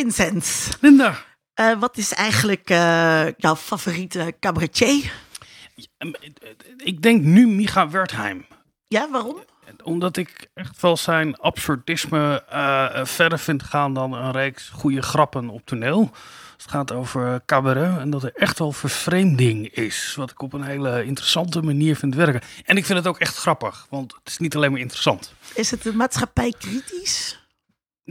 Vincent, Linda. eh, wat is eigenlijk eh, jouw favoriete cabaretier? Ik denk nu Micha Wertheim. Ja, waarom? Omdat ik echt wel zijn absurdisme eh, verder vind gaan dan een reeks goede grappen op toneel. Het gaat over cabaret en dat er echt wel vervreemding is. Wat ik op een hele interessante manier vind werken. En ik vind het ook echt grappig, want het is niet alleen maar interessant. Is het de maatschappij kritisch?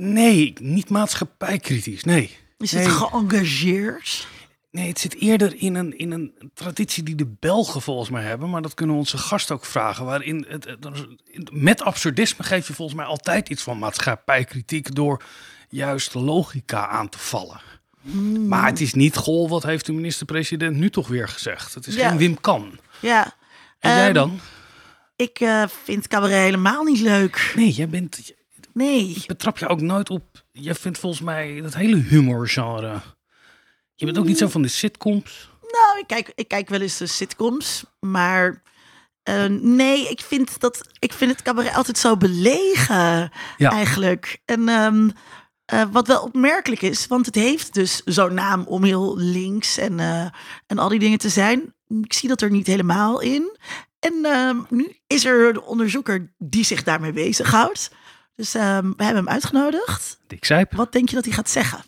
Nee, niet maatschappijkritisch, nee. Is Nee. het geëngageerd? Nee, het zit eerder in een, in een traditie die de Belgen volgens mij hebben. Maar dat kunnen onze gast ook vragen. Waarin het, het- met absurdisme geef je volgens mij altijd iets van maatschappijkritiek. Door juist logica aan te vallen. Maar het is niet, goh, wat heeft de minister-president nu toch weer gezegd? Het is Ja. geen Wim Kan. Ja. En jij Ehm, dan? Ik eh, vind cabaret helemaal niet leuk. Nee, jij bent, Nee. betrap je ook nooit op. Jij vindt volgens mij dat hele humorgenre. Je bent ook niet zo van de sitcoms. Nou, ik kijk, ik kijk wel eens de sitcoms, maar eh, nee, ik vind, dat, ik vind het cabaret altijd zo belegen Ja. eigenlijk. En ehm, eh, wat wel opmerkelijk is, want het heeft dus zo'n naam om heel links en, eh, en al die dingen te zijn. Ik zie dat er niet helemaal in. En ehm, nu is er een onderzoeker die zich daarmee bezighoudt. Dus ehm, we hebben hem uitgenodigd. Dick Zijp. Wat denk je dat hij gaat zeggen?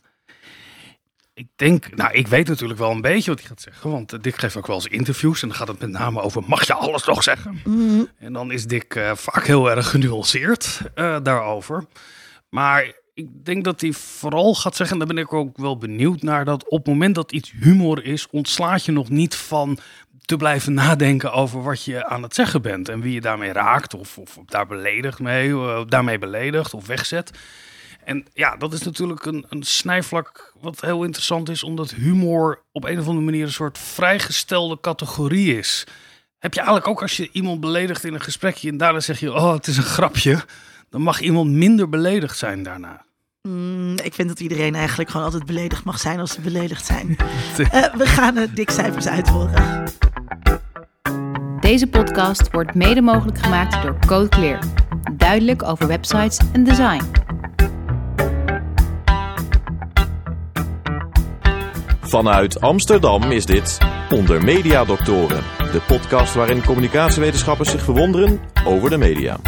Ik denk, nou, ik weet natuurlijk wel een beetje wat hij gaat zeggen. Want Dick geeft ook wel eens interviews. En dan gaat het met name over: mag je alles nog zeggen? Mhm. En dan is Dick eh, vaak heel erg genuanceerd eh, daarover. Maar ik denk dat hij vooral gaat zeggen, en daar ben ik ook wel benieuwd naar, dat op het moment dat iets humor is, ontslaat je nog niet van te blijven nadenken over wat je aan het zeggen bent. En wie je daarmee raakt, of, of daar beledigd mee, eh, daarmee beledigt of wegzet. En ja, dat is natuurlijk een, een snijvlak wat heel interessant is, omdat humor op een of andere manier een soort vrijgestelde categorie is. Heb je eigenlijk ook als je iemand beledigt in een gesprekje en daarna zeg je, oh, het is een grapje, dan mag iemand minder beledigd zijn daarna. Mm, ik vind dat iedereen eigenlijk gewoon altijd beledigd mag zijn als ze beledigd zijn. Eh, we gaan de dik cijfers uithoren. Deze podcast wordt mede mogelijk gemaakt door Code Clear. Duidelijk over websites en design. Vanuit Amsterdam is dit Onder Media Doctoren, de podcast waarin communicatiewetenschappers zich verwonderen over de media.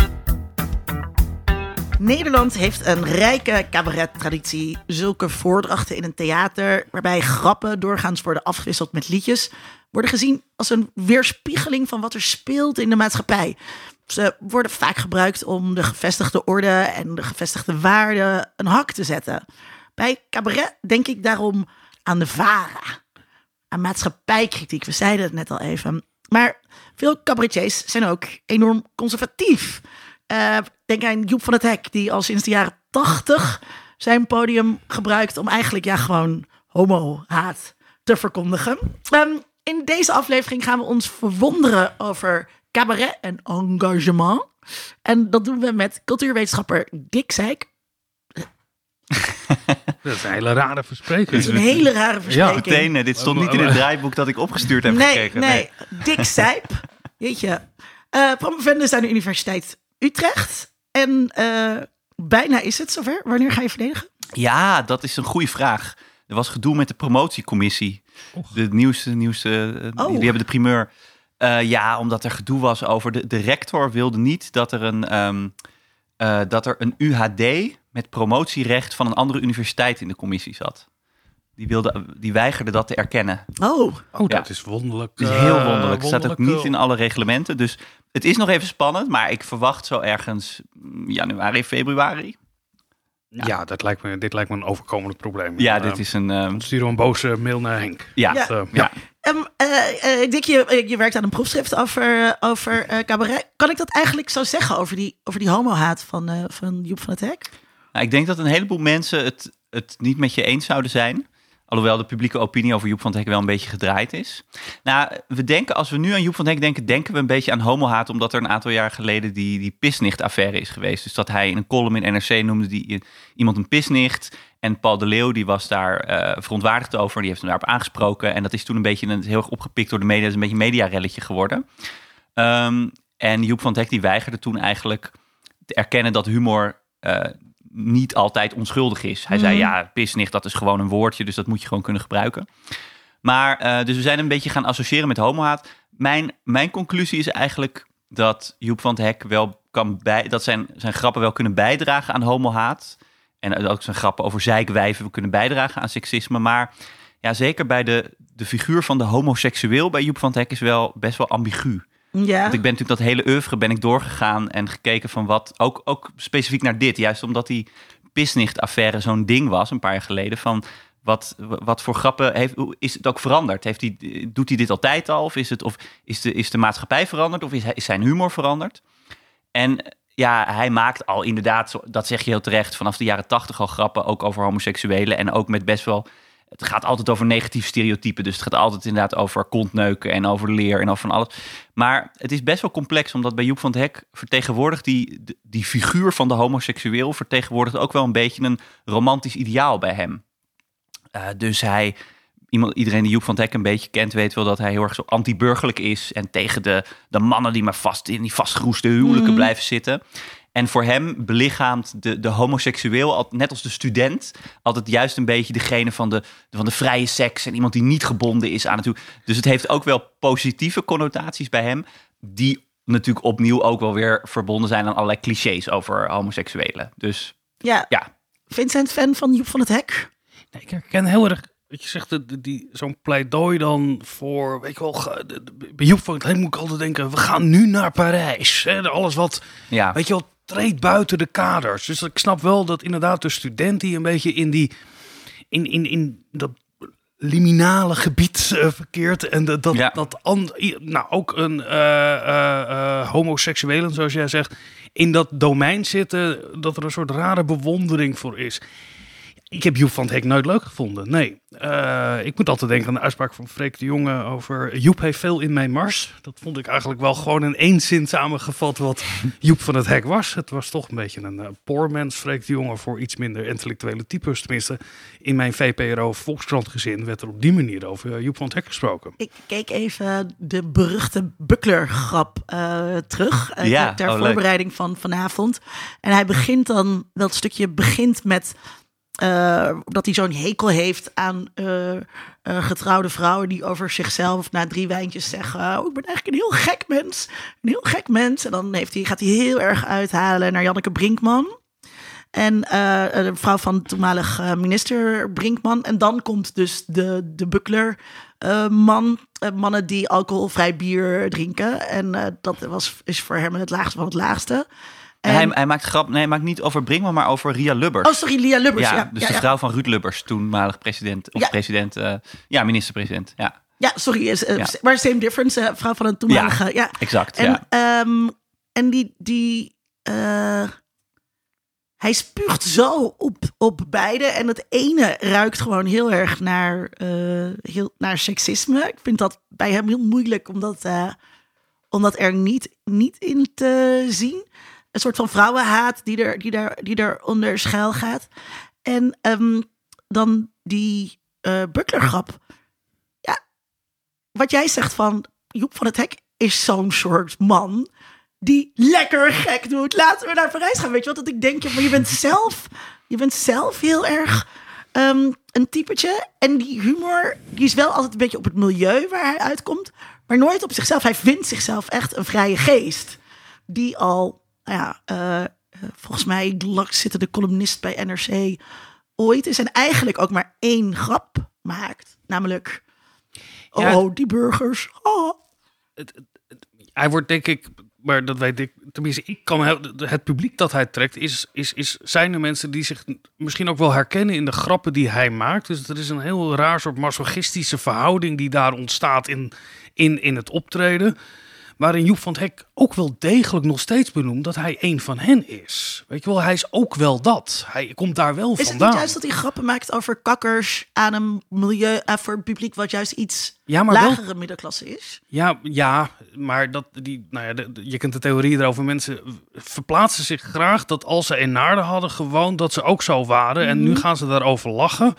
Nederland heeft een rijke cabaret-traditie. Zulke voordrachten in een theater, waarbij grappen doorgaans worden afgewisseld met liedjes, worden gezien als een weerspiegeling van wat er speelt in de maatschappij. Ze worden vaak gebruikt om de gevestigde orde en de gevestigde waarden een hak te zetten. Bij cabaret denk ik daarom aan de VARA, aan maatschappijkritiek. We zeiden het net al even. Maar veel cabaretiers zijn ook enorm conservatief. Eh, denk aan Joep van het Hek, die al sinds de jaren tachtig zijn podium gebruikt om eigenlijk ja, gewoon homo-haat te verkondigen. Ehm, in deze aflevering gaan we ons verwonderen over cabaret en engagement. En dat doen we met cultuurwetenschapper Dick Zeik. Dat is een hele rare verspreking. Het is een hele rare verspreking. Meteen, eh, dit stond niet in het draaiboek dat ik opgestuurd heb nee, gekregen. Nee, Dick Sijp. Jeetje. Eh promovendus aan de Universiteit Utrecht. En eh, bijna is het zover. Wanneer ga je verdedigen? Ja, dat is een goede vraag. Er was gedoe met de promotiecommissie. De nieuwste, nieuwste eh, Oh. die hebben de primeur. Eh, ja, omdat er gedoe was over... De, de rector wilde niet dat er een, ehm, eh, dat er een UHD met promotierecht van een andere universiteit in de commissie zat. Die, wilde, die weigerde dat te erkennen. Oh, Oh, dat Ja. is wonderlijk. Het is heel wonderlijk. Het staat ook niet in alle reglementen. Dus het is nog even spannend. Maar ik verwacht zo ergens mm, januari, februari. Ja, dat lijkt me, dit lijkt me een overkomend probleem. Ja, Eh, dit is een... ehm, Stuur een boze mail naar Henk. ja, Ja. Eh, ja. Ehm, eh, eh, Dick, je, je werkt aan een proefschrift over, over eh, cabaret. Kan ik dat eigenlijk zo zeggen over die, over die homo-haat van, eh, van Joep van het Hek? Nou, ik denk dat een heleboel mensen het, het niet met je eens zouden zijn. Alhoewel de publieke opinie over Joep van het Hek wel een beetje gedraaid is. Nou, we denken, als we nu aan Joep van het Hek denken, denken we een beetje aan homohaat. Omdat er een aantal jaar geleden die, die pisnicht-affaire is geweest. Dus dat hij in een column in NRC noemde die, iemand een pisnicht. En Paul de Leeuw die was daar eh, verontwaardigd over. Die heeft hem daarop aangesproken. En dat is toen een beetje een, heel erg opgepikt door de media. Het is een beetje een mediarelletje geworden. Ehm, en Joep van het Hek die weigerde toen eigenlijk te erkennen dat humor eh, niet altijd onschuldig is. Hij zei, ja, pisnicht, dat is gewoon een woordje, dus dat moet je gewoon kunnen gebruiken. Maar, eh, dus we zijn een beetje gaan associëren met homohaat. Mijn, mijn conclusie is eigenlijk dat Joep van het Hek wel kan bij... dat zijn, zijn grappen wel kunnen bijdragen aan homohaat. En ook zijn grappen over zeikwijven kunnen bijdragen aan seksisme. Maar ja, zeker bij de, de figuur van de homoseksueel bij Joep van het Hek is wel best wel ambigu. Ja. Want ik ben natuurlijk dat hele oeuvre ben ik doorgegaan en gekeken van wat, ook, ook specifiek naar dit. Juist omdat die Pisnicht-affaire zo'n ding was een paar jaar geleden. Van wat, wat voor grappen heeft, is het ook veranderd? Heeft doet hij dit altijd al? Of is, het, of is, de, is de maatschappij veranderd? Of is, is zijn humor veranderd? En ja, hij maakt al inderdaad, dat zeg je heel terecht, vanaf de jaren tachtig al grappen, ook over homoseksuelen. En ook met best wel, het gaat altijd over negatieve stereotypen. Dus het gaat altijd inderdaad over kontneuken en over leer en over van alles. Maar het is best wel complex, omdat bij Joep van het Hek vertegenwoordigt die, die figuur van de homoseksueel, vertegenwoordigt ook wel een beetje een romantisch ideaal bij hem. Uh, dus hij, iemand, iedereen die Joep van het Hek een beetje kent, weet wel dat hij heel erg zo anti-burgerlijk is. En tegen de, de mannen die maar vast in die vastgeroeste huwelijken Mhm. blijven zitten. En voor hem belichaamt de, de homoseksueel, al- net als de student, altijd juist een beetje degene van de, van de vrije seks. En iemand die niet gebonden is aan het huwelijk. Dus het heeft ook wel positieve connotaties bij hem, die natuurlijk opnieuw ook wel weer verbonden zijn aan allerlei clichés over homoseksuelen. Dus ja. ja, Vincent, fan van Joep van het Hek? Nee, ik herken heel erg, wat je zegt, die, zo'n pleidooi dan voor, weet je wel, bij Joep van het Hek moet ik altijd denken, we gaan nu naar Parijs. Hè? Alles wat, ja. weet je wel, treedt buiten de kaders. Dus ik snap wel dat inderdaad de student die een beetje in die, in, in, in dat liminale gebied eh, verkeert. En dat, dat, Ja. dat nou, ook een eh, homoseksuelen, zoals jij zegt, in dat domein zitten, dat er een soort rare bewondering voor is. Ik heb Joep van het Hek nooit leuk gevonden. Nee. Eh, ik moet altijd denken aan de uitspraak van Freek de Jonge over Joep heeft veel in mijn mars. Dat vond ik eigenlijk wel gewoon in één zin samengevat wat Joep van het Hek was. Het was toch een beetje een uh, poor mens, Freek de Jonge, voor iets minder intellectuele types. Tenminste, in mijn VPRO Volkskrant gezin werd er op die manier over eh, Joep van het Hek gesproken. Ik keek even de beruchte Buckler-grap eh, terug. Ja, ter oh, leuk. voorbereiding van vanavond. En hij begint dan, wel het stukje begint met... eh, dat hij zo'n hekel heeft aan eh, eh, getrouwde vrouwen die over zichzelf na drie wijntjes zeggen: oh, Ik ben eigenlijk een heel gek mens. Een heel gek mens. En dan heeft hij, gaat hij heel erg uithalen naar Janneke Brinkman. En de vrouw van toenmalig minister Brinkman. En dan komt dus de, de buckler man. mannen die alcoholvrij bier drinken. En dat was, is voor hem het laagste van het laagste. Hij, hij maakt grap, nee, hij maakt niet over Brinkman, maar over Ria Lubbers. oh, sorry, Lia Lubbers. ja, Ja, dus ja, de ja. vrouw van Ruud Lubbers, toenmalig president, of Ja. president, eh, ja, minister-president. Ja, Ja, sorry. Is, Ja. Maar same difference. eh, vrouw van een toenmalige. Ja, exact. En, ja. ehm, en die, die hij spuugt zo op, op beide. En het ene ruikt gewoon heel erg naar, heel, naar seksisme. Ik vind dat bij hem heel moeilijk om dat, eh, om dat er niet, niet in te zien. Een soort van vrouwenhaat die er, die daar, die eronder schuil gaat. En ehm, dan die Buckler-grap. Ja, wat jij zegt van Joep van het Hek is zo'n soort man die lekker gek doet. Laten we naar Parijs gaan. Weet je wat? Dat ik denk, maar je bent zelf, je bent zelf heel erg ehm, een typetje. En die humor, die is wel altijd een beetje op het milieu waar hij uitkomt. Maar nooit op zichzelf. Hij vindt zichzelf echt een vrije geest. Die al, ja, eh, eh, volgens mij zitten de columnist bij NRC ooit is. En eigenlijk ook maar één grap maakt. Namelijk, Ja. oh, die burgers. Oh. hij wordt denk ik, maar dat weet ik, tenminste, ik kan het publiek dat hij trekt, is, is, is, zijn er mensen die zich misschien ook wel herkennen in de grappen die hij maakt. Dus er is een heel raar soort masochistische verhouding die daar ontstaat in, in, in het optreden. Waarin Joep van het Hek ook wel degelijk nog steeds benoemt dat hij een van hen is. Weet je wel, hij is ook wel dat. Hij komt daar wel Is het vandaan. niet juist dat hij grappen maakt over kakkers aan een milieu, eh, voor een publiek wat juist iets Ja, maar wel lagere middenklasse is? Ja, ja, maar dat, die, nou ja, de- je kent de theorie erover. Mensen verplaatsen zich graag dat als ze in Naarden hadden gewoond, dat ze ook zo waren. En nu gaan ze daarover lachen.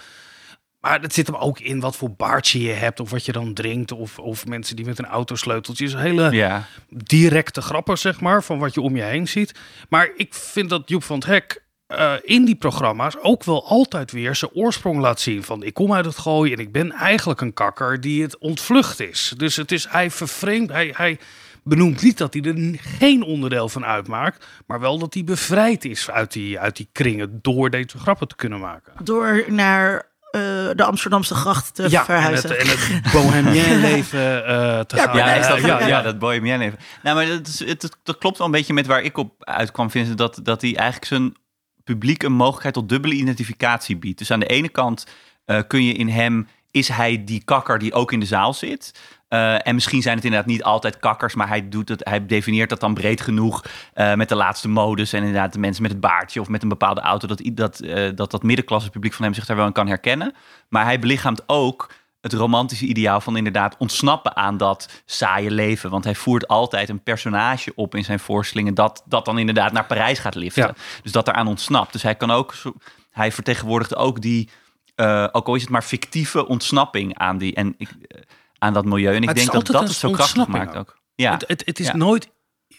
Maar het zit hem ook in wat voor baardje je hebt, of wat je dan drinkt, of, of mensen die met een autosleuteltje. is hele ja. directe grappen, zeg maar, van wat je om je heen ziet. Maar ik vind dat Joep van het Hek eh, in die programma's ook wel altijd weer zijn oorsprong laat zien. Van ik kom uit het gooien en ik ben eigenlijk een kakker die het ontvlucht is. Dus het is, hij vervreemdt, hij, hij benoemt niet dat hij er geen onderdeel van uitmaakt. Maar wel dat hij bevrijd is uit die, uit die kringen door deze grappen te kunnen maken. Door naar de Amsterdamse gracht te ja, en verhuizen. het, en het bohemien leven eh, te Ja, gaan. Ja, Ja, is dat, ja, ja, ja. ja, dat bohemien even. Nou, maar dat, is, het, het- dat klopt wel een beetje met waar ik op uitkwam, Vincent. Dat, dat hij eigenlijk zijn publiek een mogelijkheid tot dubbele identificatie biedt. Dus aan de ene kant eh, kun je in hem, is hij die kakker die ook in de zaal zit? Eh, en misschien zijn het inderdaad niet altijd kakkers, maar hij, doet het, hij definieert dat dan breed genoeg eh, met de laatste modus. En inderdaad de mensen met het baardje of met een bepaalde auto, dat i- dat, eh, dat, dat middenklasse publiek van hem zich daar wel in kan herkennen. Maar hij belichaamt ook het romantische ideaal van inderdaad ontsnappen aan dat saaie leven. Want hij voert altijd een personage op in zijn voorstellingen dat, dat dan inderdaad naar Parijs gaat liften. Ja. Dus dat eraan ontsnapt. Dus hij kan ook, hij vertegenwoordigt ook die, eh, ook al is het maar fictieve ontsnapping aan, die, en ik, eh, aan dat milieu. En ik het is denk dat altijd dat een het zo krachtig ontsnapping maakt ook. ook. Ja, Het, het, het is Ja. nooit.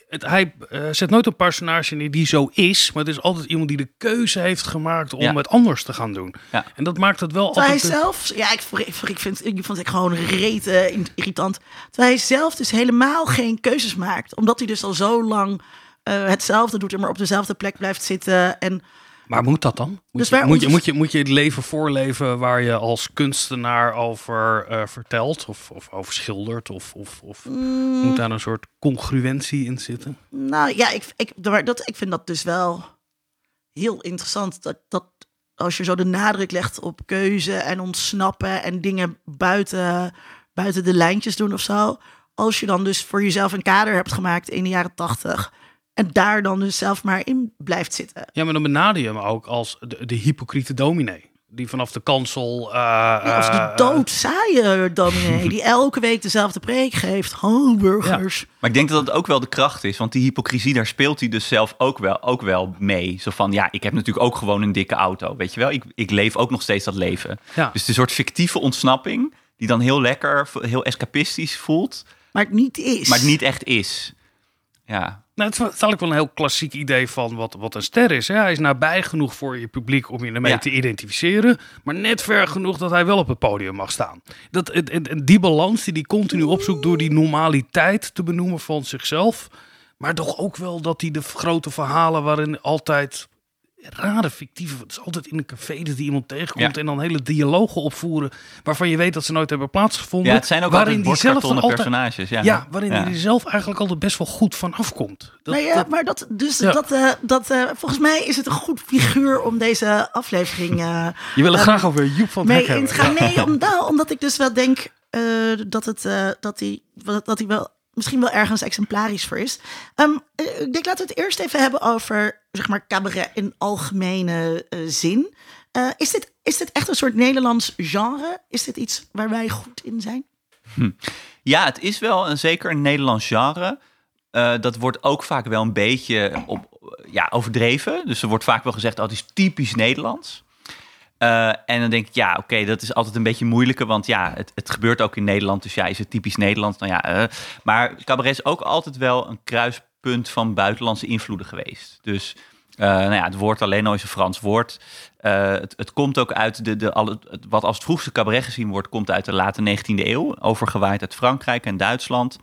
Het, hij eh, zet nooit een personage neer die zo is, maar het is altijd iemand die de keuze heeft gemaakt om Ja. het anders te gaan doen. Ja. En dat maakt het wel Terwijl hij altijd. zelf, ja, ik, ik, ik, vind, ik vond het gewoon reet eh, irritant. Terwijl hij zelf dus helemaal geen keuzes maakt. Omdat hij dus al zo lang eh, hetzelfde doet en maar op dezelfde plek blijft zitten. En Maar moet dat dan? Moet, Dus je, moet, je, moet, je, moet je het leven voorleven waar je als kunstenaar over eh, vertelt of, of over schildert? Of, of, of Mm. moet daar een soort congruentie in zitten? nou ja, ik, ik, maar dat, ik vind dat dus wel heel interessant. Dat, dat als je zo de nadruk legt op keuze en ontsnappen en dingen buiten, buiten de lijntjes doen of zo. Als je dan dus voor jezelf een kader hebt gemaakt in de jaren tachtig. En daar dan dus zelf maar in blijft zitten. Ja, maar dan benader je hem ook als de, de hypocriete dominee. Die vanaf de kansel. eh, Ja, als de eh, doodzaaie dominee die elke week dezelfde preek geeft. Hamburgers. Maar ik denk dat dat ook wel de kracht is. Want die hypocrisie, daar speelt hij dus zelf ook wel, ook wel mee. Zo van, ja, ik heb natuurlijk ook gewoon een dikke auto. Weet je wel, ik, ik leef ook nog steeds dat leven. Ja. Dus het is een soort fictieve ontsnapping... die dan heel lekker, heel escapistisch voelt... Maar het niet is. maar het niet echt is. Ja, Nou, het is eigenlijk wel een heel klassiek idee van wat, wat een ster is. Hè? Hij is nabij genoeg voor je publiek om je ermee Ja. te identificeren. Maar net ver genoeg dat hij wel op het podium mag staan. Dat, en, en- en die balans die hij continu opzoekt door die normaliteit te benoemen van zichzelf. Maar toch ook wel dat hij de grote verhalen waarin altijd rare fictieve... Het is altijd in een café dat iemand tegenkomt Ja. en dan hele dialogen opvoeren... waarvan je weet dat ze nooit hebben plaatsgevonden. ja het zijn ook waarin altijd die zelf altijd- personages. Ja, Ja, waarin Ja. hij er zelf eigenlijk altijd best wel goed van afkomt. Dat, Nou ja, dat- maar dat, dus Ja. dat, eh, dat eh, volgens mij is het een goed figuur om deze aflevering eh, Je wil er Ehm, graag over Joep van het Hek gaan. Nee, om, nou, omdat ik dus wel denk eh, dat, het, eh, dat, hij, dat hij wel misschien wel ergens exemplarisch voor is. Ehm, eh, ik denk laten we het eerst even hebben over zeg maar, cabaret in algemene eh, zin. Eh, is, dit, is dit echt een soort Nederlands genre? Is dit iets waar wij goed in zijn? Ja, het is wel een, zeker een Nederlands genre. Eh, dat wordt ook vaak wel een beetje op, ja, overdreven. Dus er wordt vaak wel gezegd, oh, het is typisch Nederlands. En dan denk ik, ja, oké, dat is altijd een beetje moeilijker. Want ja, het, het gebeurt ook in Nederland. Dus ja, is het typisch Nederlands? Nou ja, maar cabaret is ook altijd wel een kruispunt van buitenlandse invloeden geweest. Dus eh, nou ja, het woord alleen al is een Frans woord. Eh, het, het komt ook uit de, de, alle, het- wat als het vroegste cabaret gezien wordt, komt uit de late 19e eeuw. Overgewaaid uit Frankrijk en Duitsland.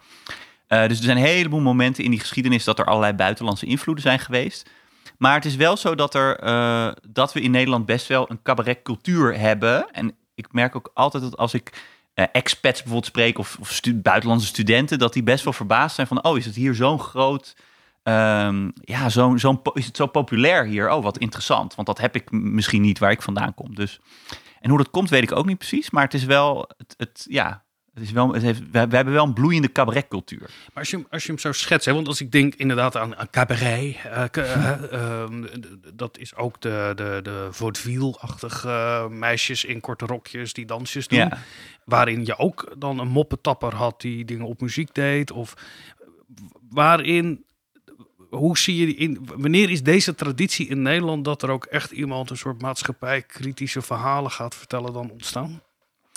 Eh, dus er zijn een heleboel momenten in die geschiedenis dat er allerlei buitenlandse invloeden zijn geweest. Maar het is wel zo dat, er, dat we in Nederland best wel een cabaretcultuur hebben. En ik merk ook altijd dat als ik eh, expats bijvoorbeeld spreek of, buitenlandse studenten, dat die best wel verbaasd zijn van, oh, is het hier zo'n groot, ehm, ja, zo'n, zo'n, is het zo populair hier? Oh, wat interessant, want dat heb ik misschien niet waar ik vandaan kom. Dus, en hoe dat komt, weet ik ook niet precies, maar het is wel, het, het ja, het is wel, het heeft, we, hebben wel een bloeiende cabaretcultuur. Maar als je, hem- als je hem zou schetsen, hè, want als ik denk inderdaad aan, aan cabaret, eh, eh, ehm, dat is ook de, de, de vaudeville-achtige eh, meisjes in korte rokjes die dansjes doen. Ja. Waarin je ook dan een moppetapper had die dingen op muziek deed. Of waarin, hoe zie je in, wanneer is deze traditie in Nederland dat er ook echt iemand een soort maatschappij-kritische verhalen gaat vertellen dan ontstaan?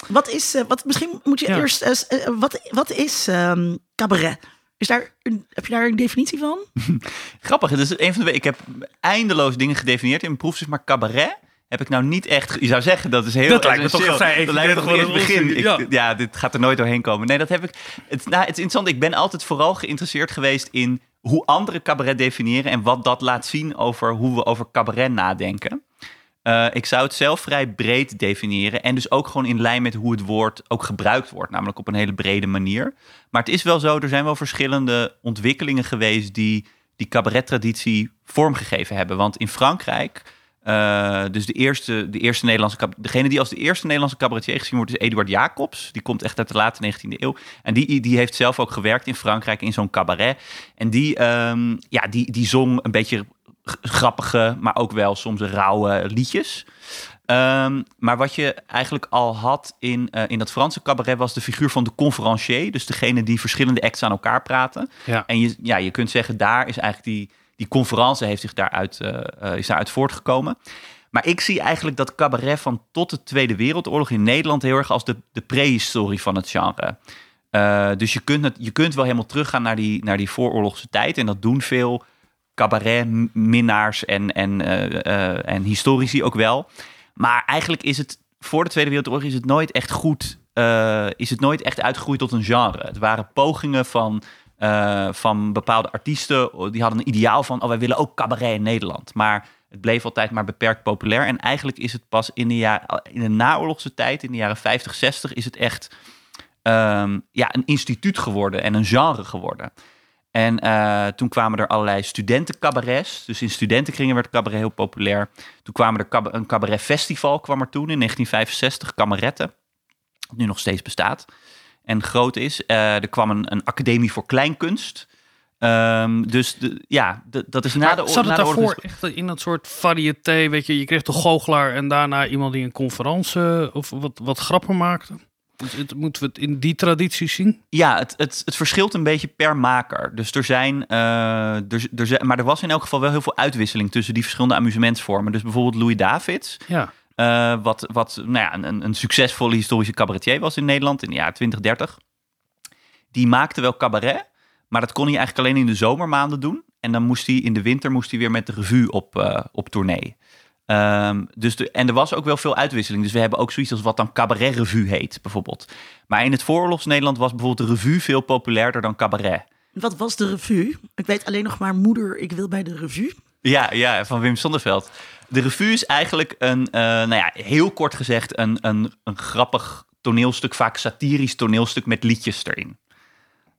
Wat is, eh, wat, misschien moet je Ja. eerst, eh, eh, wat, wat is ehm, cabaret? Is daar een, heb je daar een definitie van? Grappig, het is een van de, ik heb eindeloos dingen gedefinieerd in mijn proefstuk, maar cabaret heb ik nou niet echt... Je zou zeggen, dat is heel Dat lijkt me toch Dat lijkt me toch wel het begin. begin, Ik- ja. dit gaat er nooit doorheen komen. Nee, dat heb ik... Het, nou, het is interessant, ik ben altijd vooral geïnteresseerd geweest in hoe anderen cabaret definiëren en wat dat laat zien over hoe we over cabaret nadenken. Eh, ik zou het zelf vrij breed definiëren en dus ook gewoon in lijn met hoe het woord ook gebruikt wordt, namelijk op een hele brede manier. Maar het is wel zo, er zijn wel verschillende ontwikkelingen geweest die die cabarettraditie vormgegeven hebben. Want in Frankrijk, eh, dus de eerste, de eerste Nederlandse, degene die als de eerste Nederlandse cabaretier gezien wordt, is Eduard Jacobs. Die komt echt uit de late 19e eeuw. En die, die heeft zelf ook gewerkt in Frankrijk in zo'n cabaret. En die, ehm, ja, die, die zong een beetje grappige, maar ook wel soms rauwe liedjes. Ehm, maar wat je eigenlijk al had in, eh, in dat Franse cabaret was de figuur van de conferencier. Dus degene die verschillende acts aan elkaar praten. Ja. En je, ja, je kunt zeggen, daar is eigenlijk die, die conferentie heeft zich daaruit, eh, eh, is daaruit voortgekomen. Maar ik zie eigenlijk dat cabaret van tot de Tweede Wereldoorlog in Nederland heel erg als de, de prehistorie van het genre. Dus je kunt, het, je kunt wel helemaal teruggaan naar die, naar die vooroorlogse tijd. En dat doen veel cabaretminnaars en, en, eh, eh, en historici ook wel. Maar eigenlijk is het voor de Tweede Wereldoorlog is het nooit echt goed. eh, is het nooit echt uitgegroeid tot een genre. Het waren pogingen van, van bepaalde artiesten. Die hadden een ideaal van: oh, wij willen ook cabaret in Nederland. Maar het bleef altijd maar beperkt populair. En eigenlijk is het pas in de, jaar, in de naoorlogse tijd, in de jaren 50, 60, is het echt ehm, ja, een instituut geworden en een genre geworden. En eh, toen kwamen er allerlei studentencabarets. Dus in studentenkringen werd cabaret heel populair. Toen kwamen er cab- een cabaretfestival kwam er toen in 1965, Kameretten. Dat nu nog steeds bestaat en groot is. Eh, er kwam een, een academie voor kleinkunst. Ehm, dus de, ja, de- dat is na Maar de, zat het daarvoor echt in dat soort variété? Weet je, je kreeg de goochelaar en daarna iemand die een conferentie of wat, wat grappen maakte. Dus Moeten we het in die traditie zien? Ja, het, het, het verschilt een beetje per maker. Dus er zijn, eh, er, er zijn. Maar er was in elk geval wel heel veel uitwisseling tussen die verschillende amusementsvormen. Dus bijvoorbeeld Louis Davids. Ja. eh, wat wat nou ja, een, een succesvolle historische cabaretier was in Nederland in de jaren 20, 30. Die maakte wel cabaret, maar dat kon hij eigenlijk alleen in de zomermaanden doen. En dan moest hij in de winter moest hij weer met de revue op, eh, op tournee. Ehm, dus de, en er was ook wel veel uitwisseling. Dus we hebben ook zoiets als wat dan cabaret revue heet, bijvoorbeeld. Maar in het vooroorlogs Nederland was bijvoorbeeld de revue veel populairder dan cabaret. Wat was de revue? Ik weet alleen nog maar moeder, ik wil bij de revue. Ja, ja, van Wim Sonderveld. De revue is eigenlijk een, eh, nou ja, heel kort gezegd, een, een, een grappig toneelstuk, vaak satirisch toneelstuk met liedjes erin.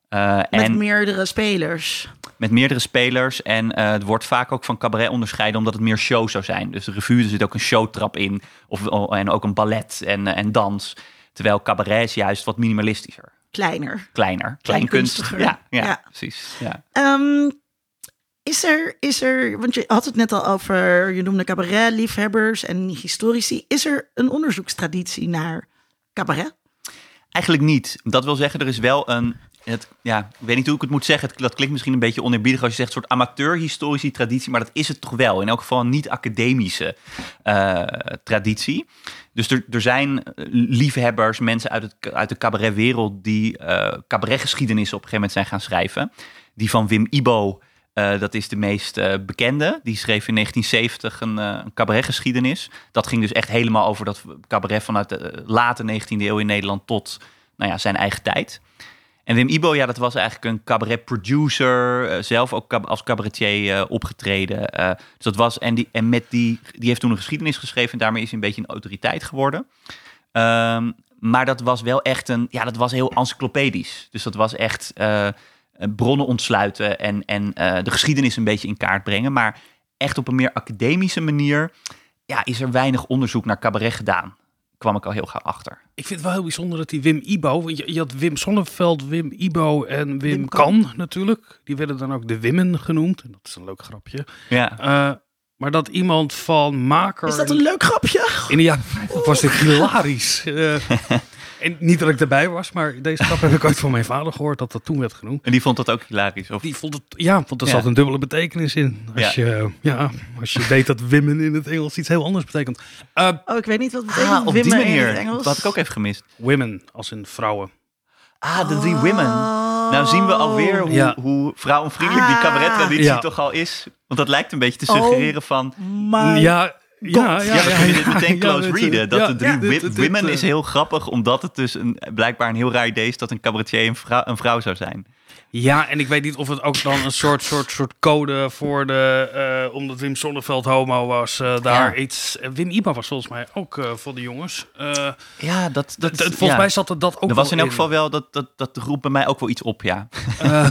Eh, Met en meerdere spelers. met meerdere spelers. En eh, het wordt vaak ook van cabaret onderscheiden, omdat het meer show zou zijn. Dus de revue, er zit ook een showtrap in. Of, en ook een ballet en, eh, en dans. Terwijl cabaret is juist wat minimalistischer. Kleiner. Kleiner. Kleinkunst. Kleinkunstiger. Ja, ja, Ja. precies. Ja. Ehm, is, er, is er, want je had het net al over, je noemde cabaret-liefhebbers en historici. Is er een onderzoekstraditie naar cabaret? Eigenlijk niet. Dat wil zeggen, er is wel een. Het, ja, ik weet niet hoe ik het moet zeggen. Het, dat klinkt misschien een beetje oneerbiedig als je zegt, soort amateurhistorische traditie, maar dat is het toch wel. In elk geval een niet-academische eh, traditie. Dus er, er zijn eh, liefhebbers, mensen uit, het, uit de cabaretwereld, die eh cabaretgeschiedenis op een gegeven moment zijn gaan schrijven. Die van Wim Ibo, dat is de meest bekende. Die schreef in 1970 een, eh een cabaretgeschiedenis. Dat ging dus echt helemaal over dat cabaret vanuit de late 19e eeuw in Nederland tot nou ja, zijn eigen tijd. En Wim Ibo, ja, dat was eigenlijk een cabaret producer, eh, zelf ook als cabaretier eh, opgetreden. Eh, dus dat was, en, die, en met die, die heeft toen een geschiedenis geschreven en daarmee is hij een beetje een autoriteit geworden. Ehm, maar dat was wel echt een, ja, dat was heel encyclopedisch. Dus dat was echt bronnen ontsluiten en, en de geschiedenis een beetje in kaart brengen. Maar echt op een meer academische manier, ja, is er weinig onderzoek naar cabaret gedaan. Kwam ik al heel gauw achter. Ik vind het wel heel bijzonder dat die Wim Ibo... want Je, je had Wim Sonneveld, Wim Ibo en Wim, Wim Kan. Kan. natuurlijk. Die werden dan ook de Wimmen genoemd. En dat is een leuk grapje. Ja. Eh, maar dat iemand van maker... Is dat een leuk grapje? In de jaren 50 was dit hilarisch. Eh, en niet dat ik erbij was, maar deze grap heb ik ooit van mijn vader gehoord dat dat toen werd genoemd. En die vond dat ook hilarisch. Of... Die vond het, ja, want er Ja. zat een dubbele betekenis in. Als, Ja. je, ja, als je weet dat wimmen in het Engels iets heel anders betekent. Eh Oh, ik weet niet wat betekent Ah, op die wimmen in manier. het Engels. Dat had ik ook even gemist. women, als in vrouwen. Ah, de drie women. Nou zien we alweer hoe, Ja. hoe vrouwenvriendelijk die Ah. cabaret-traditie Ja. toch al is. Want dat lijkt een beetje te Oh. suggereren van... Maar ja, ja, Ja, we kunnen dit meteen close readen. Dat ja, de drie ja, dit- women eh, is heel grappig, omdat het dus een, blijkbaar een heel raar idee is dat een cabaretier een vrouw, een vrouw zou zijn. Ja, en ik weet niet of het ook dan een soort, soort, soort code voor de... eh, omdat Wim Sonneveld homo was, eh, daar Ja. iets... Wim Iba was volgens mij ook eh voor de jongens. Eh, Ja, dat, dat, d- volgens ja. mij zat er dat ook Er was wel in elk geval wel, dat, dat, dat roept bij mij ook wel iets op, ja.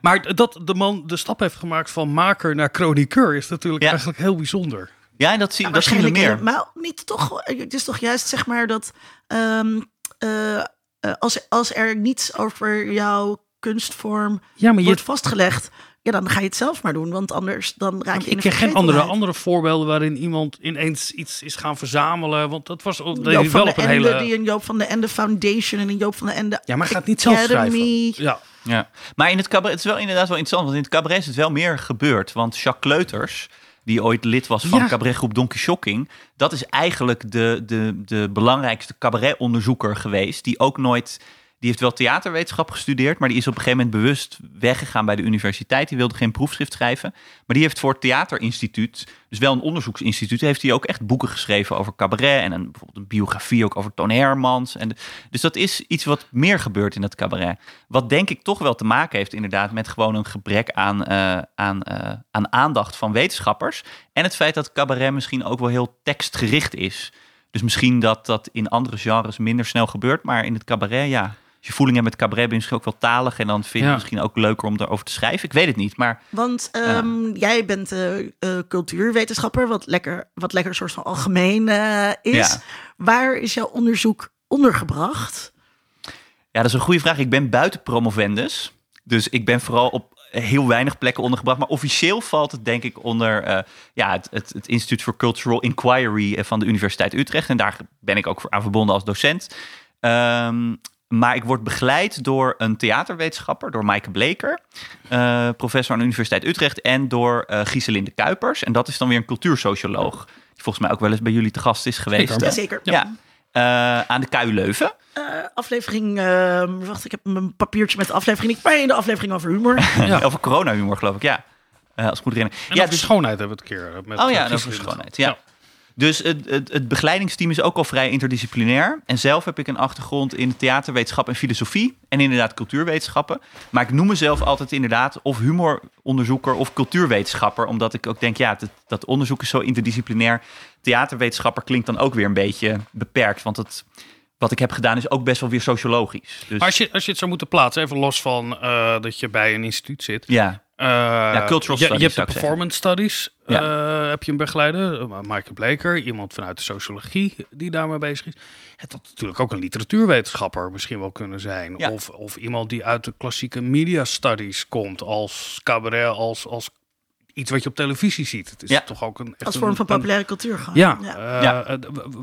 Maar dat de man de stap heeft gemaakt van maker naar chroniqueur... is natuurlijk Ja. eigenlijk heel bijzonder. Ja, en dat, zie, Ja, dat zien we meer. helemaal niet toch. Het is toch juist zeg maar dat ehm, eh, eh, als, als er niets over jouw kunstvorm Ja, maar je, wordt vastgelegd, ja, dan ga je het zelf maar doen, want anders dan raak je in ik een ken geen andere, andere voorbeelden waarin iemand ineens iets is gaan verzamelen. Want dat was dat Joop wel de op een Ende, hele... die een Joop van de Ende Foundation en een Joop van de Ende Ja, maar hij gaat niet zelf Academy. schrijven. Ja. Ja. Maar in het cabaret, het is wel inderdaad wel interessant, want in het cabaret is het wel meer gebeurd. Want Jacques Kleuters, die ooit lid was van Ja. cabaretgroep Donkey Shocking, dat is eigenlijk de, de, de belangrijkste cabaretonderzoeker geweest, die ook nooit... Die heeft wel theaterwetenschap gestudeerd, maar die is op een gegeven moment bewust weggegaan bij de universiteit. Die wilde geen proefschrift schrijven. Maar die heeft voor het Theaterinstituut, dus wel een onderzoeksinstituut, heeft hij ook echt boeken geschreven over cabaret. En een, bijvoorbeeld een biografie ook over Toon Hermans. En dus dat is iets wat meer gebeurt in het cabaret. Wat denk ik toch wel te maken heeft inderdaad met gewoon een gebrek aan, eh, aan, eh, aan aandacht van wetenschappers. En het feit dat cabaret misschien ook wel heel tekstgericht is. Dus misschien dat dat in andere genres minder snel gebeurt. Maar in het cabaret, ja. Je voeling hebt met cabaret, ben je misschien ook wel talig. En dan vind je Ja. het misschien ook leuker om daarover te schrijven. Ik weet het niet. Maar Want ehm, jij bent eh, eh, cultuurwetenschapper, wat lekker, wat lekker een soort van algemeen eh, is. Ja. Waar is jouw onderzoek ondergebracht? Ja, dat is een goede vraag. Ik ben buiten promovendus. Dus ik ben vooral op heel weinig plekken ondergebracht. Maar officieel valt het denk ik onder eh, ja, het, het, het Instituut for Cultural Inquiry van de Universiteit Utrecht. En daar ben ik ook voor aan verbonden als docent. Ehm, maar ik word begeleid door een theaterwetenschapper, door Maaike Bleker, eh, professor aan de Universiteit Utrecht, en door eh Gieselinde Kuipers. En dat is dan weer een cultuursocioloog, die volgens mij ook wel eens bij jullie te gast is geweest. Zeker. hè? Jazeker. Ja, Eh, aan de KU Leuven. Eh, aflevering, ehm, wacht, ik heb mijn papiertje met de aflevering. Ik ben in de aflevering over humor. Ja. Over coronahumor, geloof ik, ja. Eh, als ik goed herinner. En ja, over dus, schoonheid hebben we het een keer. Met oh ja, over schoonheid. Ja. Dus het, het, het begeleidingsteam is ook al vrij interdisciplinair. En zelf heb ik een achtergrond in theaterwetenschap en filosofie. En inderdaad cultuurwetenschappen. Maar ik noem mezelf altijd inderdaad of humoronderzoeker of cultuurwetenschapper. Omdat ik ook denk, ja, dat, dat onderzoek is zo interdisciplinair. Theaterwetenschapper klinkt dan ook weer een beetje beperkt. Want het, wat ik heb gedaan is ook best wel weer sociologisch. Dus, Maar als je, als je het zou moeten plaatsen, even los van eh, dat je bij een instituut zit. ja, ja, cultural je, studies, je hebt de zeggen. performance studies. Ja. eh, heb je een begeleider, uh, Maaike Bleker, iemand vanuit de sociologie die daarmee bezig is. Het had natuurlijk ook een literatuurwetenschapper misschien wel kunnen zijn. Ja. Of, of iemand die uit de klassieke media studies komt, als cabaret, als, als iets wat je op televisie ziet. Het is Ja. toch ook een echt Als een- vorm van een- populaire cultuur gewoon. Ja,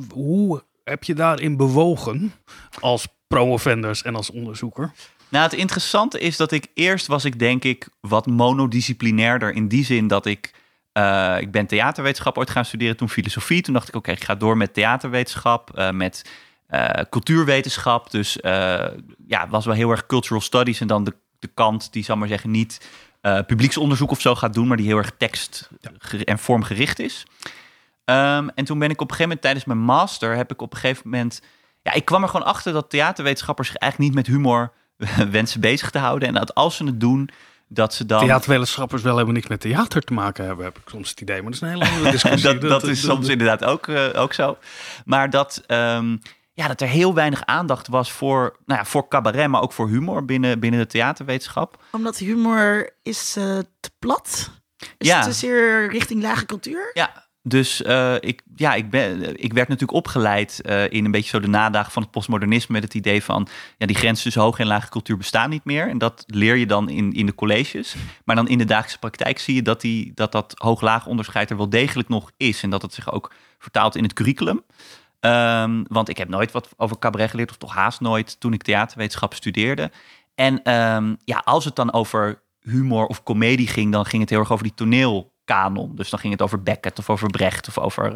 hoe heb je daarin bewogen als promovendus en als onderzoeker? Nou, het interessante is dat ik eerst was ik denk ik wat monodisciplinairder in die zin dat ik eh, ik ben theaterwetenschap ooit gaan studeren, toen filosofie. Toen dacht ik, oké, ik ga door met theaterwetenschap, eh, met eh, cultuurwetenschap. Dus ja, was wel heel erg cultural studies en dan de, de kant die, zal maar zeggen, niet publieksonderzoek of zo gaat doen, maar die heel erg tekst en vormgericht is. Ehm, en toen ben ik op een gegeven moment tijdens mijn master heb ik op een gegeven moment ja, ik kwam er gewoon achter dat theaterwetenschappers zich eigenlijk niet met humor wensen bezig te houden. En dat als ze het doen, dat ze dan... Theaterwetenschappers wel helemaal niks met theater te maken hebben, heb ik soms het idee. Maar dat is een hele andere discussie. dat, dat is soms inderdaad ook, eh, ook zo. Maar dat, ehm, ja, dat er heel weinig aandacht was voor, nou ja, voor cabaret, maar ook voor humor binnen, binnen de theaterwetenschap. Omdat humor is eh, te plat. Is Ja. te zeer richting lage cultuur. Ja, dus eh, ik, ja, ik, ben, ik werd natuurlijk opgeleid eh, in een beetje zo de nadagen van het postmodernisme met het idee van ja, die grenzen tussen hoge en lage cultuur bestaan niet meer. En dat leer je dan in, in de colleges. Maar dan in de dagelijkse praktijk zie je dat die, dat, dat hoog-laag onderscheid er wel degelijk nog is. En dat het zich ook vertaalt in het curriculum. Ehm, want ik heb nooit wat over cabaret geleerd, of toch haast nooit, toen ik theaterwetenschap studeerde. En ehm, ja, als het dan over humor of komedie ging, dan ging het heel erg over die Dus dan ging het over Beckett of over Brecht of over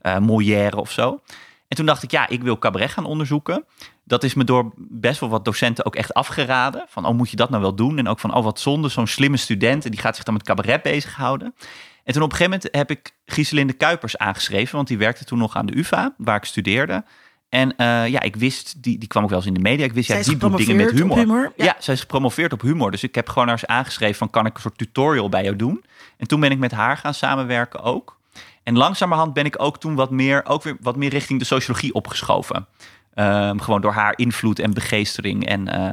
eh, Molière of zo. En toen dacht ik, ja, ik wil cabaret gaan onderzoeken. Dat is me door best wel wat docenten ook echt afgeraden. Van, oh, moet je dat nou wel doen? En ook van, oh, wat zonde, zo'n slimme student. En die gaat zich dan met cabaret bezighouden. En toen op een gegeven moment heb ik Gieselinde Kuipers aangeschreven. Want die werkte toen nog aan de UvA, waar ik studeerde. En eh, ja, ik wist, die, die kwam ook wel eens in de media. Ik wist, Zij ja, is die doet dingen met humor. Ja. ja. zij is gepromoveerd op humor. Dus ik heb gewoon haar eens aangeschreven van, kan ik een soort tutorial bij jou doen? En toen ben ik met haar gaan samenwerken ook. En langzamerhand ben ik ook toen wat meer, ook weer wat meer richting de sociologie opgeschoven. Ehm, gewoon door haar invloed en begeestering. En eh,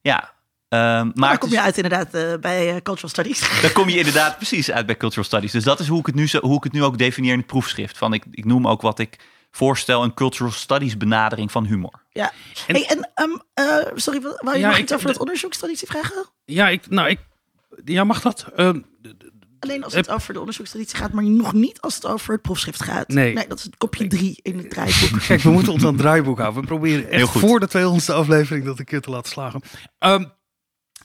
ja, ehm, maar kom is- je uit inderdaad eh, bij Cultural Studies. dan kom je inderdaad precies uit bij Cultural Studies. Dus dat is hoe ik het nu, zo, hoe ik het nu ook definieer in het proefschrift. Van ik, ik noem ook wat ik voorstel een Cultural Studies benadering van humor. Ja. En- hey, en ehm, eh, sorry, wou je Ja, nog ik- iets over de- dat onderzoekstraditie vragen? Ja, ik, nou, ik, ja, mag dat? Ehm, Alleen als het over de onderzoekstraditie gaat, maar nog niet als het over het proefschrift gaat. Nee. Nee, dat is het kopje drie in het draaiboek. Kijk, we moeten ons aan het draaiboek houden. We proberen Heel echt voor de 200ste aflevering dat een keer te laten slagen. Ehm,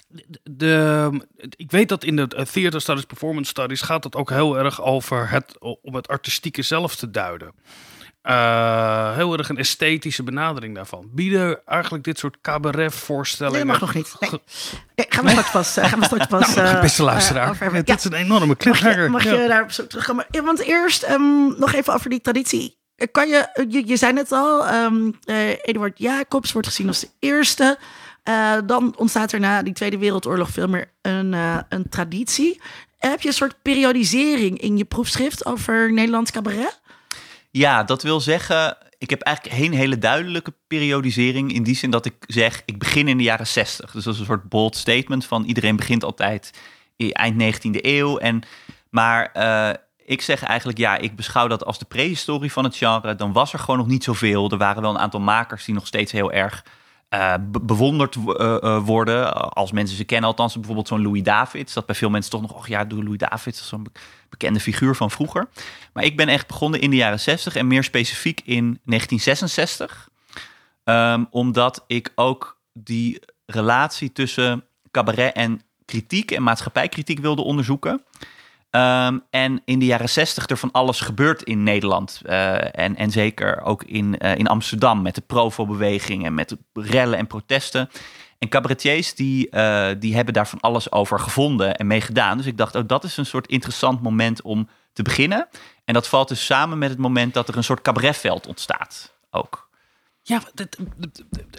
de, de- ik weet dat in de eh, Theater Studies, Performance Studies gaat het ook heel erg over het, om het artistieke zelf te duiden. Eh, heel erg een esthetische benadering daarvan. Bieden eigenlijk dit soort cabaret-voorstellingen... Nee, dat mag nog niet. Nee. Nee, gaan we straks pas. eh, gaan we straks pas Nou, eh, beste eh, luisteraar, hebben. dit is een enorme Mag cliffhanger. je, mag Ja. je daar zo terugkomen? Ja, want eerst ehm, nog even over die traditie. Kan je, je, je zei het al, eh, Eduard Jacobs wordt gezien als de eerste. Dan ontstaat er na die Tweede Wereldoorlog veel meer een, een traditie. Heb je een soort periodisering in je proefschrift over Nederlands cabaret? Ja, dat wil zeggen, ik heb eigenlijk geen hele duidelijke periodisering. In die zin dat ik zeg, ik begin in de jaren 60. Dus dat is een soort bold statement van iedereen begint altijd eind 19e eeuw. En, maar eh, ik zeg eigenlijk, ja, ik beschouw dat als de prehistorie van het genre. Dan was er gewoon nog niet zoveel. Er waren wel een aantal makers die nog steeds heel erg eh, be- bewonderd eh, eh, worden. Als mensen ze kennen, althans bijvoorbeeld zo'n Louis Davids. Dat bij veel mensen toch nog, oh ja, Louis Davids, zo'n be- bekende figuur van vroeger. Maar ik ben echt begonnen in de jaren 60 en meer specifiek in 1966. Ehm, omdat ik ook die relatie tussen cabaret en kritiek en maatschappijkritiek wilde onderzoeken. Ehm, en in de jaren 60 er van alles gebeurt in Nederland. eh, en, en zeker ook in, eh, in Amsterdam met de Provo-beweging en met rellen en protesten. En cabaretiers die, eh, die hebben daar van alles over gevonden en mee gedaan. Dus ik dacht, oh, dat is een soort interessant moment om te beginnen. En dat valt dus samen met het moment dat er een soort cabaretveld ontstaat ook. Ja,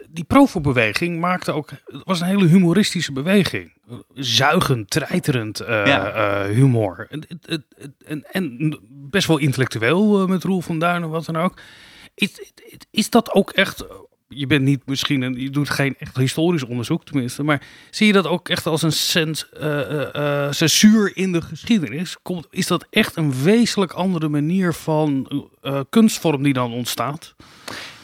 die Provo-beweging maakte ook, het was een hele humoristische beweging. Zuigend, treiterend eh, Ja. eh, humor. En, en, en best wel intellectueel eh, met Roel van Duin en wat dan ook. Is, is dat ook echt, je bent niet misschien, een, je doet geen echt historisch onderzoek tenminste, maar zie je dat ook echt als een sens, censuur in de geschiedenis? Komt, is dat echt een wezenlijk andere manier van kunstvorm die dan ontstaat?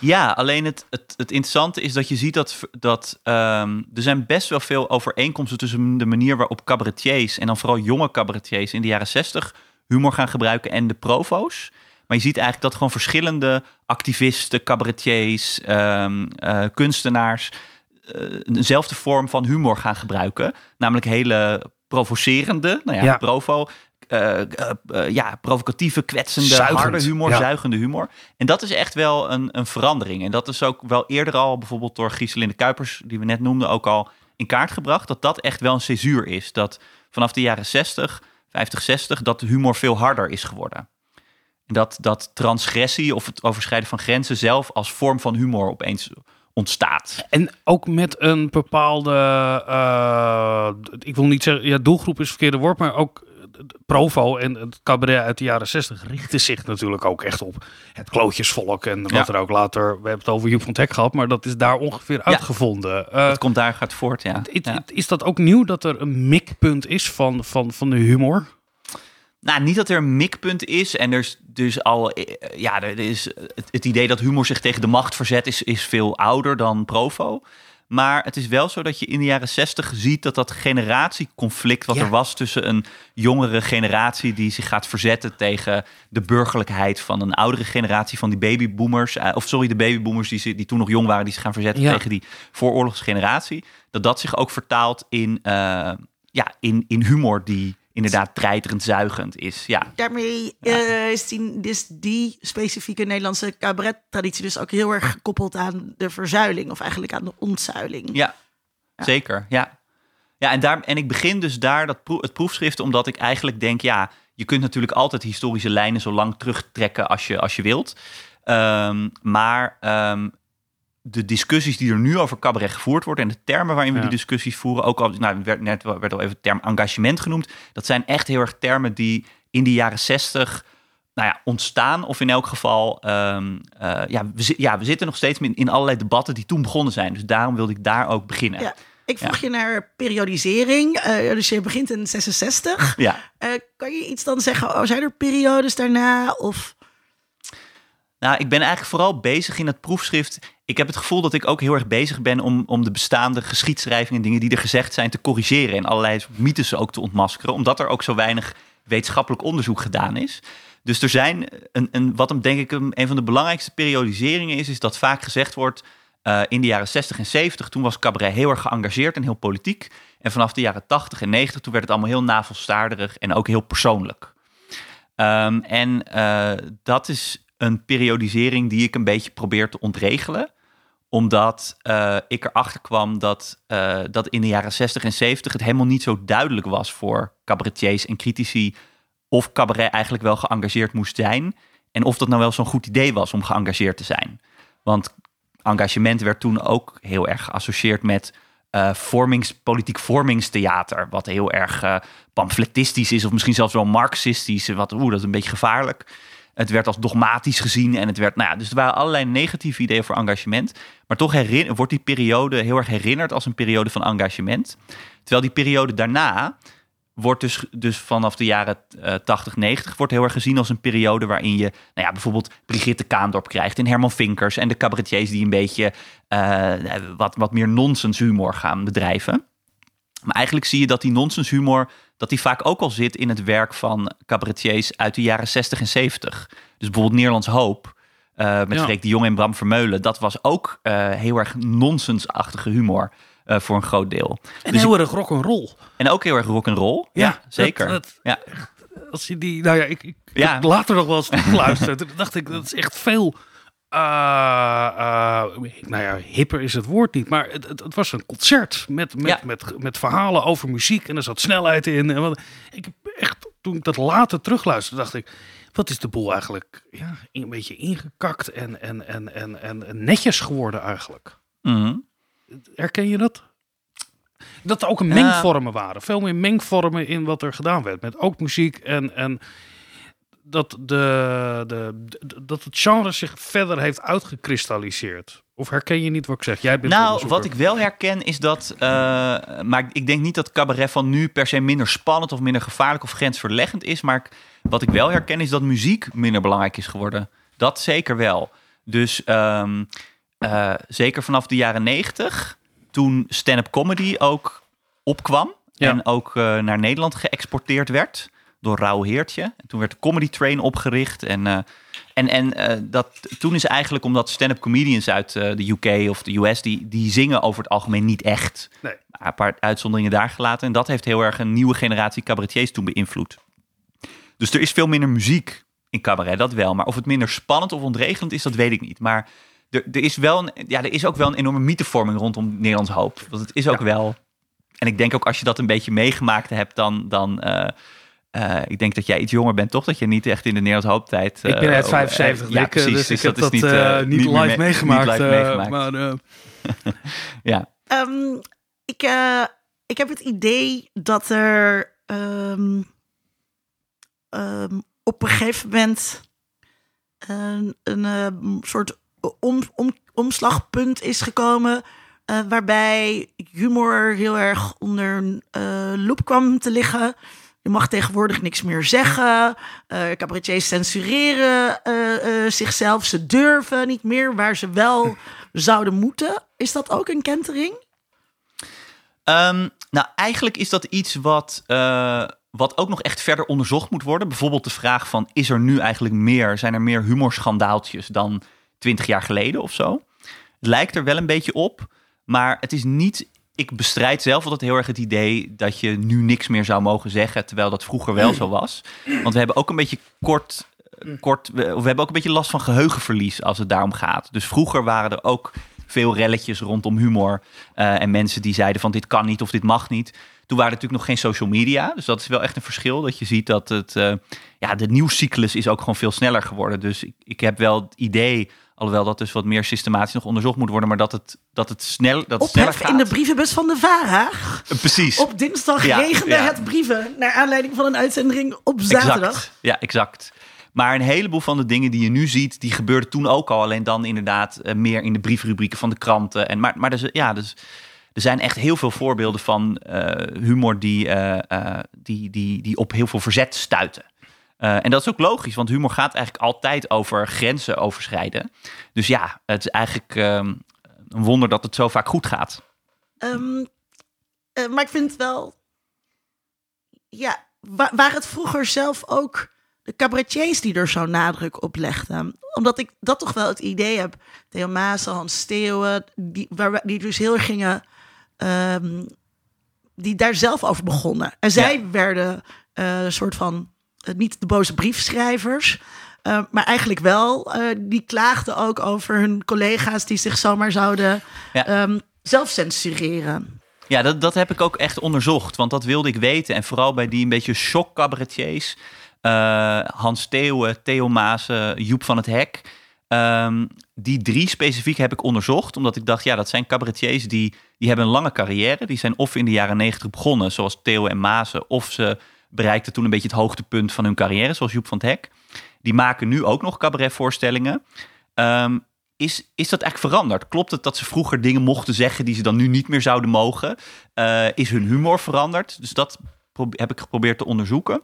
Ja, alleen het, het, het interessante is dat je ziet dat, dat ehm, er zijn best wel veel overeenkomsten tussen de manier waarop cabaretiers en dan vooral jonge cabaretiers in de jaren 60 humor gaan gebruiken en de provo's. Maar je ziet eigenlijk dat gewoon verschillende activisten, cabaretiers, ehm, eh, kunstenaars eh, dezelfde vorm van humor gaan gebruiken. Namelijk hele provocerende, nou ja, Ja. provo, eh, eh, eh, ja, provocatieve, kwetsende, Zuigend, harde humor, ja. zuigende humor. En dat is echt wel een, een verandering. En dat is ook wel eerder al, bijvoorbeeld door Gieselinde Kuipers, die we net noemden, ook al in kaart gebracht. Dat dat echt wel een césuur is. Dat vanaf de jaren 60, 50, 60, dat de humor veel harder is geworden. En dat, dat transgressie of het overschrijden van grenzen zelf als vorm van humor opeens ontstaat. En ook met een bepaalde, ik wil niet zeggen, ja, doelgroep is het verkeerde woord, maar ook Provo en het cabaret uit de jaren 60 richten zich natuurlijk ook echt op het klootjesvolk en wat Ja. er ook later, we hebben het over Joep van Teck gehad, maar dat is daar ongeveer uitgevonden. Eh, Het komt daar gaat voort, ja. it- ja. it- Is dat ook nieuw dat er een mikpunt is van, van, van de humor? Nou, niet dat er een mikpunt is. En er is dus al. eh, Ja, er is het, het idee dat humor zich tegen de macht verzet, is, is veel ouder dan Provo. Maar het is wel zo dat je in de jaren zestig ziet dat dat generatieconflict wat Ja. er was tussen een jongere generatie die zich gaat verzetten tegen de burgerlijkheid van een oudere generatie van die babyboomers. eh, of sorry, de babyboomers die, ze- die toen nog jong waren, die zich gaan verzetten Ja. tegen die vooroorlogsgeneratie. Dat dat zich ook vertaalt in, eh, ja, in, in humor die inderdaad treiterend, zuigend is. Ja, Daarmee eh, is, die, is die specifieke Nederlandse cabaret-traditie dus ook heel erg gekoppeld aan de verzuiling, of eigenlijk aan de ontzuiling. ja, zeker. Ja, ja en, daar, en ik begin dus daar dat het proefschrift omdat ik eigenlijk denk, ja, je kunt natuurlijk altijd historische lijnen zo lang terugtrekken als je, als je wilt. Ehm, maar ehm, de discussies die er nu over cabaret gevoerd worden en de termen waarin we Ja. die discussies voeren, ook al nou, werd net wel- werd al even de term engagement genoemd, dat zijn echt heel erg termen die in de jaren zestig nou ja, ontstaan. Of in elk geval, ehm, eh, ja, we, ja, we zitten nog steeds in, in allerlei debatten die toen begonnen zijn. Dus daarom wilde ik daar ook beginnen. Ja. Ik vroeg je naar periodisering. eh, dus je begint in 66. ja. Eh, kan je iets dan zeggen? Oh, zijn er periodes daarna? Of Nou, ik ben eigenlijk vooral bezig in het proefschrift. Ik heb het gevoel dat ik ook heel erg bezig ben om, om de bestaande geschiedschrijving en dingen die er gezegd zijn te corrigeren. En allerlei mythes ook te ontmaskeren, omdat er ook zo weinig wetenschappelijk onderzoek gedaan is. Dus er zijn, een, een, wat hem denk ik een, een van de belangrijkste periodiseringen is, is dat vaak gezegd wordt eh, in de jaren 60 en 70, toen was cabaret heel erg geëngageerd en heel politiek. En vanaf de jaren 80 en 90, toen werd het allemaal heel navelstaarderig en ook heel persoonlijk. Ehm, en eh, dat is een periodisering die ik een beetje probeer te ontregelen. Omdat eh, ik erachter kwam dat, eh, dat in de jaren 60 en 70 het helemaal niet zo duidelijk was voor cabaretiers en critici of cabaret eigenlijk wel geëngageerd moest zijn. En of dat nou wel zo'n goed idee was om geëngageerd te zijn. Want engagement werd toen ook heel erg geassocieerd met eh, politiek vormingstheater. Wat heel erg pamfletistisch is, of misschien zelfs wel marxistisch. Wat, oeh, dat is een beetje gevaarlijk. Het werd als dogmatisch gezien en het werd, nou ja, dus er waren allerlei negatieve ideeën voor engagement. Maar toch wordt die periode heel erg herinnerd als een periode van engagement. Terwijl die periode daarna wordt dus, dus vanaf de jaren eh 80, 90 wordt heel erg gezien als een periode waarin je nou ja, bijvoorbeeld Brigitte Kaandorp krijgt en Herman Vinkers en de cabaretiers die een beetje eh, wat, wat meer nonsenshumor gaan bedrijven. Maar eigenlijk zie je dat die nonsenshumor dat die vaak ook al zit in het werk van cabaretiers uit de jaren 60 en 70. Dus bijvoorbeeld Nederlands Hoop eh, met Ja. Freek de Jong en Bram Vermeulen. Dat was ook eh, heel erg nonsensachtige humor eh, voor een groot deel. En Dus heel erg rock'n'roll. En ook heel erg rock'n'roll. Ja, Ja, zeker. dat- dat- ja. Als je die, nou ja, ik, ik Ja. later nog wel eens geluisterd. Dacht ik, dat is echt veel. Eh, eh, nou ja, hipper is het woord niet, maar het, het, het was een concert met, met, Ja. met, met verhalen over muziek en er zat snelheid in. En wat, ik heb echt, toen ik dat later terugluisterde, dacht ik, wat is de boel eigenlijk ja, een beetje ingekakt en, en, en, en, en netjes geworden eigenlijk. Mhm. Herken je dat? Dat er ook een Ja. mengvormen waren. Veel meer mengvormen in wat er gedaan werd. Met ook muziek en, en dat, de, de, dat het genre zich verder heeft uitgekristalliseerd. Of herken je niet wat ik zeg? Jij bent Nou, wat ik wel herken is dat. eh, maar ik denk niet dat cabaret van nu per se minder spannend of minder gevaarlijk of grensverleggend is. Maar ik- wat ik wel herken is dat muziek minder belangrijk is geworden. Dat zeker wel. Dus ehm, eh, zeker vanaf de jaren negentig, toen stand-up comedy ook opkwam. Ja. En ook eh, naar Nederland geëxporteerd werd door Rauw Heertje. En toen werd de Comedy Train opgericht. En, eh, en, en eh, dat, toen is eigenlijk omdat stand-up comedians uit eh, de UK of de US... Die, die zingen over het algemeen niet echt. Nee. Een paar uitzonderingen daar gelaten. En dat heeft heel erg een nieuwe generatie cabaretiers toen beïnvloed. Dus er is veel minder muziek in cabaret, dat wel. Maar of het minder spannend of ontregelend is, dat weet ik niet. Maar er, er, is, wel een, ja, er is ook wel een enorme mythevorming rondom Nederlands hoop. Want het is ook Ja. wel... En ik denk ook als je dat een beetje meegemaakt hebt, dan... dan eh, ik denk dat jij iets jonger bent, toch? Dat je niet echt in de Nederlands hooptijd... Ik ben uit oh, 75, eh, ja, Dick, eh, precies. dus, ik heb dat dat is eh, eh, niet, live meegemaakt. Niet live eh, meegemaakt. maar eh, ja. Ehm, ik, eh, ik heb het idee dat er ehm, ehm, op een gegeven moment een, een soort om, om, omslagpunt is gekomen. waarbij humor heel erg onder eh loep kwam te liggen. Je mag tegenwoordig niks meer zeggen. Eh cabaretiers censureren eh, eh, zichzelf. Ze durven niet meer waar ze wel zouden moeten. Is dat ook een kentering? Ehm, nou, eigenlijk is dat iets wat, wat ook nog echt verder onderzocht moet worden. Bijvoorbeeld de vraag van, is er nu eigenlijk meer, zijn er meer humorschandaaltjes dan twintig jaar geleden of zo? Het lijkt er wel een beetje op, maar het is niet ik bestrijd zelf altijd heel erg het idee dat je nu niks meer zou mogen zeggen, terwijl dat vroeger wel zo was. Want we hebben ook een beetje kort, kort we, we hebben ook een beetje last van geheugenverlies als het daarom gaat. Dus vroeger waren er ook veel relletjes rondom humor eh, en mensen die zeiden van dit kan niet of dit mag niet. Toen waren er natuurlijk nog geen social media, dus dat is wel echt een verschil. Dat je ziet dat het, eh, ja, de nieuwscyclus is ook gewoon veel sneller geworden. Dus ik, ik heb wel het idee, alhoewel dat dus wat meer systematisch nog onderzocht moet worden, maar dat het, dat het, snel, dat het sneller gaat. in de brievenbus van de VARA. Eh, Precies. Op dinsdag Ja, regende ja. het brieven naar aanleiding van een uitzending op zaterdag. Exact. Ja, exact. Maar een heleboel van de dingen die je nu ziet, die gebeurden toen ook al. Alleen dan inderdaad eh, meer in de briefrubrieken van de kranten. En, maar maar dus, ja, dus, er zijn echt heel veel voorbeelden van eh, humor die, die, die, die op heel veel verzet stuiten. Eh, en dat is ook logisch, want humor gaat eigenlijk altijd over grenzen overschrijden. Dus ja, het is eigenlijk ehm, een wonder dat het zo vaak goed gaat. Ehm, eh, maar ik vind wel... Ja, wa- waren het vroeger zelf ook de cabaretiers die er zo nadruk op legden? Omdat ik dat toch wel het idee heb. Theo Maassen, Hans Steeuwen, die, waar, die dus heel erg gingen... ehm, die daar zelf over begonnen. En zij werden eh, een soort van... eh, niet de boze briefschrijvers... eh, maar eigenlijk wel, eh, die klaagden ook over hun collega's die zich zomaar zouden Ja. ehm, zelf censureren. Ja, dat, dat heb ik ook echt onderzocht, want dat wilde ik weten. En vooral bij die een beetje shock cabaretiers. eh, Hans Theeuwen, Theo Maassen, Joep van het Hek. Ehm, die drie specifiek heb ik onderzocht, omdat ik dacht, ja, dat zijn cabaretiers die, die hebben een lange carrière. Die zijn of in de jaren negentig begonnen, zoals Theo en Maassen, of ze bereikten toen een beetje het hoogtepunt van hun carrière, zoals Joep van het Hek. Die maken nu ook nog cabaretvoorstellingen. Ehm, is, is dat eigenlijk veranderd? Klopt het dat ze vroeger dingen mochten zeggen die ze dan nu niet meer zouden mogen? Eh, is hun humor veranderd? Dus dat heb ik geprobeerd te onderzoeken.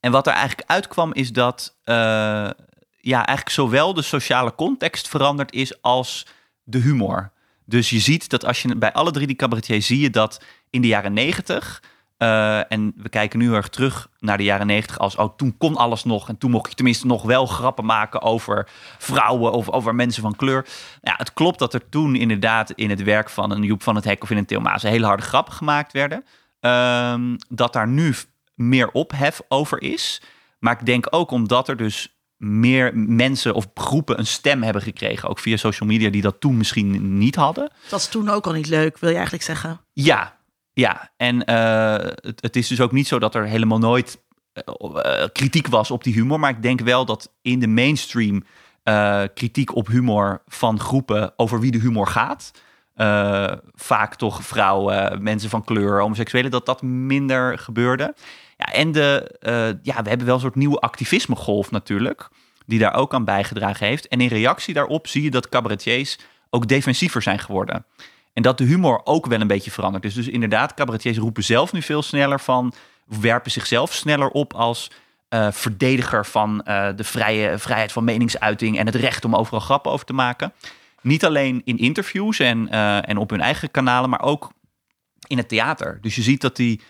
En wat er eigenlijk uitkwam is dat eh, ja, eigenlijk zowel de sociale context veranderd is als de humor. Dus je ziet dat als je bij alle drie die cabaretiers zie je dat in de jaren negentig... eh, en we kijken nu heel erg terug naar de jaren negentig als... oh, toen kon alles nog en toen mocht je tenminste nog wel grappen maken over vrouwen of over mensen van kleur. Ja, het klopt dat er toen inderdaad in het werk van een Joep van het Hek of in een Theo Maas hele harde grappen gemaakt werden. Ehm, dat daar nu meer ophef over is. Maar ik denk ook omdat er dus meer mensen of groepen een stem hebben gekregen, ook via social media, die dat toen misschien niet hadden. Dat was toen ook al niet leuk, wil je eigenlijk zeggen. Ja, ja. En eh, het, is dus ook niet zo dat er helemaal nooit eh, eh, kritiek was op die humor. Maar ik denk wel dat in de mainstream kritiek op humor van groepen over wie de humor gaat. vaak toch vrouwen, mensen van kleur, homoseksuelen, dat dat minder gebeurde. Ja, en de, ja, we hebben wel een soort nieuwe activismegolf natuurlijk, die daar ook aan bijgedragen heeft. En in reactie daarop zie je dat cabaretiers ook defensiever zijn geworden. En dat de humor ook wel een beetje verandert. Dus, dus inderdaad, cabaretiers roepen zelf nu veel sneller van, werpen zichzelf sneller op als eh, verdediger van eh, de vrije, vrijheid van meningsuiting en het recht om overal grappen over te maken. Niet alleen in interviews en, eh, en op hun eigen kanalen, maar ook in het theater. Dus je ziet dat die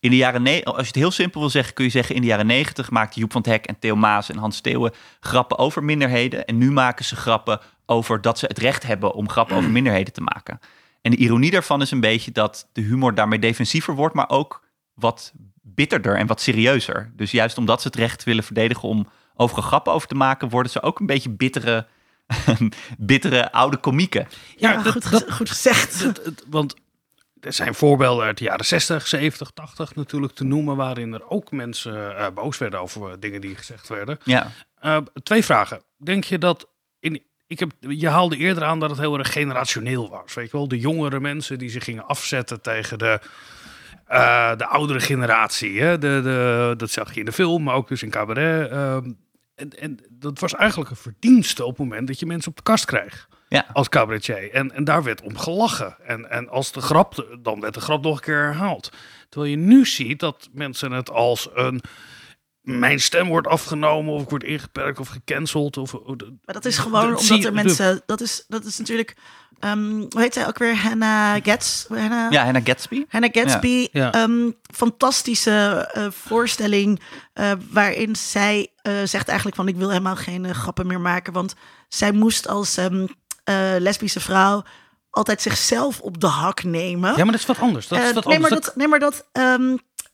in de jaren als je het heel simpel wil zeggen, kun je zeggen in de jaren negentig maakte Joep van het Hek en Theo Maas en Hans Steeuwen grappen over minderheden. En nu maken ze grappen over dat ze het recht hebben om grappen over minderheden te maken. En de ironie daarvan is een beetje dat de humor daarmee defensiever wordt, maar ook wat bitterder en wat serieuzer. Dus juist omdat ze het recht willen verdedigen om overal grappen over te maken, worden ze ook een beetje bittere, bittere oude komieken. Ja, Ja, dat- goed, dat- gez- goed gezegd. Want er zijn voorbeelden uit de jaren 60, 70, 80 natuurlijk te noemen, waarin er ook mensen eh, boos werden over dingen die gezegd werden. Ja, Eh, twee vragen. Denk je dat in. Ik heb, je haalde eerder aan dat het heel erg generationeel was. Weet je wel, de jongere mensen die zich gingen afzetten tegen de, eh, de oudere generatie. Hè? De, de, dat zag je in de film, maar ook dus in cabaret. ehm, en, en dat was eigenlijk een verdienste op het moment dat je mensen op de kast kreeg ja. als cabaretier. En, en daar werd om gelachen. En, en als de grap, dan werd de grap nog een keer herhaald. Terwijl je nu ziet dat mensen het als een... Mijn stem wordt afgenomen of ik word ingeperkt of gecanceld. Of, Maar dat is gewoon omdat er mensen... Dat is, dat is natuurlijk... ehm, hoe heet zij ook weer? Hannah Gets? Hannah, ja Hannah Gatsby. Hannah Gatsby, Ja. ehm, fantastische eh, voorstelling eh, waarin zij eh, zegt eigenlijk van ik wil helemaal geen grappen meer maken, want zij moest als ehm, eh, lesbische vrouw altijd zichzelf op de hak nemen. Ja, maar dat is wat anders. Dat is wat nee, maar anders. dat, nee, maar dat.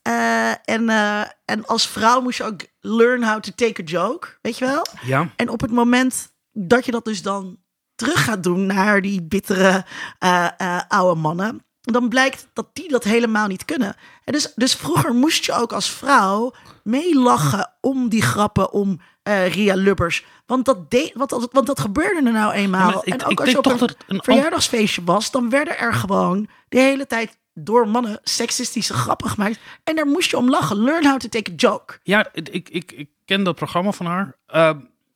Eh, en, eh, en als vrouw moest je ook learn how to take a joke, weet je wel? Ja, En op het moment dat je dat dus dan terug gaat doen naar die bittere eh, oude mannen, dan blijkt dat die dat helemaal niet kunnen. En dus, dus vroeger moest je ook als vrouw meelachen om die grappen om Ria Lubbers. Want dat, deed, want, dat- want dat gebeurde er nou eenmaal. Ja, maar ik- en ook als je op een verjaardagsfeestje was, dan werden er gewoon de hele tijd door mannen seksistische grappen gemaakt. En daar moest je om lachen. Learn how to take a joke. ja ik, ik, ik, ken dat programma van haar. Eh,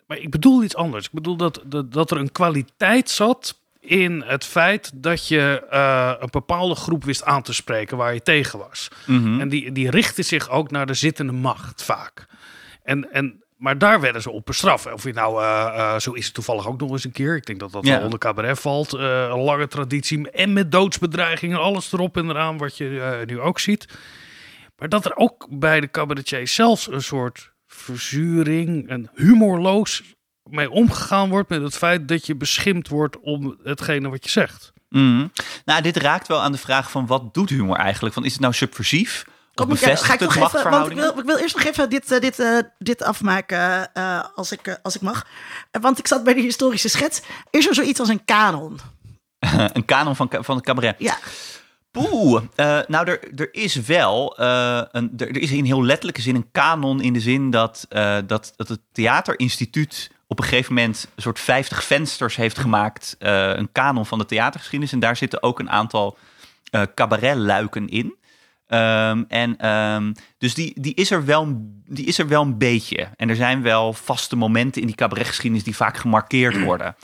maar ik bedoel iets anders. Ik bedoel dat, dat, dat er een kwaliteit zat in het feit dat je eh, een bepaalde groep wist aan te spreken waar je tegen was. Mhm. En die, die richtte zich ook naar de zittende macht vaak. En, en, maar daar werden ze op bestraft. Of je nou, eh, eh, zo is het toevallig ook nog eens een keer. Ik denk dat dat Ja. wel onder cabaret valt. Eh, een lange traditie. En met doodsbedreigingen, alles erop en eraan, wat je nu ook ziet. Maar dat er ook bij de cabaretiers zelfs een soort verzuring en humorloos mee omgegaan wordt met het feit dat je beschimpt wordt om hetgene wat je zegt. Mhm. Nou, dit raakt wel aan de vraag van wat doet humor eigenlijk? Van, is het nou subversief? Kom ik, eh, ga ik nog even, want ik wil, ik wil eerst nog even dit, eh, dit, eh, dit afmaken als, ik, als ik mag. Want ik zat bij de historische schets. Is er zoiets als een kanon? een kanon van, van het cabaret. Ja, Poeh, eh, nou, er, er is wel een, er, er is in heel letterlijke zin een kanon in de zin dat, dat, dat het Theaterinstituut op een gegeven moment een soort 50 vensters heeft gemaakt. een kanon van de theatergeschiedenis. En daar zitten ook een aantal cabaretluiken in. Ehm, en ehm, dus die, die, is er wel, een- die is er wel een beetje. En er zijn wel vaste momenten in die cabaretgeschiedenis die vaak gemarkeerd worden.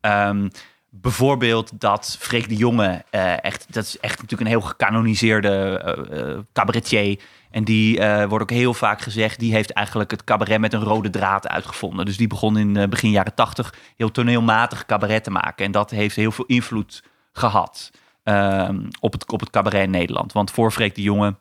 Ehm, bijvoorbeeld dat Freek de Jonge, eh, echt, dat is echt natuurlijk een heel gecanoniseerde eh, eh, cabaretier. En die wordt ook heel vaak gezegd, die heeft eigenlijk het cabaret met een rode draad uitgevonden. Dus die begon in begin jaren tachtig heel toneelmatig cabaret te maken. En dat heeft heel veel invloed gehad op, het, op het cabaret Nederland. Want voor Freek de Jonge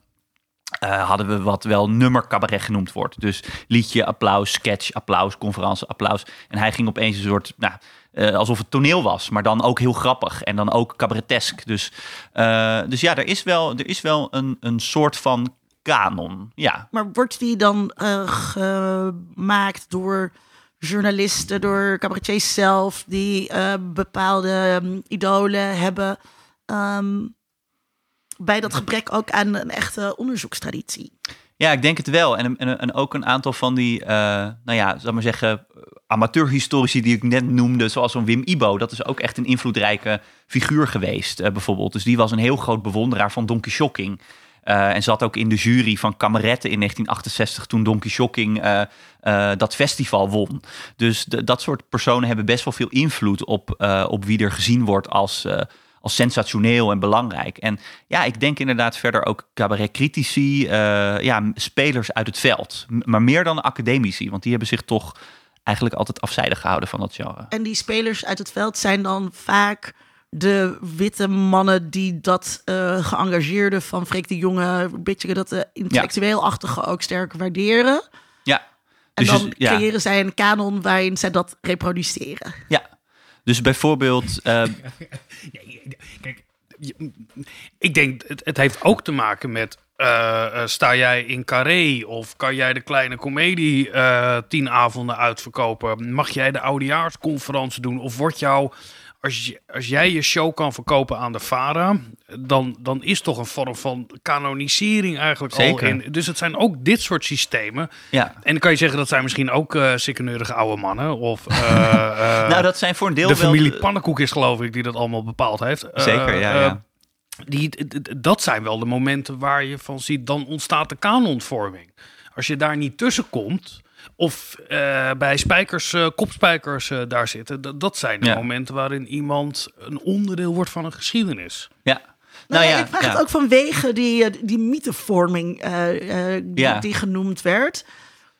eh, hadden we wat wel nummercabaret genoemd wordt. Dus liedje, applaus, sketch, applaus, conferentie, applaus. En hij ging opeens een soort, nou, eh, alsof het toneel was, maar dan ook heel grappig en dan ook cabaretesk. Dus, eh, dus ja, er is wel, er is wel een, een soort van kanon. Ja, maar wordt die dan gemaakt door journalisten, door cabaretiers zelf, die bepaalde ehm, idolen hebben? Ehm, bij dat gebrek ook aan een echte onderzoekstraditie. Ja, ik denk het wel. En, en, ook een aantal van die, eh, nou ja, zal maar zeggen, amateurhistorici die ik net noemde, zoals zo'n Wim Ibo. Dat is ook echt een invloedrijke figuur geweest, eh, bijvoorbeeld. Dus die was een heel groot bewonderaar van Donkey Shocking. Eh, en zat ook in de jury van Kameretten in 1968 toen Donkey Shocking dat festival won. Dus dat soort personen hebben best wel veel invloed op, op wie er gezien wordt als, als sensationeel en belangrijk. En ja, ik denk inderdaad verder ook cabaretcritici, eh ja, spelers uit het veld. Maar meer dan academici, want die hebben zich toch eigenlijk altijd afzijdig gehouden van dat genre. En die spelers uit het veld zijn dan vaak de witte mannen die dat eh geëngageerde van Freek de Jonge, een beetje dat de intellectueel-achtige ook sterk waarderen. Ja, En dus, dan ja, creëren zij een kanon waarin zij dat reproduceren. ja. Dus bijvoorbeeld, eh, Kijk, ik denk, het, het heeft ook te maken met. eh, eh, sta jij in Carré of kan jij de kleine komedie eh, tien avonden uitverkopen? Mag jij de oudejaarsconferentie doen? Of wordt jou, als, je, als jij je show kan verkopen aan de VARA, dan, dan is toch een vorm van kanonisering eigenlijk Zeker. al in. Dus het zijn ook dit soort systemen. ja. En dan kan je zeggen dat zijn misschien ook eh sikkeneurige oude mannen. Of eh, eh, nou dat zijn voor een deel de wel... familie Pannenkoek is geloof ik die dat allemaal bepaald heeft. Zeker, ja, ja. die, dat zijn wel de momenten waar je van ziet, dan ontstaat de kanonvorming. Als je daar niet tussen komt, of eh, bij spijkers, eh, kopspijkers eh, daar zitten, d- dat zijn de Ja. momenten waarin iemand een onderdeel wordt van een geschiedenis. Ja. Nou, Nou ja, ik vraag ja. het ook vanwege die, die mythevorming eh, eh, die, Ja. die genoemd werd.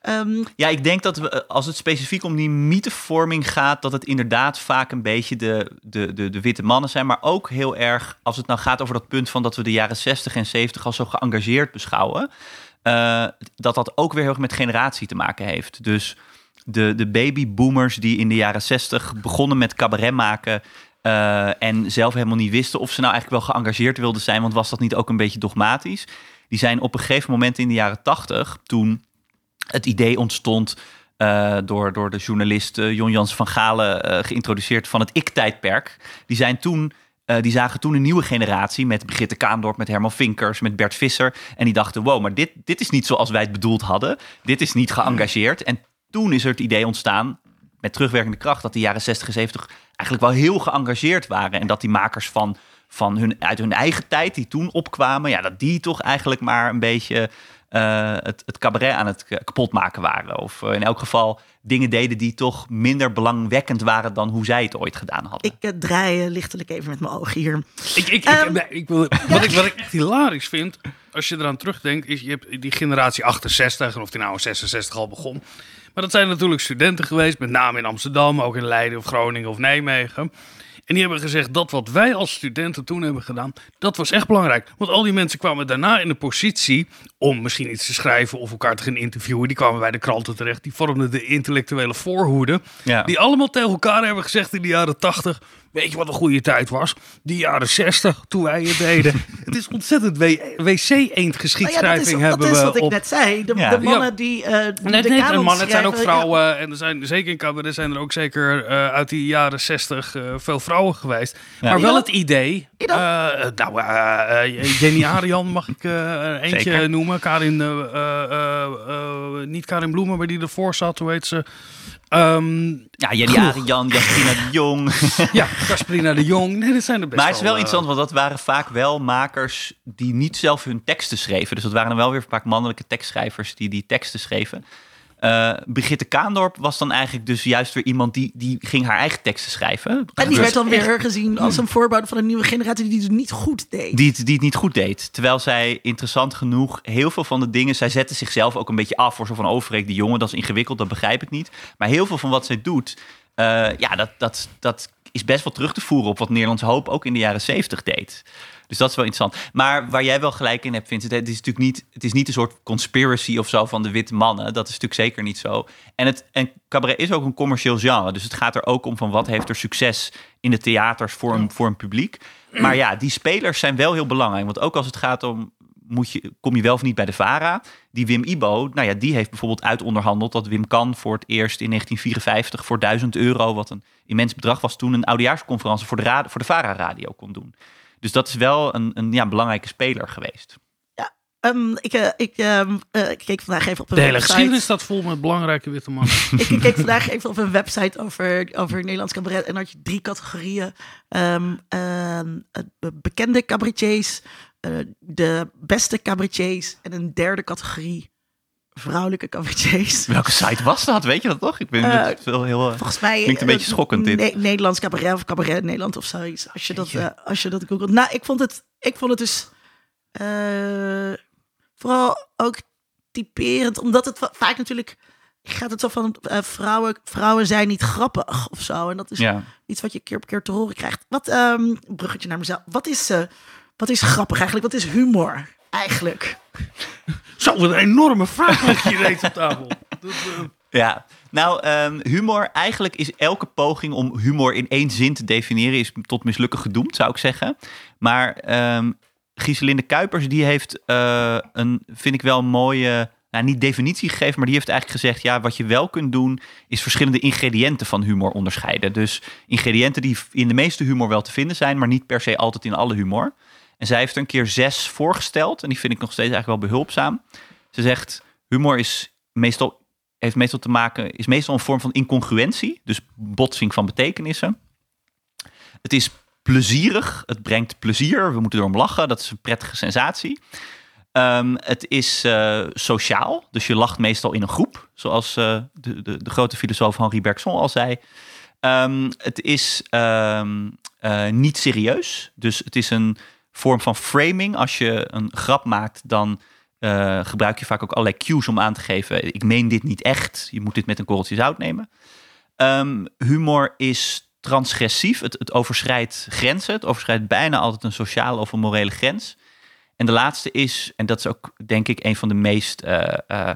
Ehm, Ja, ik denk dat we, als het specifiek om die mythevorming gaat, dat het inderdaad vaak een beetje de, de, de, de witte mannen zijn. Maar ook heel erg, als het nou gaat over dat punt van dat we de jaren 60 en 70 al zo geëngageerd beschouwen, eh, dat dat ook weer heel erg met generatie te maken heeft. Dus de, de babyboomers die in de jaren 60 begonnen met cabaret maken. eh, en zelf helemaal niet wisten of ze nou eigenlijk wel geëngageerd wilden zijn, want was dat niet ook een beetje dogmatisch? Die zijn op een gegeven moment in de jaren tachtig, toen het idee ontstond uh, door, door de journalist Jon Jans van Galen geïntroduceerd van het ik-tijdperk. Die, zijn toen, die zagen toen een nieuwe generatie met Brigitte Kaandorp, met Herman Vinkers, met Bert Visser. En die dachten, wow, maar dit, dit is niet zoals wij het bedoeld hadden. Dit is niet geëngageerd. En toen is er het idee ontstaan, met terugwerkende kracht, dat de jaren 60 en 70 eigenlijk wel heel geëngageerd waren. En dat die makers van, van hun, uit hun eigen tijd, die toen opkwamen, ja, dat die toch eigenlijk maar een beetje uh, het, het cabaret aan het kapotmaken waren. Of uh, in elk geval dingen deden die toch minder belangwekkend waren dan hoe zij het ooit gedaan hadden. Ik uh, draai lichtelijk even met mijn ogen hier. Ik, ik, um, ik, ik wil, wat, ik, wat ik echt hilarisch vind, als je eraan terugdenkt, is je hebt die generatie 68, en of die nou in 66 al begon. Maar dat zijn natuurlijk studenten geweest, met name in Amsterdam, ook in Leiden of Groningen of Nijmegen. En die hebben gezegd dat wat wij als studenten toen hebben gedaan, dat was echt belangrijk. Want al die mensen kwamen daarna in de positie om misschien iets te schrijven of elkaar te gaan interviewen. Die kwamen bij de kranten terecht. Die vormden de intellectuele voorhoede. Ja. Die allemaal tegen elkaar hebben gezegd in de jaren tachtig. Weet je wat een goede tijd was? Die jaren 60, toen wij het deden. het is ontzettend wc-eendgeschiedschrijving oh ja, hebben we. Dat is wat op... ik net zei. De, ja. de mannen ja. die. Uh, nee, de nee, de mannen, het zijn ook vrouwen. En er zijn zeker in cabaret zijn er ook zeker uh, uit die jaren 60 uh, veel vrouwen geweest. Maar wel het idee. nou, Jenny Arian mag ik eentje zeker. noemen. Karin, niet Karin Bloemen, maar die ervoor zat. Hoe heet ze? Um, ja, Jenny Arian, Jasperina de Jong. ja, Jasperina de Jong. Nee, dat zijn er best Maar het is wel uh, interessant, want dat waren vaak wel makers die niet zelf hun teksten schreven. Dus dat waren dan wel weer vaak mannelijke tekstschrijvers die die teksten schreven. Uh, Brigitte Kaandorp was dan eigenlijk dus juist weer iemand die, die ging haar eigen teksten schrijven. En die werd dan weer gezien als een voorbouw van een nieuwe generatie die het niet goed deed. Die het, die het niet goed deed. Terwijl zij interessant genoeg heel veel van de dingen, zij zette zichzelf ook een beetje af voor zo van overreek die jongen, dat is ingewikkeld, dat begrijp ik niet. Maar heel veel van wat zij doet, uh, ja, dat, dat, dat is best wel terug te voeren op wat Nederlands Hoop ook in de jaren zeventig deed. Dus dat is wel interessant. Maar waar jij wel gelijk in hebt, Vincent, het is natuurlijk niet, het is niet een soort conspiracy of zo van de witte mannen. Dat is natuurlijk zeker niet zo. En, het, en cabaret is ook een commercieel genre. Dus het gaat er ook om van wat heeft er succes in de theaters voor een, voor een publiek. Maar ja, die spelers zijn wel heel belangrijk. Want ook als het gaat om moet je, kom je wel of niet bij de VARA. Die Wim Ibo, nou ja, die heeft bijvoorbeeld uitonderhandeld dat Wim Kan voor het eerst in 1954 voor 1000 euro, wat een immens bedrag was toen, een oudejaarsconferentie voor de, voor de VARA-radio kon doen. Dus dat is wel een, een ja, belangrijke speler geweest. Ja, um, ik, uh, ik, um, uh, ik keek vandaag even op een De hele website. geschiedenis staat vol met belangrijke witte mannen. ik, ik keek vandaag even op een website over, over Nederlands cabaret. En dan had je drie categorieën. Um, uh, bekende cabaretiers, uh, de beste cabaretiers en een derde categorie vrouwelijke cabaretiers. Welke site was dat? Weet je dat toch? Ik ben uh, veel heel. Volgens mij klinkt een beetje schokkend dit. Ne Nederlands cabaret of cabaret Nederland of zoiets. Als je dat, uh, als je dat googelt. Nou, ik vond het, ik vond het dus vooral ook typerend, omdat het vaak natuurlijk gaat het zo van vrouwen, vrouwen zijn niet grappig of zo. En dat is ja. iets wat je keer op keer te horen krijgt. Wat um, bruggetje naar mezelf. Wat is, wat is grappig eigenlijk? Wat is humor eigenlijk? Zo, een enorme vraag ligt hier reeds op tafel. Dat, uh... Ja, nou, um, humor, eigenlijk is elke poging om humor in één zin te definiëren, is tot mislukken gedoemd, zou ik zeggen. Maar um, Gieselinde Kuipers, die heeft uh, een, vind ik wel een mooie, nou, niet definitie gegeven, maar die heeft eigenlijk gezegd, ja, wat je wel kunt doen, is verschillende ingrediënten van humor onderscheiden. Dus ingrediënten die in de meeste humor wel te vinden zijn, maar niet per se altijd in alle humor. En zij heeft een keer zes voorgesteld. En die vind ik nog steeds eigenlijk wel behulpzaam. Ze zegt, humor is meestal, heeft meestal te maken, is meestal een vorm van incongruentie. Dus botsing van betekenissen. Het is plezierig. Het brengt plezier. We moeten erom lachen. Dat is een prettige sensatie. Um, het is uh, sociaal. Dus je lacht meestal in een groep. Zoals uh, de, de, de, grote filosoof Henri Bergson al zei. Um, het is um, uh, niet serieus. Dus het is een vorm van framing. Als je een grap maakt, dan uh, gebruik je vaak ook allerlei cues om aan te geven. Ik meen dit niet echt. Je moet dit met een korreltje zout nemen. Um, humor is transgressief. Het, het overschrijdt grenzen. Het overschrijdt bijna altijd een sociale of een morele grens. En de laatste is, en dat is ook denk ik een van de meest uh, uh,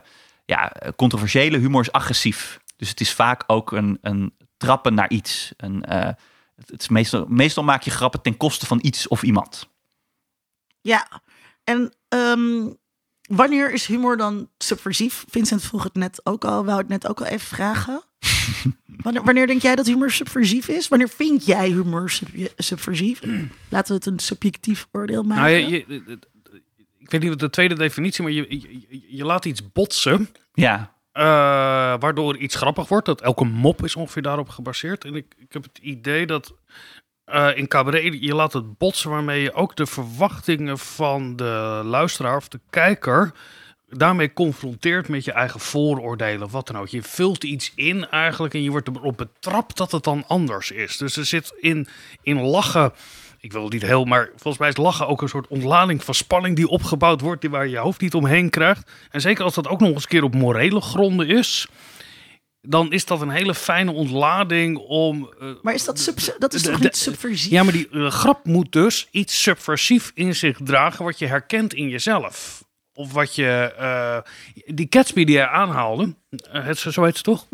ja, controversiële, humor is agressief. Dus het is vaak ook een, een trappen naar iets. Een, het, meestal, meestal maak je grappen ten koste van iets of iemand. Ja, en ehm, wanneer is humor dan subversief? Vincent vroeg het net ook al, wou het net ook al even vragen. wanneer, wanneer denk jij dat humor subversief is? Wanneer vind jij humor sub- subversief? Laten we het een subjectief oordeel maken. Nou, je, je- ik weet niet wat de tweede definitie, maar je, je, je- je laat iets botsen. Ja, eh, waardoor iets grappig wordt. Dat elke mop is ongeveer daarop gebaseerd. En ik, ik heb het idee dat eh, in cabaret je laat het botsen waarmee je ook de verwachtingen van de luisteraar of de kijker daarmee confronteert met je eigen vooroordelen wat dan ook. Je vult iets in eigenlijk en je wordt erop betrapt dat het dan anders is. Dus er zit in, in lachen, ik wil niet heel, maar volgens mij is lachen ook een soort ontlading van spanning die opgebouwd wordt, die waar je je hoofd niet omheen krijgt. En zeker als dat ook nog eens een keer op morele gronden is, dan is dat een hele fijne ontlading om... eh, maar is dat, sub, dat is toch niet subversief? ja, maar die eh, grap moet dus iets subversief in zich dragen wat je herkent in jezelf. Of wat je... eh, die Gatsby die hij aanhaalde, het, zo heet ze toch?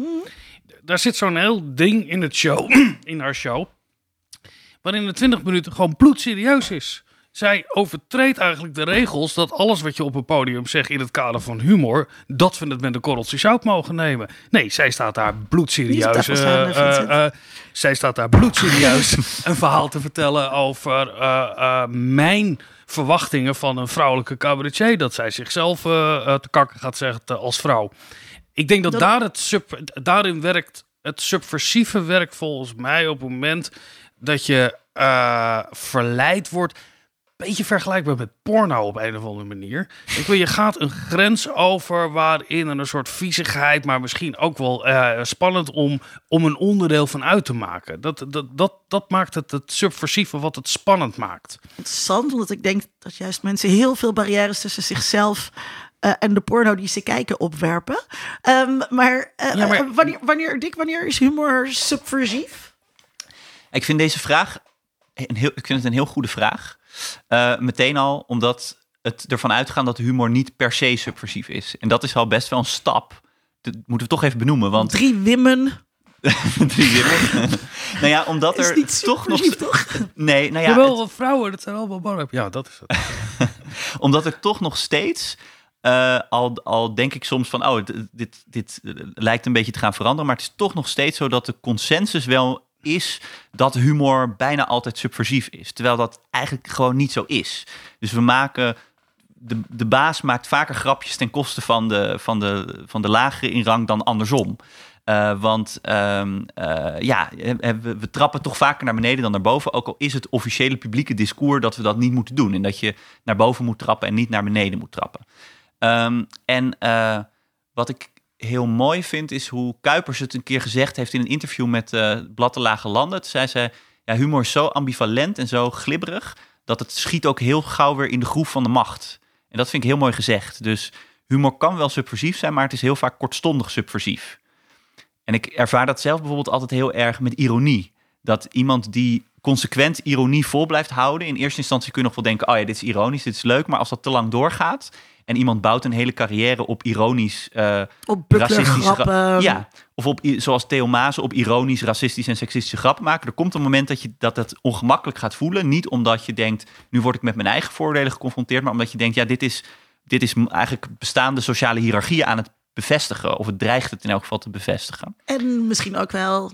Daar zit zo'n heel ding in het show, in haar show, waarin de 20 minuten gewoon bloedserieus is. Zij overtreedt eigenlijk de regels dat alles wat je op een podium zegt in het kader van humor, dat we het met een korreltje zout mogen nemen. Nee, zij staat daar bloedserieus. eh, zij staat daar bloedserieus een verhaal te vertellen over mijn verwachtingen van een vrouwelijke cabaretier. Dat zij zichzelf te kakken gaat zeggen als vrouw. Ik denk dat, Dat- daar het sub, daarin werkt het subversieve werk volgens mij op het moment dat je verleid wordt. Beetje vergelijkbaar met porno op een of andere manier. Ik wil, je gaat een grens over waarin er een soort viezigheid, maar misschien ook wel eh, spannend om, om een onderdeel van uit te maken. Dat, dat, dat, dat maakt het het subversieve wat het spannend maakt. Interessant, omdat ik denk dat juist mensen heel veel barrières tussen zichzelf eh, en de porno die ze kijken opwerpen. Ehm, maar, eh, Ja, maar- eh, wanneer, wanneer, Dick, wanneer is humor subversief? Ik vind deze vraag een heel, ik vind het een heel goede vraag. Eh, meteen al omdat het ervan uitgaan dat humor niet per se subversief is. En dat is al best wel een stap. Dat moeten we toch even benoemen. Want Drie wimmen drie winnen. nou ja, omdat is er niet toch nog. subversief, toch? Nee, nou ja, Jawel, het- vrouwen, dat zijn allemaal mannen. Ja, dat is het. omdat er toch nog steeds. eh, al, al denk ik soms van, oh, d- dit, dit eh, lijkt een beetje te gaan veranderen. Maar het is toch nog steeds zo dat de consensus wel is dat humor bijna altijd subversief is. Terwijl dat eigenlijk gewoon niet zo is. Dus we maken. De, de baas maakt vaker grapjes ten koste van de, van de, van de lagere in rang dan andersom. Eh, want ehm, eh, ja, we, we trappen toch vaker naar beneden dan naar boven. Ook al is het officiële publieke discours dat we dat niet moeten doen. En dat je naar boven moet trappen en niet naar beneden moet trappen. Ehm, en eh, wat ik heel mooi vind, is hoe Kuipers het een keer gezegd heeft in een interview met eh Blad Lage Landen. Toen zei ze, ja, humor is zo ambivalent en zo glibberig, dat het schiet ook heel gauw weer in de groef van de macht. En dat vind ik heel mooi gezegd. Dus humor kan wel subversief zijn, maar het is heel vaak kortstondig subversief. En ik ervaar dat zelf bijvoorbeeld altijd heel erg met ironie. Dat iemand die consequent ironie vol blijft houden. In eerste instantie kun je nog wel denken: oh ja, dit is ironisch, dit is leuk. Maar als dat te lang doorgaat en iemand bouwt een hele carrière op ironisch, eh, Op racistische grappen. Ja, of op, zoals Theo Maas op ironisch, racistische en seksistische grappen maken. Er komt een moment dat je dat het ongemakkelijk gaat voelen. Niet omdat je denkt: nu word ik met mijn eigen voordelen geconfronteerd. Maar omdat je denkt: ja, dit is, dit is eigenlijk bestaande sociale hiërarchieën aan het bevestigen. Of het dreigt het in elk geval te bevestigen. En misschien ook wel,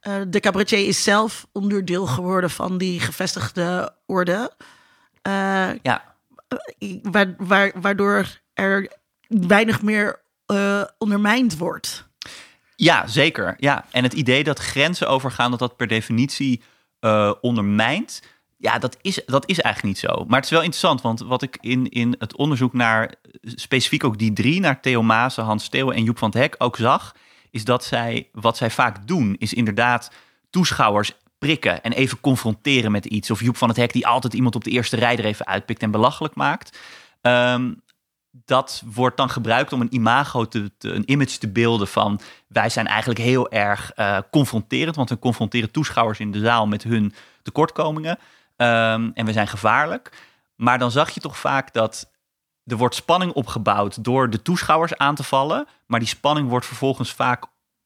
eh, de cabaretier is zelf onderdeel geworden van die gevestigde orde. Eh, Ja, wa- waar, waardoor er weinig meer eh, ondermijnd wordt. Ja, zeker. Ja. En het idee dat grenzen overgaan, dat dat per definitie eh, ondermijnt. Ja, dat is, dat is eigenlijk niet zo. Maar het is wel interessant, want wat ik in, in het onderzoek naar eh, specifiek ook die drie, naar Theo Maassen, Hans Steeuwen en Joep van het Hek ook zag, is dat zij, wat zij vaak doen, is inderdaad toeschouwers prikken en even confronteren met iets. Of Joep van het Hek die altijd iemand op de eerste rij er even uitpikt en belachelijk maakt. Ehm, dat wordt dan gebruikt om een imago te, een image te beelden van wij zijn eigenlijk heel erg eh, confronterend, want we confronteren toeschouwers in de zaal met hun tekortkomingen Ehm, en we zijn gevaarlijk. Maar dan zag je toch vaak dat er wordt spanning opgebouwd door de toeschouwers aan te vallen, maar die spanning wordt vervolgens vaak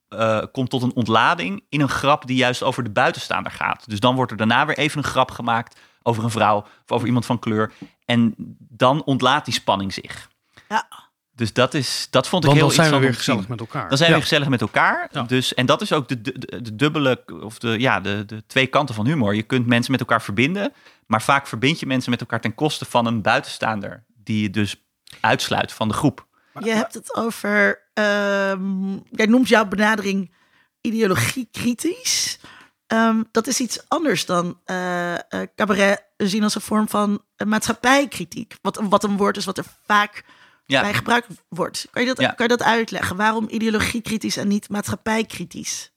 eh, komt tot een ontlading in een grap die juist over de buitenstaander gaat. Dus dan wordt er daarna weer even een grap gemaakt over een vrouw of over iemand van kleur. En dan ontlaat die spanning zich. Ja. Dus dat, is, dat vond ik Want heel dan zijn we weer gezellig met elkaar. Dan zijn we weer gezellig met elkaar. Ja. Dus, en dat is ook de, de, de- de dubbele, of de, ja, de, de twee kanten van humor. Je kunt mensen met elkaar verbinden, maar vaak verbind je mensen met elkaar ten koste van een buitenstaander, die je dus uitsluit van de groep. Je hebt het over, ehm, jij noemt jouw benadering ideologie kritisch. Ehm, dat is iets anders dan eh, cabaret zien als een vorm van eh, maatschappijkritiek. Wat, wat een woord is wat er vaak Ja. bij gebruikt wordt. Kan je, dat, Ja. kan je dat uitleggen? Waarom ideologie kritisch en niet maatschappijkritisch?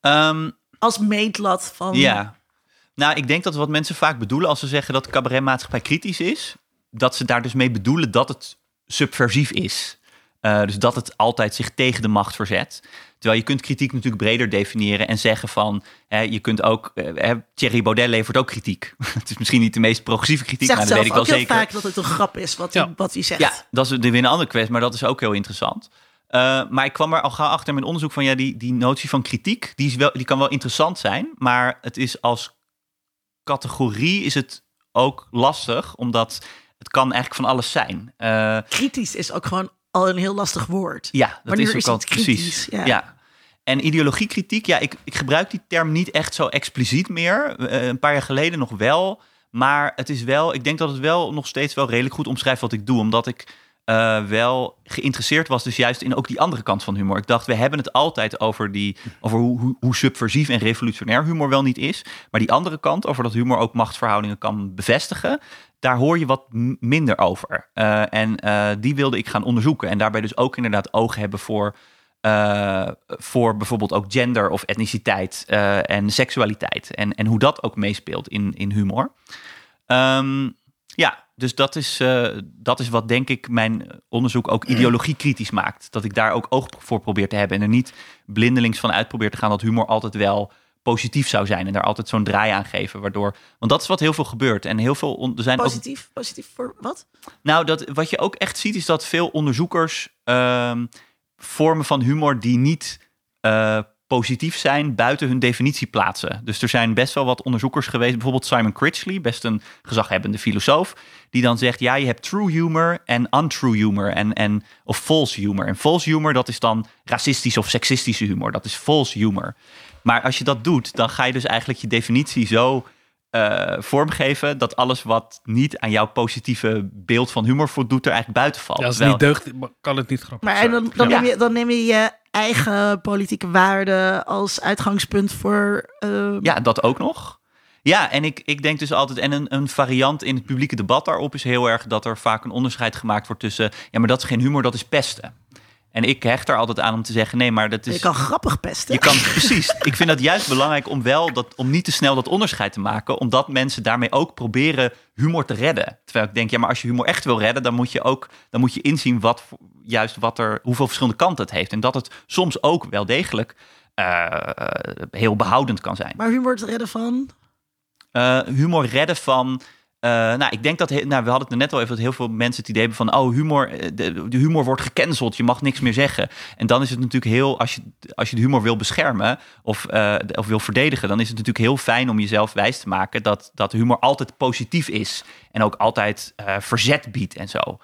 Ehm, Als meetlat van... Ja. Nou, ik denk dat wat mensen vaak bedoelen als ze zeggen dat cabaret maatschappij kritisch is, dat ze daar dus mee bedoelen dat het subversief is. Eh, dus dat het altijd zich tegen de macht verzet. Terwijl je kunt kritiek natuurlijk breder definiëren en zeggen van, hè, je kunt ook, eh, hè, Thierry Baudet levert ook kritiek. het is misschien niet de meest progressieve kritiek, zegt maar dat zelf weet ik wel ook heel zeker. vaak dat het een grap is wat, Ja. hij, wat hij zegt. Ja, dat is weer een andere kwestie, maar dat is ook heel interessant. Eh, maar ik kwam er al gauw achter in mijn onderzoek van ja, die, die notie van kritiek, die, is wel, die kan wel interessant zijn, maar het is als categorie is het ook lastig, omdat het kan eigenlijk van alles zijn. Eh, Kritisch is ook gewoon al een heel lastig woord. ja, dat Wanneer is ook is al precies. Ja. Ja. En ideologiekritiek, ja, ik, ik gebruik die term niet echt zo expliciet meer. Eh, een paar jaar geleden nog wel. Maar het is wel, ik denk dat het wel nog steeds wel redelijk goed omschrijft wat ik doe. Omdat ik eh, wel geïnteresseerd was, dus juist in ook die andere kant van humor. Ik dacht, we hebben het altijd over, die, over hoe, hoe, subversief en revolutionair humor wel niet is. Maar die andere kant, over dat humor ook machtsverhoudingen kan bevestigen. Daar hoor je wat minder over. Eh, en eh, die wilde ik gaan onderzoeken. En daarbij dus ook inderdaad oog hebben voor voor bijvoorbeeld ook gender of etniciteit en seksualiteit. En, en hoe dat ook meespeelt in, in humor. Ehm, ja, dus dat is, eh, dat is wat denk ik mijn onderzoek ook ideologie kritisch maakt. Dat ik daar ook oog voor probeer te hebben. En er niet blindelings van uit probeer te gaan dat humor altijd wel positief zou zijn. En daar altijd zo'n draai aan geven. Waardoor, want dat is wat heel veel gebeurt. En heel veel, er zijn ook Positief? Positief voor wat? nou, dat, wat je ook echt ziet is dat veel onderzoekers ehm, vormen van humor die niet eh, positief zijn buiten hun definitie plaatsen. Dus er zijn best wel wat onderzoekers geweest, bijvoorbeeld Simon Critchley, best een gezaghebbende filosoof, die dan zegt, ja, je hebt true humor en untrue humor en, en, of false humor. En false humor, dat is dan racistisch of seksistische humor. Dat is false humor. Maar als je dat doet, dan ga je dus eigenlijk je definitie zo eh, vormgeven dat alles wat niet aan jouw positieve beeld van humor voldoet er eigenlijk buiten valt. Ja, als het Terwijl- niet deugt, kan het niet grappig Maar en zijn. dan, dan, Ja. neem je, dan neem je je eigen politieke waarden als uitgangspunt voor... eh, Ja, dat ook nog. Ja, en ik, ik denk dus altijd, en een, een variant in het publieke debat daarop is heel erg dat er vaak een onderscheid gemaakt wordt tussen, ja, maar dat is geen humor, dat is pesten. En ik hecht er altijd aan om te zeggen, nee, maar dat is. Je kan grappig pesten. Je kan precies. Ik vind dat juist belangrijk om wel dat, om niet te snel dat onderscheid te maken, omdat mensen daarmee ook proberen humor te redden. Terwijl ik denk, ja, maar als je humor echt wil redden, dan moet je ook, dan moet je inzien wat juist wat er, hoeveel verschillende kanten het heeft en dat het soms ook wel degelijk eh, heel behoudend kan zijn. Maar humor te redden van... Eh, humor redden van. Eh, nou, ik denk dat. Nou, we hadden het er net al even dat heel veel mensen het idee hebben van. Oh, humor. eh, De, de humor wordt gecanceld. Je mag niks meer zeggen. En dan is het natuurlijk heel. Als je, als je de humor wil beschermen. Of, eh, of wil verdedigen. Dan is het natuurlijk heel fijn om jezelf wijs te maken. Dat, dat humor altijd positief is. En ook altijd verzet biedt en zo.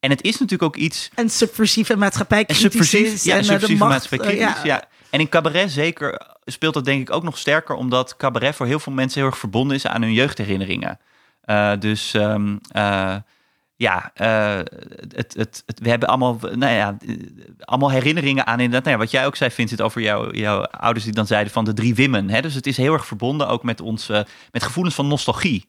En het is natuurlijk ook iets. En subversief en maatschappij En subversief, ja, en de macht, maatschappij kritisch, ja. En in cabaret zeker speelt dat denk ik ook nog sterker, omdat cabaret voor heel veel mensen heel erg verbonden is aan hun jeugdherinneringen. Eh, dus ehm, eh, ja, eh, het, het, we hebben allemaal, nou ja, allemaal herinneringen aan inderdaad, nou ja, wat jij ook zei, Vincent, over jou, jouw ouders die dan zeiden van de drie wimmen. Hè? Dus het is heel erg verbonden ook met ons, met gevoelens van nostalgie.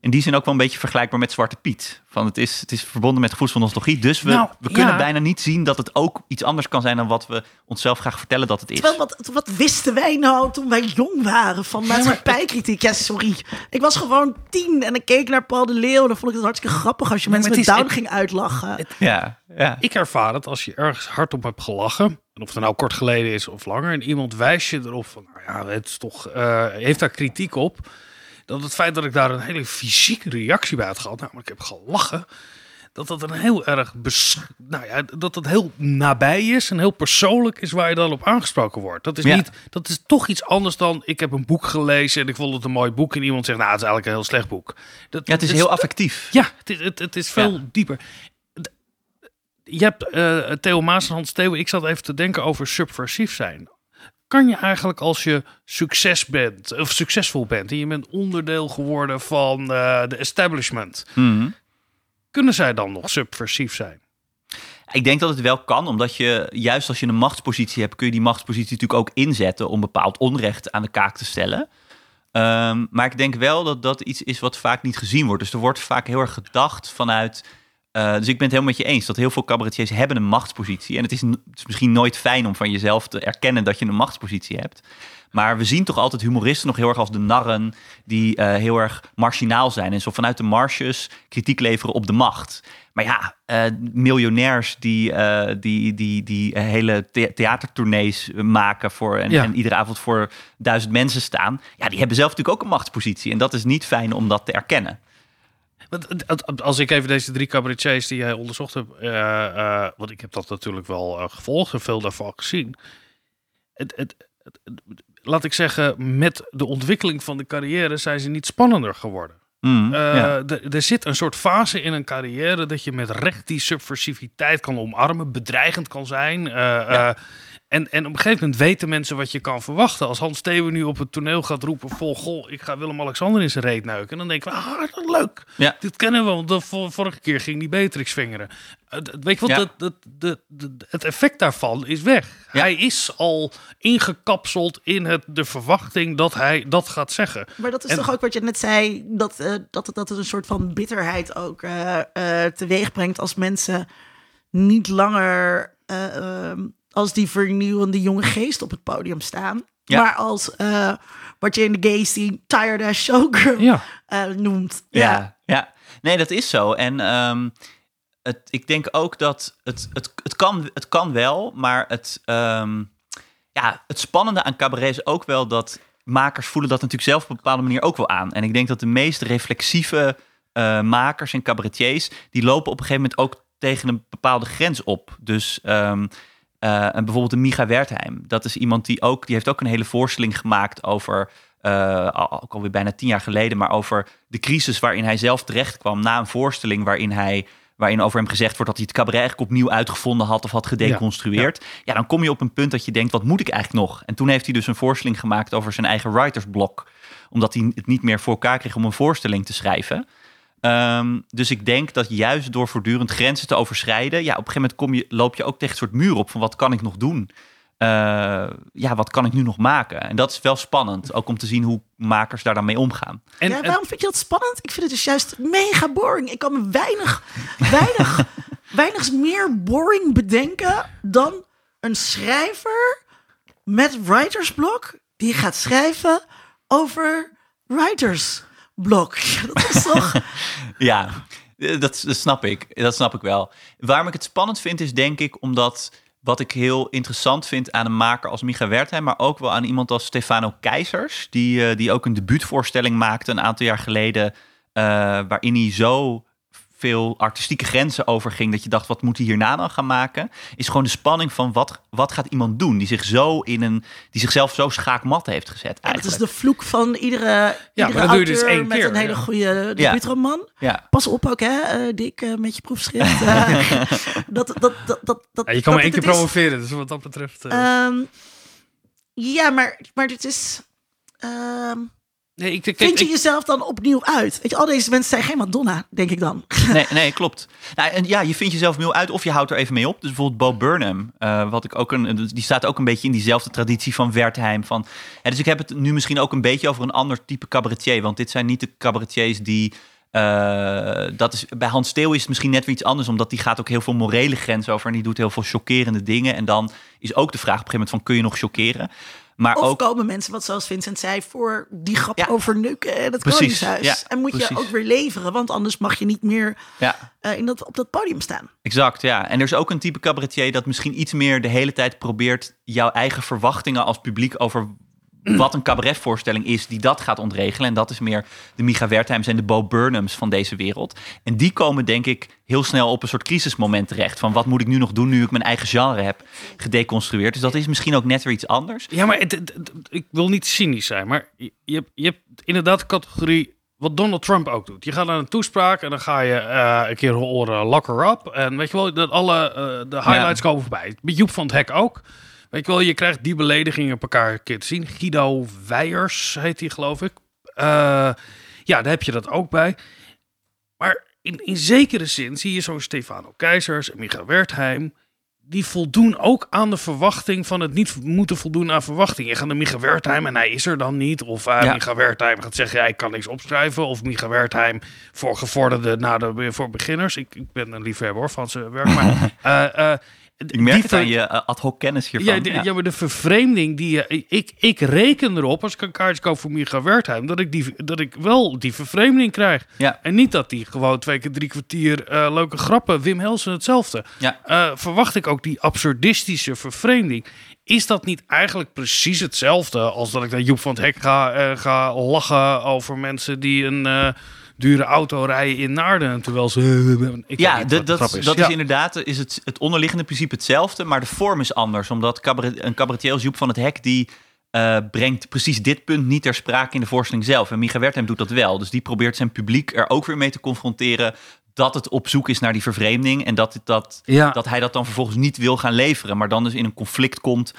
In die zin ook wel een beetje vergelijkbaar met Zwarte Piet. Van het, is, het is verbonden met gevoelens van nostalgie. Dus we, Nou, we kunnen ja. bijna niet zien dat het ook iets anders kan zijn dan wat we onszelf graag vertellen dat het is. Terwijl, wat, wat wisten wij nou toen wij jong waren van maatschappijkritiek? Ja, sorry. Ik was gewoon tien en ik keek naar Paul de Leeuw. Dan vond ik het hartstikke grappig als je mensen met Down ging uitlachen. Ja, ja. Ik ervaar het als je ergens hardop hebt gelachen. En of het nou kort geleden is of langer. En iemand wijst je erop van, nou ja, het is toch, eh, heeft daar kritiek op. Dat het feit dat ik daar een hele fysieke reactie bij had gehad. Namelijk, ik heb gelachen. dat dat een heel erg, bes- nou ja, dat het heel nabij is en heel persoonlijk is waar je dan op aangesproken wordt. Dat is Ja. niet, dat is toch iets anders dan ik heb een boek gelezen en ik vond het een mooi boek en iemand zegt, nou, het is eigenlijk een heel slecht boek. Dat, Ja, het is dat heel affectief. Ja, het is, het, het is veel Ja. dieper. Je hebt eh, Theo Maas en Hans Theo. Ik zat even te denken over subversief zijn. Kan je eigenlijk als je succes bent, of succesvol bent, en je bent onderdeel geworden van eh, de establishment, Mhm. kunnen zij dan nog subversief zijn? Ik denk dat het wel kan, omdat je juist als je een machtspositie hebt, kun je die machtspositie natuurlijk ook inzetten om bepaald onrecht aan de kaak te stellen. Ehm, maar ik denk wel dat dat iets is wat vaak niet gezien wordt. Dus er wordt vaak heel erg gedacht vanuit. Eh, dus ik ben het helemaal met je eens dat heel veel cabaretiers hebben een machtspositie. En het is, n- het is misschien nooit fijn om van jezelf te erkennen dat je een machtspositie hebt. Maar we zien toch altijd humoristen nog heel erg als de narren die eh, heel erg marginaal zijn. En zo vanuit de marges kritiek leveren op de macht. Maar ja, eh, miljonairs die, die, die, die hele the- theatertournees maken voor, en, Ja. en iedere avond voor duizend mensen staan. Ja, die hebben zelf natuurlijk ook een machtspositie. En dat is niet fijn om dat te erkennen. Als ik even deze drie cabaretiers die jij onderzocht hebt, eh, eh, want ik heb dat natuurlijk wel eh, gevolgd en veel daarvan gezien. Het, het, laat ik zeggen, met de ontwikkeling van de carrière zijn ze niet spannender geworden. Mm, ja. Er zit een soort fase in een carrière dat je met recht die subversiviteit kan omarmen, bedreigend kan zijn. Ja. En, en op een gegeven moment weten mensen wat je kan verwachten. Als Hans Steeuwen nu op het toneel gaat roepen vol, goh, ik ga Willem-Alexander in zijn reet neuken. Dan denken we, ah, dat leuk. Ja. Dit kennen we, want de vor- vorige keer ging die Beatrix vingeren. Eh, weet je wat, Ja. dat, dat, dat- dat- het effect daarvan is weg. Ja. Hij is al ingekapseld in het, de verwachting dat hij dat gaat zeggen. Maar dat is En- toch ook wat je net zei, dat, eh, dat, het, dat het een soort van bitterheid ook eh eh, teweeg brengt als mensen niet langer eh, ehm, als die vernieuwende jonge geest op het podium staan. Ja. Maar als eh, wat je in de gay scene tired ass showgirl Ja. eh, noemt. Ja, ja. Nee, dat is zo. En ehm, het, ik denk ook dat het, het, het, kan, het kan wel, maar het, ehm, ja, het spannende aan cabaret is ook wel dat makers voelen dat natuurlijk zelf op een bepaalde manier ook wel aan. En ik denk dat de meest reflexieve eh, makers en cabaretiers, die lopen op een gegeven moment ook tegen een bepaalde grens op. Dus ehm, eh, en bijvoorbeeld de Micha Wertheim. Dat is iemand die ook, die heeft ook een hele voorstelling gemaakt over, al- ook alweer bijna tien jaar geleden, maar over de crisis waarin hij zelf terecht kwam na een voorstelling waarin hij waarin over hem gezegd wordt dat hij het cabaret eigenlijk opnieuw uitgevonden had of had gedeconstrueerd. Ja, dan kom je op een punt dat je denkt, wat moet ik eigenlijk nog? En toen heeft hij dus een voorstelling gemaakt over zijn eigen writersblok. Omdat hij het niet meer voor elkaar kreeg om een voorstelling te schrijven. Ehm, dus ik denk dat juist door voortdurend grenzen te overschrijden, ja, op een gegeven moment kom je, loop je ook tegen een soort muur op van wat kan ik nog doen? Eh, ja, wat kan ik nu nog maken? En dat is wel spannend, ook om te zien hoe makers daar dan mee omgaan. En, ja, waarom vind je dat spannend? Ik vind het dus juist mega boring. Ik kan me weinig, weinig, weinig meer boring bedenken dan een schrijver met writersblok die gaat schrijven over writersblok. Dat toch... Ja, dat, dat snap ik. Dat snap ik wel. Waarom ik het spannend vind, is denk ik omdat wat ik heel interessant vind aan een maker als Micha Wertheim, maar ook wel aan iemand als Stefano Keizers, die, eh, die ook een debuutvoorstelling maakte een aantal jaar geleden, eh, waarin hij zo veel artistieke grenzen overging dat je dacht, wat moet hij hierna dan gaan maken? Is gewoon de spanning van wat, wat gaat iemand doen die zich zo in een, die zichzelf zo schaakmat heeft gezet. Ja, dat Eigenlijk. is de vloek van iedere, maar iedere dat doe je dus één met keer, een hele ja. goede debuutroman. ja. Pas op ook, hè, eh, Dick, eh, met je proefschrift. Eh, dat, dat, dat, dat, dat, Ja, je kan maar één keer is- promoveren, dus wat dat betreft... eh, Ehm, ja, maar, maar dit is... ehm, nee, ik, ik, vind je ik- jezelf dan opnieuw uit? Weet je, al deze mensen zijn geen Madonna, denk ik dan. Nee, nee, klopt. Nou, en ja, je vindt jezelf nieuw uit of je houdt er even mee op. Dus bijvoorbeeld Bo Burnham, eh, wat ik ook een, die staat ook een beetje in diezelfde traditie van Wertheim. Van, ja, dus ik heb het nu misschien ook een beetje over een ander type cabaretier. Want dit zijn niet de cabaretiers die. eh, dat is, bij Hans Steeuw is het misschien net weer iets anders, omdat die gaat ook heel veel morele grenzen over en die doet heel veel chockerende dingen. En dan is ook de vraag op een gegeven moment van kun je nog chockeren? Maar Of ook komen mensen, wat zoals Vincent zei, voor die grap Ja. over neuken en het Precies, Koningshuis. ja, en moet precies. je ook weer leveren, want anders mag je niet meer ja, eh, in dat, op dat podium staan. Exact, ja. En er is ook een type cabaretier dat misschien iets meer de hele tijd probeert jouw eigen verwachtingen als publiek over wat een cabaretvoorstelling is die dat gaat ontregelen. En dat is meer de Micha Wertheims en de Bo Burnhams van deze wereld. En die komen denk ik heel snel op een soort crisismoment terecht. Van wat moet ik nu nog doen nu ik mijn eigen genre heb gedeconstrueerd. Dus dat is misschien ook net weer iets anders. Ja, maar het- het- het- ik wil niet cynisch zijn, maar je, je, hebt, inderdaad de categorie wat Donald Trump ook doet. Je gaat naar een toespraak en dan ga je eh, een keer horen lock her up. En weet je wel, dat alle eh, de highlights komen voorbij. Joep van het Hek ook. Weet je wel, je krijgt die beledigingen op elkaar een keer te zien. Guido Weijers heet hij, geloof ik. Eh, ja, daar heb je dat ook bij. Maar in, in zekere zin zie je zo'n Stefano Keizers en Michael Wertheim die voldoen ook aan de verwachting van het niet moeten voldoen aan verwachting. Je gaat naar Micha Wertheim en hij is er dan niet. Of uh, Ja. Micha Wertheim gaat zeggen, ja, ik kan niks opschrijven. Of Micha Wertheim voor gevorderde, nou, de, voor beginners. Ik, ik ben een liefhebber hoor, van zijn werk. Maar, eh, Ik merk ver- je eh, ad hoc kennis hiervan. ja, de- ja, maar de vervreemding die je... Ik, ik reken erop, als ik een kaartje koop voor Micha Wertheim... Dat ik, die, dat ik wel die vervreemding krijg. Ja. En niet dat die gewoon twee keer drie kwartier eh, leuke grappen... Wim Helsen hetzelfde. Ja. Eh, verwacht ik ook die absurdistische vervreemding. Is dat niet eigenlijk precies hetzelfde... als dat ik naar Joep van het Hek ga, eh, ga lachen over mensen die een... eh, Dure auto rijden in Naarden, terwijl ze... ik weet Ja, niet dat, wat de dat, dat Ja. is inderdaad is het, het onderliggende principe hetzelfde, maar de vorm is anders. Omdat cabaret, een cabaretier als Joep van het Hek, die eh, brengt precies dit punt niet ter sprake in de voorstelling zelf. En Micha Wertheim doet dat wel. Dus die probeert zijn publiek er ook weer mee te confronteren dat het op zoek is naar die vervreemding. En dat, dat, Ja. dat hij dat dan vervolgens niet wil gaan leveren, maar dan dus in een conflict komt,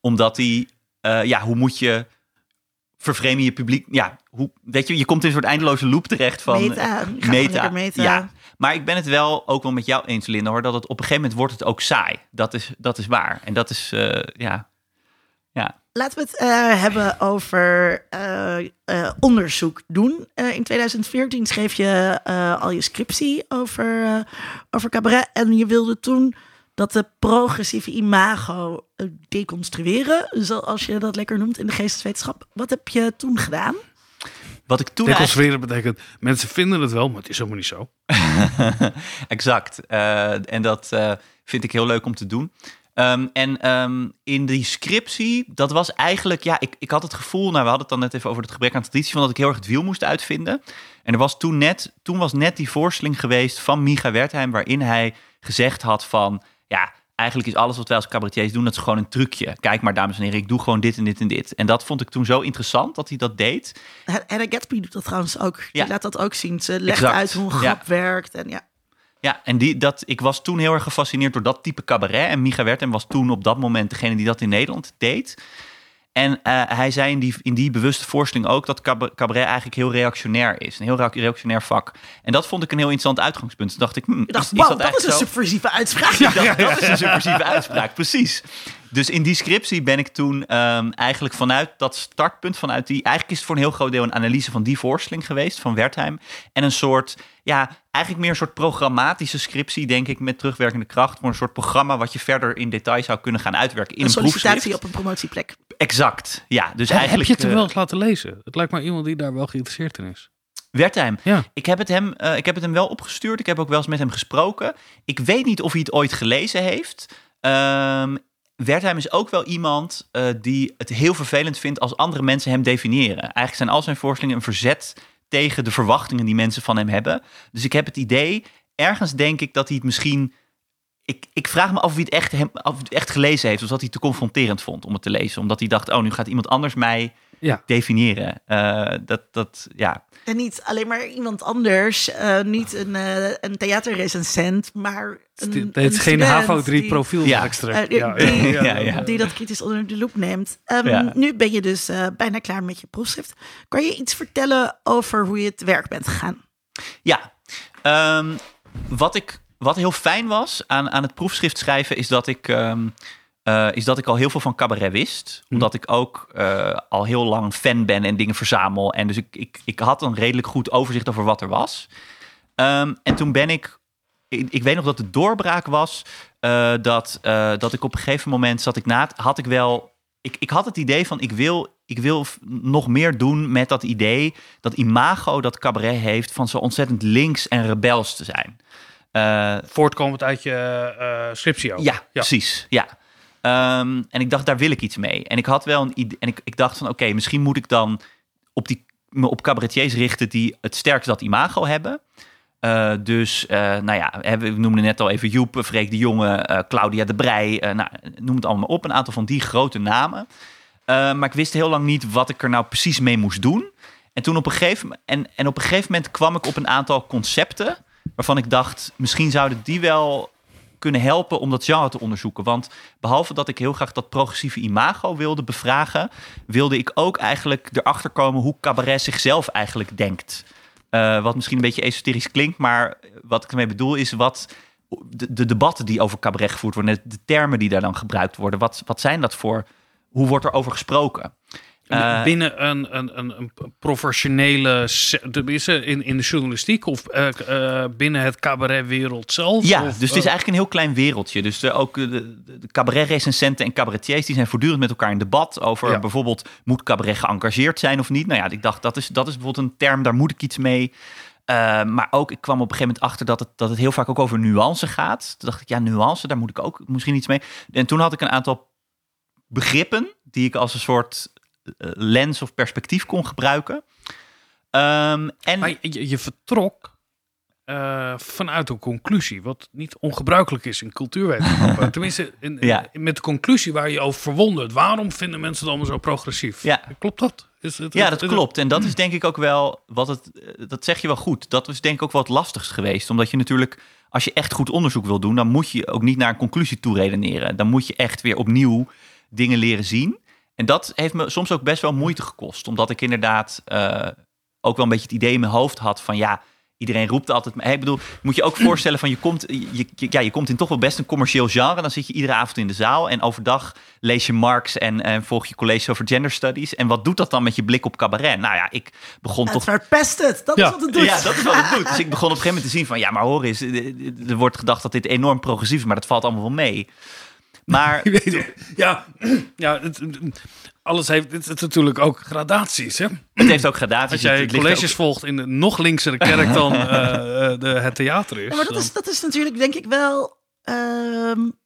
omdat hij, eh, ja, hoe moet je vervreemden je publiek? Ja, hoe, weet je, je komt in een soort eindeloze loop terecht van Meta, lekker meta. Ja, maar ik ben het wel ook wel met jou eens, Linda, hoor, dat het op een gegeven moment wordt het ook saai. Dat is, dat is waar. En dat is, eh, ja, ja. Laten we het eh, hebben over eh, eh, onderzoek doen. Eh, in 2014 schreef je eh, al je scriptie over, eh, over cabaret. En je wilde toen dat de progressieve imago eh, deconstrueren. Zoals je dat lekker noemt in de geesteswetenschap. Wat heb je toen gedaan? Wat ik toen eigenlijk... Deconstrueren betekent, mensen vinden het wel, maar het is helemaal niet zo. exact. Eh, en dat eh, vind ik heel leuk om te doen. Ehm, en ehm, in die scriptie, dat was eigenlijk, ja, ik, ik had het gevoel, nou, we hadden het dan net even over het gebrek aan traditie, van dat ik heel erg het wiel moest uitvinden. En er was toen net, toen was net die voorstelling geweest van Micha Wertheim, waarin hij gezegd had van, ja, eigenlijk is alles wat wij als cabaretiers doen, dat is gewoon een trucje. Kijk maar, dames en heren, ik doe gewoon dit en dit en dit. En dat vond ik toen zo interessant dat hij dat deed. Hannah Gatsby doet dat trouwens ook. Ja. Die laat dat ook zien. Ze legt Exact. uit hoe een grap Ja. werkt. En ja. Ja, en die, dat, ik was toen heel erg gefascineerd door dat type cabaret. En Micha Wertheim was toen op dat moment degene die dat in Nederland deed. En eh, hij zei in die, in die bewuste voorstelling ook dat cab- cabaret eigenlijk heel reactionair is. Een heel rea- reactionair vak. En dat vond ik een heel interessant uitgangspunt. Toen dacht ik, Ik dacht, is, wow, is dat, is een zo? subversieve uitspraak. Dat is een subversieve uitspraak, precies. Dus in die scriptie ben ik toen ehm, eigenlijk vanuit dat startpunt, vanuit die... Eigenlijk is het voor een heel groot deel een analyse van die voorstelling geweest, van Wertheim. En een soort, ja, eigenlijk meer een soort programmatische scriptie, denk ik, met terugwerkende kracht. Voor een soort programma wat je verder in detail zou kunnen gaan uitwerken in Een een, sollicitatie proefschrift. op een promotieplek. Exact, ja. Dus Heb eigenlijk... je het er eh, wel eens laten lezen? Het lijkt me iemand die daar wel geïnteresseerd in is. Wertheim. Ja. Ik heb, het hem, eh, ik heb het hem wel opgestuurd. Ik heb ook wel eens met hem gesproken. Ik weet niet of hij het ooit gelezen heeft. Ehm Wertheim is ook wel iemand eh, die het heel vervelend vindt als andere mensen hem definiëren. Eigenlijk zijn al zijn voorstellingen een verzet tegen de verwachtingen die mensen van hem hebben. Dus ik heb het idee, ergens denk ik dat hij het misschien. Ik, ik vraag me af hij, het echt hem, of het echt gelezen heeft. Of dat hij het te confronterend vond om het te lezen. Omdat hij dacht, oh, nu gaat iemand anders mij Ja. definiëren. Eh, dat, dat, ja, En niet alleen maar iemand anders. eh, niet een, eh een theaterrecensent, maar een, Het een is geen HAVO 3 die- profiel Ja. extra. die, ja, die- ja, die dat kritisch onder de loep neemt. Ehm, Ja. Nu ben je dus eh, bijna klaar met je proefschrift. Kan je iets vertellen over hoe je te werk bent gegaan? Ja, ehm, wat, ik, wat heel fijn was aan, aan het proefschrift schrijven is dat ik. ehm, eh, is dat ik al heel veel van cabaret wist. Omdat ik ook eh, al heel lang fan ben en dingen verzamel. En dus ik, ik, ik had een redelijk goed overzicht over wat er was. Ehm, en toen ben ik. Ik, ik weet nog dat de doorbraak was. eh, dat, dat ik op een gegeven moment zat ik na. Had ik wel. Ik, ik had het idee van ik wil, ik wil nog meer doen met dat idee. Dat imago dat cabaret heeft van zo ontzettend links en rebels te zijn. Voortkomend uit je scriptie ook. ja, precies. Ja. Ehm, en ik dacht, daar wil ik iets mee. En ik had wel een idee. En ik, ik dacht van, oké, misschien moet ik dan op die, me op cabaretiers richten die het sterkst dat imago hebben. Uh, dus, uh, nou ja, we noemden net al even Joep, Freek de Jonge, uh, Claudia de Brij. nou, noem het allemaal op. Een aantal van die grote namen. maar ik wist heel lang niet wat ik er nou precies mee moest doen. En toen op een gegeven, en, en op een gegeven moment kwam ik op een aantal concepten. waarvan ik dacht, misschien zouden die wel kunnen helpen om dat genre te onderzoeken. Want behalve dat ik heel graag dat progressieve imago wilde bevragen, wilde ik ook eigenlijk erachter komen hoe cabaret zichzelf eigenlijk denkt. Uh, wat misschien een beetje esoterisch klinkt, maar wat ik ermee bedoel is wat de, de, debatten die over cabaret gevoerd worden, de termen die daar dan gebruikt worden, wat, wat zijn dat voor? Hoe wordt er over gesproken? Uh, binnen een, een, een, een professionele, in, in de journalistiek of uh, uh, binnen het cabaretwereld zelf? Ja, of, dus het is eigenlijk een heel klein wereldje. Dus de, ook de, de cabaretrecensenten en cabaretiers die zijn voortdurend met elkaar in debat over ja. bijvoorbeeld moet cabaret geëngageerd zijn of niet. Nou ja, ik dacht dat is, dat is bijvoorbeeld een term, daar moet ik iets mee. maar ook, ik kwam op een gegeven moment achter dat het, dat het heel vaak ook over nuance gaat. Toen dacht ik, ja, nuance, daar moet ik ook misschien iets mee. En toen had ik een aantal begrippen die ik als een soort eh, lens of perspectief kon gebruiken. Um, en maar je, je vertrok uh, vanuit een conclusie, wat niet ongebruikelijk is in cultuurwetenschappen. Tenminste, in, ja. met de conclusie waar je over verwondert. Waarom vinden mensen het allemaal zo progressief? Ja. Klopt dat? Is het, ja, dat klopt. En dat is denk ik ook wel wat het. Dat zeg je wel goed. Dat is denk ik ook wat lastigst geweest. Omdat je natuurlijk, als je echt goed onderzoek wil doen, dan moet je ook niet naar een conclusie toe redeneren. Dan moet je echt weer opnieuw dingen leren zien. En dat heeft me soms ook best wel moeite gekost. Omdat ik inderdaad uh, ook wel een beetje het idee in mijn hoofd had van ja, iedereen roept altijd. Maar ik bedoel, moet je ook voorstellen van je komt, je, ja, je komt in toch wel best een commercieel genre. Dan zit je iedere avond in de zaal en overdag lees je Marx en, en volg je college over gender studies. En wat doet dat dan met je blik op cabaret? Nou ja, ik begon het toch. verpest het. Dat ja. is wat het doet. Ja, dat is wat het doet. Dus ik begon op een gegeven moment te zien van ja, maar hoor eens, er wordt gedacht dat dit enorm progressief is, maar dat valt allemaal wel mee. Maar ja, ja het, alles heeft het, het, natuurlijk ook gradaties. Hè? Het heeft ook gradaties. Als jij colleges volgt in de nog linksere kerk dan uh, de, het theater is. Ja, maar dat is, dat is natuurlijk denk ik wel. Um,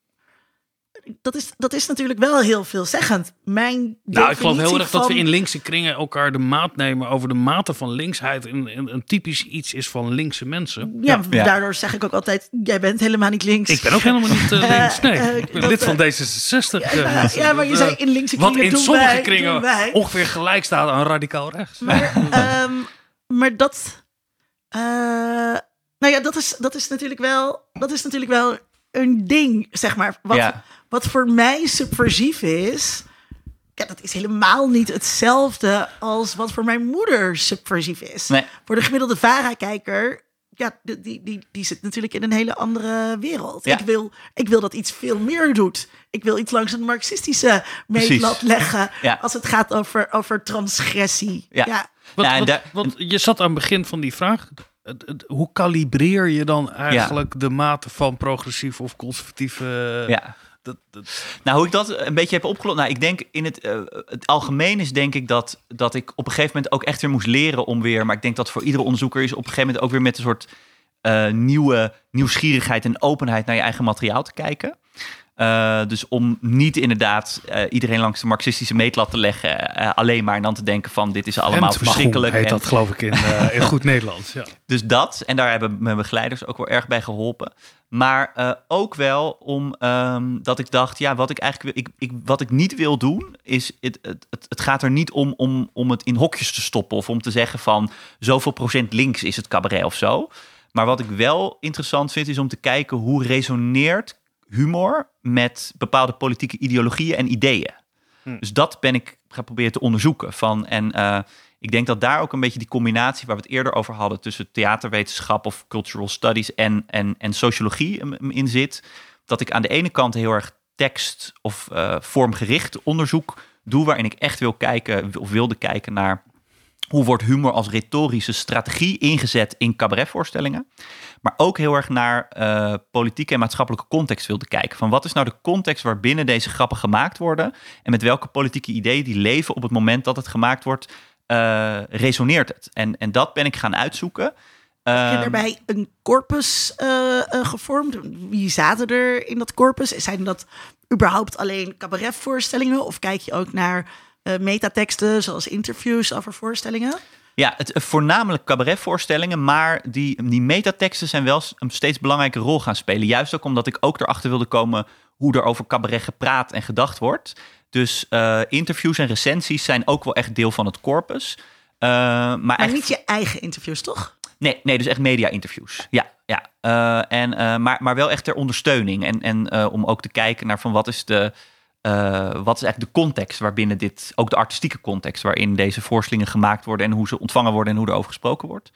dat is, dat is natuurlijk wel heel veelzeggend. Mijn nou, ik geloof heel erg van... dat we in linkse kringen elkaar de maat nemen over de mate van linksheid. En, en een typisch iets is van linkse mensen. Ja, ja, daardoor zeg ik ook altijd: jij bent helemaal niet links. Ik ben ook helemaal niet uh, links. Nee, uh, ik ben lid van D66. Ja, maar, ja, maar je zei in linkse kringen. Wat in sommige wij, kringen ongeveer gelijk staat aan radicaal rechts. Maar, um, maar dat. Uh, nou ja, dat is, dat is natuurlijk wel. Dat is natuurlijk wel een ding, zeg maar. Wat, ja. Wat voor mij subversief is. Ja, dat is helemaal niet hetzelfde als wat voor mijn moeder subversief is. Nee. Voor de gemiddelde VARA-kijker, ja, die, die, die, die zit natuurlijk in een hele andere wereld. Ja. Ik, wil, ik wil dat iets veel meer doet. Ik wil iets langs een marxistische meetlat leggen Ja. als het gaat over, over transgressie. Ja. Wat, wat- daar- wat- je zat aan het begin van die vraag. Hoe kalibreer je dan eigenlijk de mate van progressief of conservatieve... ja. Nou, hoe ik dat een beetje heb opgelost. Nou, ik denk in het, eh, het algemeen is denk ik dat, dat ik op een gegeven moment ook echt weer moest leren om weer. Maar ik denk dat voor iedere onderzoeker is op een gegeven moment ook weer met een soort eh, nieuwe nieuwsgierigheid en openheid naar je eigen materiaal te kijken. Eh, dus om niet inderdaad eh, iedereen langs de marxistische meetlat te leggen, eh, alleen maar en dan te denken van dit is allemaal verschrikkelijk. heet en- dat geloof ik in, in goed Nederlands. Ja. dus dat, en daar hebben mijn begeleiders ook wel erg bij geholpen. Maar ook wel om ehm, dat ik dacht, ja, wat ik eigenlijk wil, ik, ik, wat ik niet wil doen, is het, het, het, het gaat er niet om, om om het in hokjes te stoppen of om te zeggen van zoveel procent links is het cabaret of zo. Maar wat ik wel interessant vind, is om te kijken hoe resoneert humor met bepaalde politieke ideologieën en ideeën. Dus dat ben ik gaan proberen te onderzoeken. Van, en eh, ik denk dat daar ook een beetje die combinatie waar we het eerder over hadden tussen theaterwetenschap of cultural studies en, en, en sociologie in zit. Dat ik aan de ene kant heel erg tekst of eh, vormgericht onderzoek doe, waarin ik echt wil kijken of wilde kijken naar hoe wordt humor als retorische strategie ingezet in cabaretvoorstellingen. Maar ook heel erg naar eh, politieke en maatschappelijke context wilde kijken. Van wat is nou de context waarbinnen deze grappen gemaakt worden? En met welke politieke ideeën die leven op het moment dat het gemaakt wordt, eh, resoneert het? En, en dat ben ik gaan uitzoeken. Heb je Ehm, daarbij een corpus eh, gevormd? Wie zaten er in dat corpus? Zijn dat überhaupt alleen cabaretvoorstellingen? Of kijk je ook naar metateksten, zoals interviews over voorstellingen? Ja, het, eh, voornamelijk cabaretvoorstellingen, maar die, die metateksten zijn wel een steeds belangrijke rol gaan spelen. Juist ook omdat ik ook erachter wilde komen hoe er over cabaret gepraat en gedacht wordt. Dus eh, interviews en recensies zijn ook wel echt deel van het corpus. Eh, maar Maar echt, niet je eigen interviews, toch? nee, nee, dus echt media-interviews. Ja, ja. Eh, en, eh, maar, maar wel echt ter ondersteuning. En, en eh, om ook te kijken naar van wat is de. Eh, wat is eigenlijk de context waarbinnen dit, ook de artistieke context waarin deze voorstellingen gemaakt worden en hoe ze ontvangen worden en hoe er over gesproken wordt.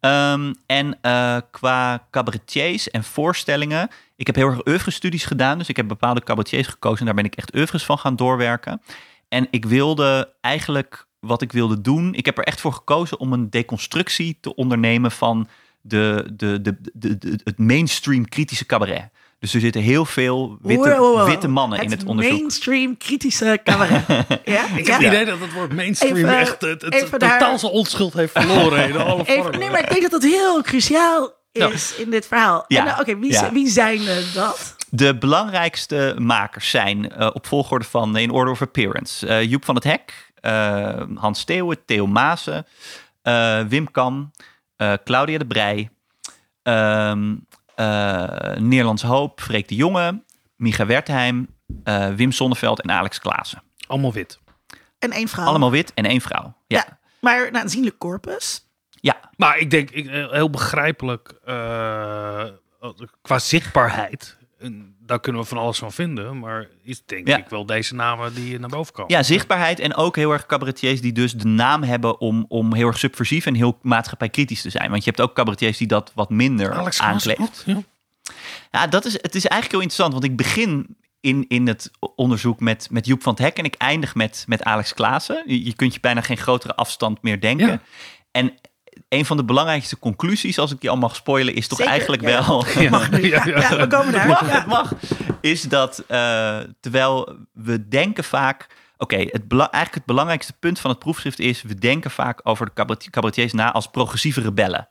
Ehm, en eh, qua cabaretiers en voorstellingen, ik heb heel erg oeuvre-studies gedaan, dus ik heb bepaalde cabaretiers gekozen en daar ben ik echt oeuvres van gaan doorwerken. En ik wilde eigenlijk wat ik wilde doen, ik heb er echt voor gekozen om een deconstructie te ondernemen van de, de, de, de, de- het mainstream kritische cabaret. Dus er zitten heel veel witte, Wow, wow, wow. witte mannen in het onderzoek. mainstream kritische cabaret. ja? Ik ja? heb het idee dat het woord mainstream Even- echt het, het totaal daar- zijn onschuld heeft verloren in alle Even, vormen. nee, maar ik denk dat dat heel cruciaal is in dit verhaal. Ja. Nou, Oké, wie, wie zijn eh, dat? De belangrijkste makers zijn eh, op volgorde van in order of appearance. eh, Joep van het Hek, eh, Hans Steeuwen, Theo Maassen, eh, Wim Kam, eh, Claudia de Brij, ehm eh, Nederlands Hoop, Freek de Jonge, Micha Wertheim, eh, Wim Sonneveld en Alex Klaassen. Allemaal wit. En één vrouw. Allemaal wit en één vrouw. Ja, Ja. Maar een aanzienlijk corpus. ja. Maar ik denk ik, heel begrijpelijk eh, qua zichtbaarheid. En daar kunnen we van alles van vinden. Maar is denk Ja. ik wel deze namen die naar boven komen. Ja, zichtbaarheid en ook heel erg cabaretiers die dus de naam hebben om, om heel erg subversief en heel maatschappijkritisch te zijn. Want je hebt ook cabaretiers die dat wat minder Alex ook, ja. Ja, dat is, het is eigenlijk heel interessant, want ik begin in, in het onderzoek met, met Joep van het Hek en ik eindig met, met Alex Klaassen. Je, je kunt je bijna geen grotere afstand meer denken. Ja. En een van de belangrijkste conclusies, als ik die al mag spoilen, is toch Zeker, eigenlijk ja. wel... Mag nu. Ja, Ja, ja. ja, we komen daar. mag, Ja. het mag. Is dat eh, terwijl we denken vaak. Oké, het eigenlijk het belangrijkste punt van het proefschrift is: we denken vaak over de cabaret- cabaretiers na als progressieve rebellen.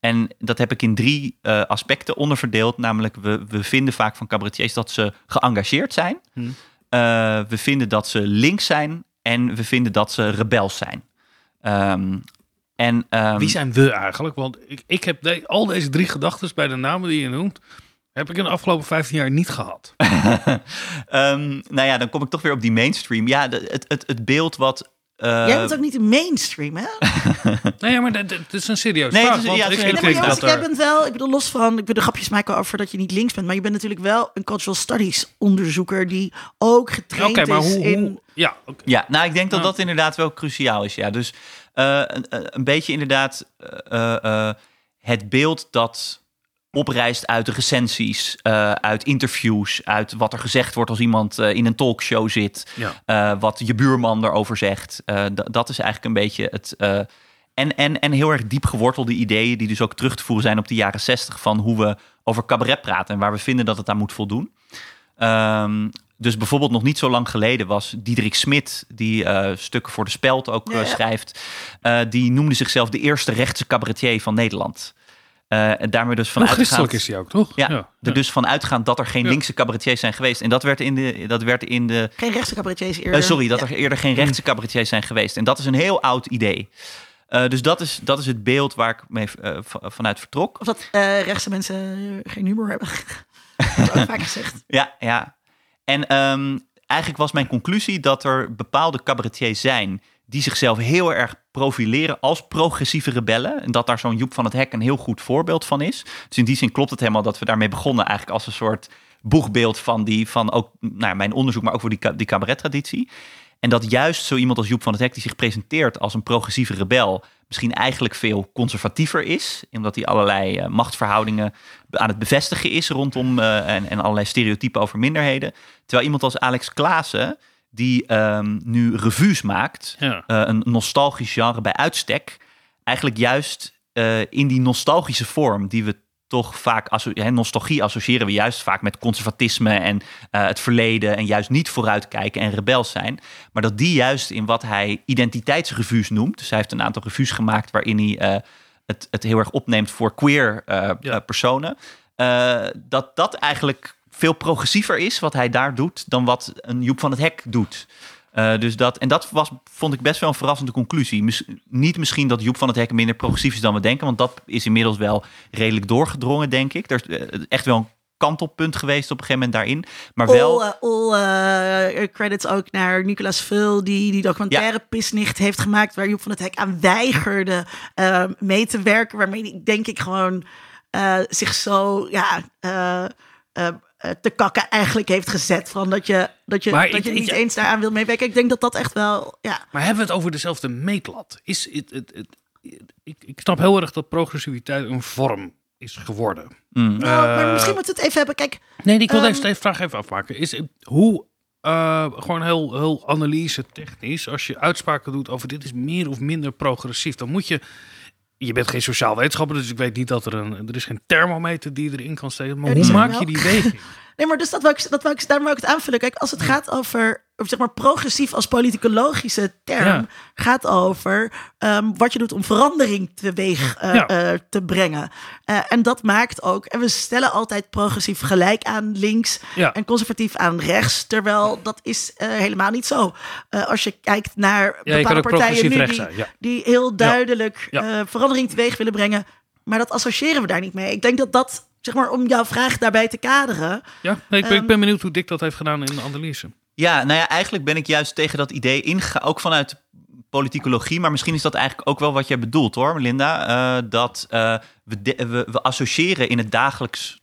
En dat heb ik in drie eh, aspecten onderverdeeld. Namelijk, we, we vinden vaak van cabaretiers dat ze geëngageerd zijn. Hmm. Eh, we vinden dat ze links zijn. En we vinden dat ze rebels zijn. Ehm, en, ehm, Wie zijn we eigenlijk? Want ik, ik heb de- al deze drie gedachten bij de namen die je noemt, heb ik in de afgelopen 15 jaar niet gehad. Ehm, nou ja, dan kom ik toch weer op die mainstream. Ja, de- het, het, het beeld wat. eh, Jij bent ook niet de mainstream, hè? Nee, ja, maar dat, dat is een serieus Nee, vraag. het is- want ja, het is ik, Nee, maar dat jongens, jij er... bent wel, ik bedoel, los van, ik wil de grapjes maken over dat je niet links bent, maar je bent natuurlijk wel een cultural studies onderzoeker die ook getraind Oké, maar is hoe... in... hoe ja, oké. Ja, nou, ik denk dat dat inderdaad wel cruciaal is. Ja, dus een, een beetje inderdaad eh, eh, het beeld dat oprijst uit de recensies, eh, uit interviews, uit wat er gezegd wordt als iemand eh, in een talkshow zit, Ja. eh, wat je buurman erover zegt. Eh, dat is eigenlijk een beetje het. eh, en, en, en heel erg diep gewortelde ideeën, die dus ook terug te voeren zijn op de jaren zestig, van hoe we over cabaret praten en waar we vinden dat het aan moet voldoen. Ehm, dus bijvoorbeeld nog niet zo lang geleden was Diederik Smit, die eh, stukken voor de Speld ook Ja, eh, ja. schrijft, eh, die noemde zichzelf de eerste rechtse cabaretier van Nederland. Eh, en daarmee dus vanuit christelijk is hij ook, toch? ja, er dus van uitgaan dat er geen Ja. linkse cabaretiers zijn geweest. En dat werd in de, dat werd in de Geen rechtse cabaretiers eerder. sorry, dat Ja. er eerder geen rechtse cabaretiers zijn geweest. En dat is een heel oud idee. Eh, dus dat is, dat is het beeld waar ik mee, vanuit vertrok. Of dat eh, rechtse mensen geen humor hebben. dat vaak gezegd. Ja, ja. En ehm, eigenlijk was mijn conclusie dat er bepaalde cabaretiers zijn die zichzelf heel erg profileren als progressieve rebellen. En dat daar zo'n Joep van het Hek een heel goed voorbeeld van is. Dus in die zin klopt het helemaal dat we daarmee begonnen eigenlijk als een soort boegbeeld van, die, van ook nou, mijn onderzoek, maar ook voor die, die cabarettraditie. En dat juist zo iemand als Joep van het Hek, die zich presenteert als een progressieve rebel, misschien eigenlijk veel conservatiever is. Omdat hij allerlei eh, machtsverhoudingen aan het bevestigen is rondom eh, en, en allerlei stereotypen over minderheden. Terwijl iemand als Alex Klaassen, die ehm, nu revues maakt, Ja. eh, een nostalgisch genre bij uitstek, eigenlijk juist in die nostalgische vorm die we toch vaak, asso- hè, nostalgie associëren we juist vaak met conservatisme en eh, het verleden en juist niet vooruitkijken en rebels zijn. Maar dat die juist in wat hij identiteitsrevues noemt, dus hij heeft een aantal revues gemaakt waarin hij eh, het, het heel erg opneemt voor queer eh, Ja. personen, dat dat eigenlijk veel progressiever is wat hij daar doet dan wat een Joep van het Hek doet. Uh, dus dat, en dat was, vond ik best wel een verrassende conclusie. Mis, niet misschien dat Joep van het Hek minder progressief is dan we denken, want dat is inmiddels wel redelijk doorgedrongen, denk ik. Er is uh, echt wel een kantelpunt geweest op een gegeven moment daarin. Maar wel... All, uh, all credits ook naar Nicolas Vul, die die documentaire ja. Pisnicht heeft gemaakt, waar Joep van het Hek aan weigerde mee te werken. Waarmee hij, denk ik, gewoon zich zo... ja te kakken eigenlijk heeft gezet. Van dat je, dat je, dat je niet eens daaraan wil meewerken. Ik denk dat dat echt wel. Ja. Maar hebben we het over dezelfde meetlat? Is het, het, het, ik, ik snap heel erg dat progressiviteit een vorm is geworden. Mm. Nou, maar misschien moeten we het even hebben. Kijk. Nee, ik wil um, deze vraag even afmaken. Is hoe. Uh, gewoon heel, heel analyse technisch. Als je uitspraken doet over dit is meer of minder progressief, dan moet je je bent geen sociaal wetenschapper, dus ik weet niet dat er een. Er is geen thermometer die erin kan steken. Maar hoe maak je die weging? Nee, maar dus dat wil ik, dat wil ik, daar wil ik het aanvullen. Kijk, als het gaat over, zeg maar, progressief als politicologische term, ja. gaat over um, wat je doet om verandering teweeg uh, ja. uh, te brengen. Uh, en dat maakt ook, en we stellen altijd progressief gelijk aan links ja. en conservatief aan rechts, terwijl dat is helemaal niet zo. als je kijkt naar bepaalde partijen nu die, die, heel duidelijk verandering teweeg willen brengen, maar dat associëren we daar niet mee. Ik denk dat dat zeg maar, om jouw vraag daarbij te kaderen. Ja, nee, ik, ben, um, ik ben benieuwd hoe Dick dat heeft gedaan in de analyse. Ja, nou ja, eigenlijk ben ik juist tegen dat idee ingegaan, ook vanuit politicologie, maar misschien is dat eigenlijk ook wel wat jij bedoelt hoor, Linda. Uh, dat uh, we, de, we, we, associëren in het dagelijks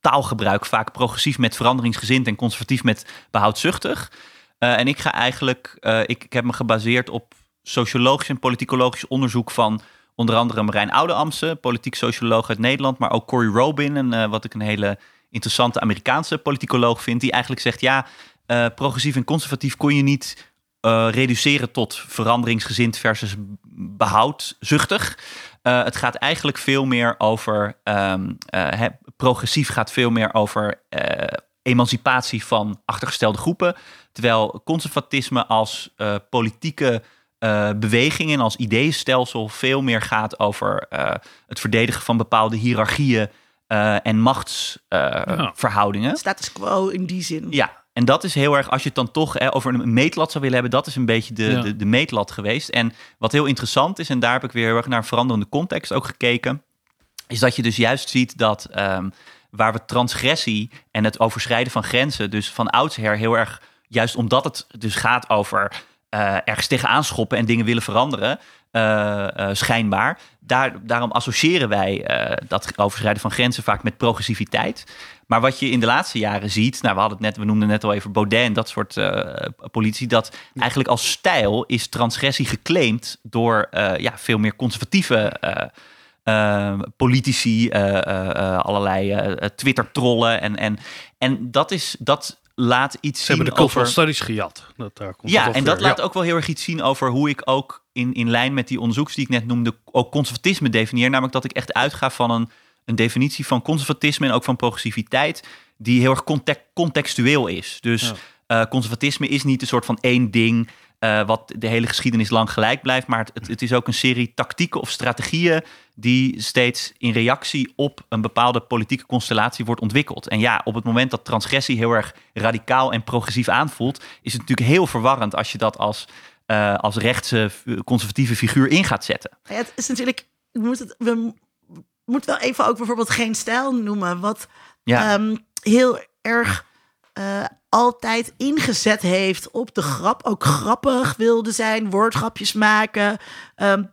taalgebruik vaak progressief met veranderingsgezind en conservatief met behoudzuchtig. Uh, en ik ga eigenlijk, ik, ik heb me gebaseerd op sociologisch en politicologisch onderzoek van Onder andere Marijn Oudeamse, politiek socioloog uit Nederland. Maar ook Cory Robin, en, uh, wat ik een hele interessante Amerikaanse politicoloog vind. Die eigenlijk zegt, ja, uh, progressief en conservatief kon je niet uh, reduceren tot veranderingsgezind versus behoudzuchtig. het gaat eigenlijk veel meer over, he, progressief gaat veel meer over emancipatie van achtergestelde groepen. Terwijl conservatisme als politieke uh, beweging en als ideeënstelsel veel meer gaat over uh, het verdedigen van bepaalde hiërarchieën uh, en machtsverhoudingen. Ja. Status quo in die zin. Ja, en dat is heel erg, als je het dan toch hè, over een meetlat zou willen hebben, dat is een beetje de, ja. de, de, meetlat geweest. En wat heel interessant is, en daar heb ik weer heel erg naar een veranderende context ook gekeken, is dat je dus juist ziet dat um, waar we transgressie en het overschrijden van grenzen, dus van oudsher heel erg, juist omdat het dus gaat over uh, ergens tegenaan schoppen en dingen willen veranderen, uh, uh, schijnbaar. Daar, daarom associëren wij dat overschrijden van grenzen vaak met progressiviteit. Maar wat je in de laatste jaren ziet, nou, we hadden het net, we noemden net al even Baudet en dat soort politie, dat eigenlijk als stijl is transgressie geclaimd door ja, veel meer conservatieve. politici, allerlei Twitter-trollen. En, en, en dat, is, dat laat iets Ze zien hebben de over... studies gejat. Dat, daar komt ja, en dat laat ook wel heel erg iets zien over hoe ik ook in, in lijn met die onderzoeks die ik net noemde, ook conservatisme definieer. Namelijk dat ik echt uitga van een, een definitie van conservatisme en ook van progressiviteit, die heel erg context, contextueel is. Dus ja. uh, conservatisme is niet een soort van één ding. Uh, wat de hele geschiedenis lang gelijk blijft. Maar het, het, is ook een serie tactieken of strategieën die steeds in reactie op een bepaalde politieke constellatie wordt ontwikkeld. En ja, op het moment dat transgressie heel erg radicaal en progressief aanvoelt, is het natuurlijk heel verwarrend als je dat als, uh, als rechtse conservatieve figuur in gaat zetten. Ja, het is natuurlijk, we moeten, het, we moeten wel even ook bijvoorbeeld geen stijl noemen, wat ja. um, heel erg uh, altijd ingezet heeft op de grap. Ook grappig wilde zijn, woordgrapjes maken. Um,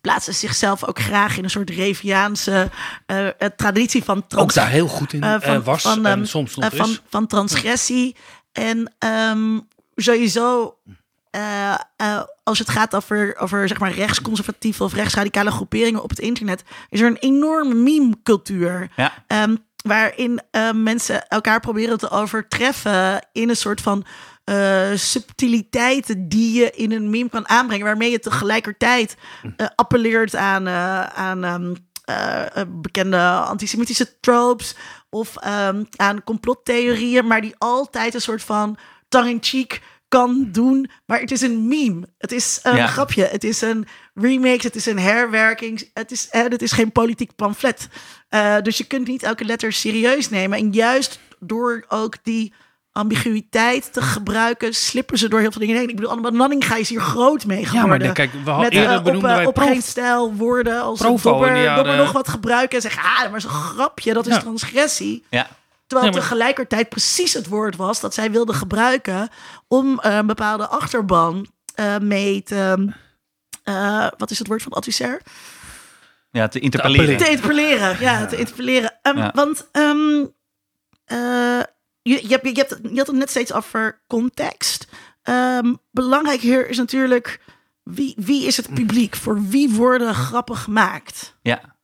plaatsen zichzelf ook graag in een soort Reviaanse uh, traditie van trans. Ook daar heel goed in uh, van, was van, um, en soms nog van, is. van transgressie. En um, sowieso, als het gaat over, over zeg maar rechtsconservatieve of rechtsradicale groeperingen op het internet, is er een enorme meme-cultuur. Ja. Um, waarin uh, mensen elkaar proberen te overtreffen in een soort van uh, subtiliteiten die je in een meme kan aanbrengen, waarmee je tegelijkertijd uh, appelleert aan, aan um, bekende antisemitische tropes of um, aan complottheorieën, maar die altijd een soort van tongue-in-cheek kan doen. Maar het is een meme. Het is een ja. grapje. Het is een remix. Het is een herwerking. Het is, eh, het is geen politiek pamflet. Uh, dus je kunt niet elke letter serieus nemen. En juist door ook die ambiguïteit te gebruiken, slippen ze door heel veel dingen heen. Ik bedoel, Anne Nanninga is hier groot mee geworden. Ja, maar kijk, we hadden Met eh, op, eh, wij op geen stijl woorden als dobber, nog wat gebruiken en zeggen, ah, maar is een grapje, dat is Ja. transgressie. Ja. Terwijl Ja, maar- tegelijkertijd precies het woord was dat zij wilde gebruiken om eh, een bepaalde achterban eh, mee te... eh, wat is het woord van adviseur? Ja, te interpelleren. Te interpelleren, ja, te interpelleren. Ehm, Ja. Want ehm, eh, je, je, hebt, je, hebt, je had het net steeds over context. Ehm, belangrijk hier is natuurlijk wie, wie is het publiek? Voor wie worden grappen gemaakt? Ja.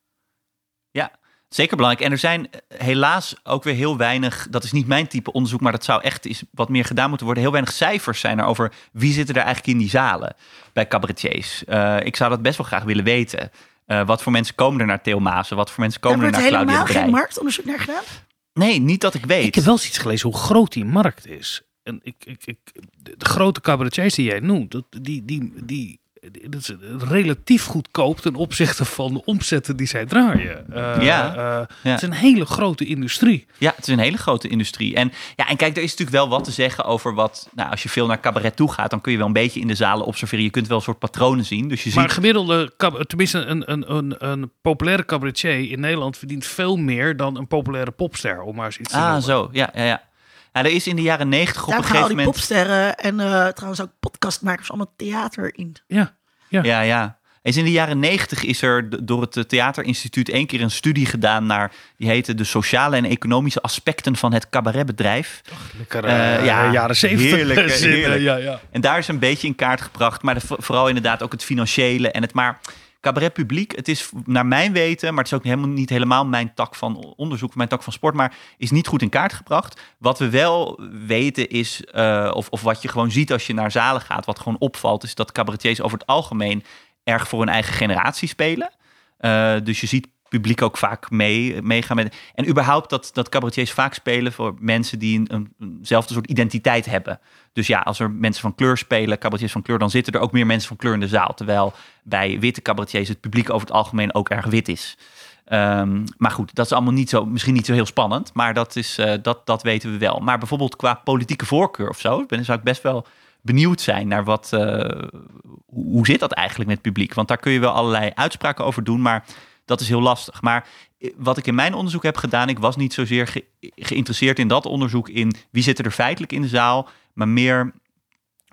Zeker belangrijk. En er zijn eh, helaas ook weer heel weinig, dat is niet mijn type onderzoek, maar dat zou echt is wat meer gedaan moeten worden. Heel weinig cijfers zijn er over wie zitten er eigenlijk in die zalen bij cabaretiers. Eh, ik zou dat best wel graag willen weten. Eh, wat voor mensen komen er naar Theo Maassen? Wat voor mensen Daar komen er wordt naar Claudia helemaal de geen Brij? marktonderzoek naar gedaan. Nee, niet dat ik weet. Ik heb wel eens iets gelezen hoe groot die markt is. En ik, ik, ik, de, grote cabaretiers die jij noemt, dat, die, die, die, dat is relatief goedkoop ten opzichte van de omzetten die zij draaien. Eh, Ja, eh, ja. Het is een hele grote industrie. Ja, het is een hele grote industrie. En, ja, en kijk, er is natuurlijk wel wat te zeggen over wat... Nou, als je veel naar cabaret toe gaat, dan kun je wel een beetje in de zalen observeren. Je kunt wel een soort patronen zien. Dus je Maar ziet... gemiddelde, tenminste een, een, een, een populaire cabaretier in Nederland verdient veel meer dan een populaire popster, om maar eens iets te Ah, noemen. zo. Ja, ja, ja. Ja, er is in de jaren negentig op Daar een gaan al gegeven die moment... popsterren en eh, trouwens ook podcastmakers allemaal theater in. Ja, ja. Ja, ja. Is in de jaren negentig is er door het eh, Theaterinstituut één keer een studie gedaan naar, die heette de sociale en economische aspecten van het cabaretbedrijf. Lekker, Eh, eh, ja, jaren zeventig. heerlijk, heerlijk. Ja, ja. En daar is een beetje in kaart gebracht, maar de- vooral inderdaad ook het financiële en het maar cabaretpubliek. Het is naar mijn weten, maar het is ook helemaal niet helemaal mijn tak van onderzoek, mijn tak van sport, maar is niet goed in kaart gebracht. Wat we wel weten is, eh, of, of wat je gewoon ziet als je naar zalen gaat, wat gewoon opvalt, is dat cabaretiers over het algemeen erg voor hun eigen generatie spelen. Eh, dus je ziet publiek ook vaak mee, meegaan met. En überhaupt dat, dat cabaretiers vaak spelen voor mensen die een, een, eenzelfde soort identiteit hebben. Dus ja, als er mensen van kleur spelen, cabaretiers van kleur, dan zitten er ook meer mensen van kleur in de zaal. Terwijl bij witte cabaretiers het publiek over het algemeen ook erg wit is. Ehm, maar goed, dat is allemaal niet zo, misschien niet zo heel spannend, maar dat, is, eh, dat, dat weten we wel. Maar bijvoorbeeld qua politieke voorkeur of zo, ben, zou ik best wel benieuwd zijn naar wat, eh, hoe, hoe zit dat eigenlijk met het publiek? Want daar kun je wel allerlei uitspraken over doen, maar dat is heel lastig. Maar eh, wat ik in mijn onderzoek heb gedaan, ik was niet zozeer ge- geïnteresseerd in dat onderzoek in wie zit er feitelijk in de zaal, maar meer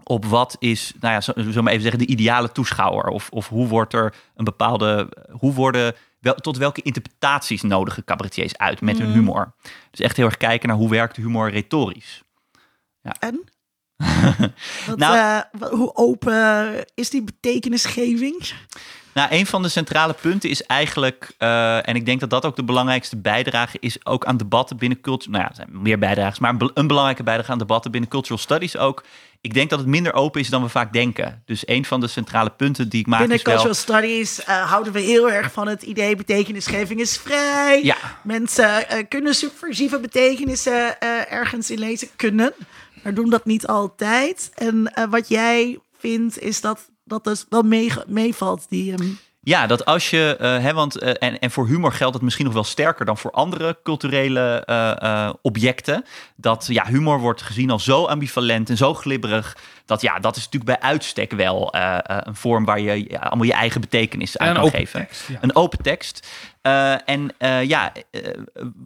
op wat is, nou ja, zo, zo maar even zeggen, de ideale toeschouwer. Of, of hoe wordt er een bepaalde, hoe worden, wel, tot welke interpretaties nodigen cabaretiers uit met hun humor. Dus echt heel erg kijken naar hoe werkt humor retorisch. En? Wat, Nou- eh, hoe open is die betekenisgeving? Nou, een van de centrale punten is eigenlijk, eh, en ik denk dat dat ook de belangrijkste bijdrage is, ook aan debatten binnen culture. Nou ja, er zijn meer bijdrages, maar een, be- een belangrijke bijdrage aan debatten binnen cultural studies ook. Ik denk dat het minder open is dan we vaak denken. Dus een van de centrale punten die ik maak Binnen is wel... cultural studies eh, houden we heel erg van het idee betekenisgeving is vrij. Ja. Mensen eh, kunnen subversieve betekenissen ergens in lezen. Kunnen, maar doen dat niet altijd. En wat jij vindt is dat dat dus wel mee, meevalt. Die, ehm, Ja, dat als je, eh, hè, want eh, en, en voor humor geldt het misschien nog wel sterker dan voor andere culturele eh, eh, objecten. Dat ja, humor wordt gezien als zo ambivalent en zo glibberig. Dat ja, dat is natuurlijk bij uitstek wel een vorm waar je ja, allemaal je eigen betekenis aan En kan open geven. tekst, ja. Een open tekst. Eh, en eh, ja, eh,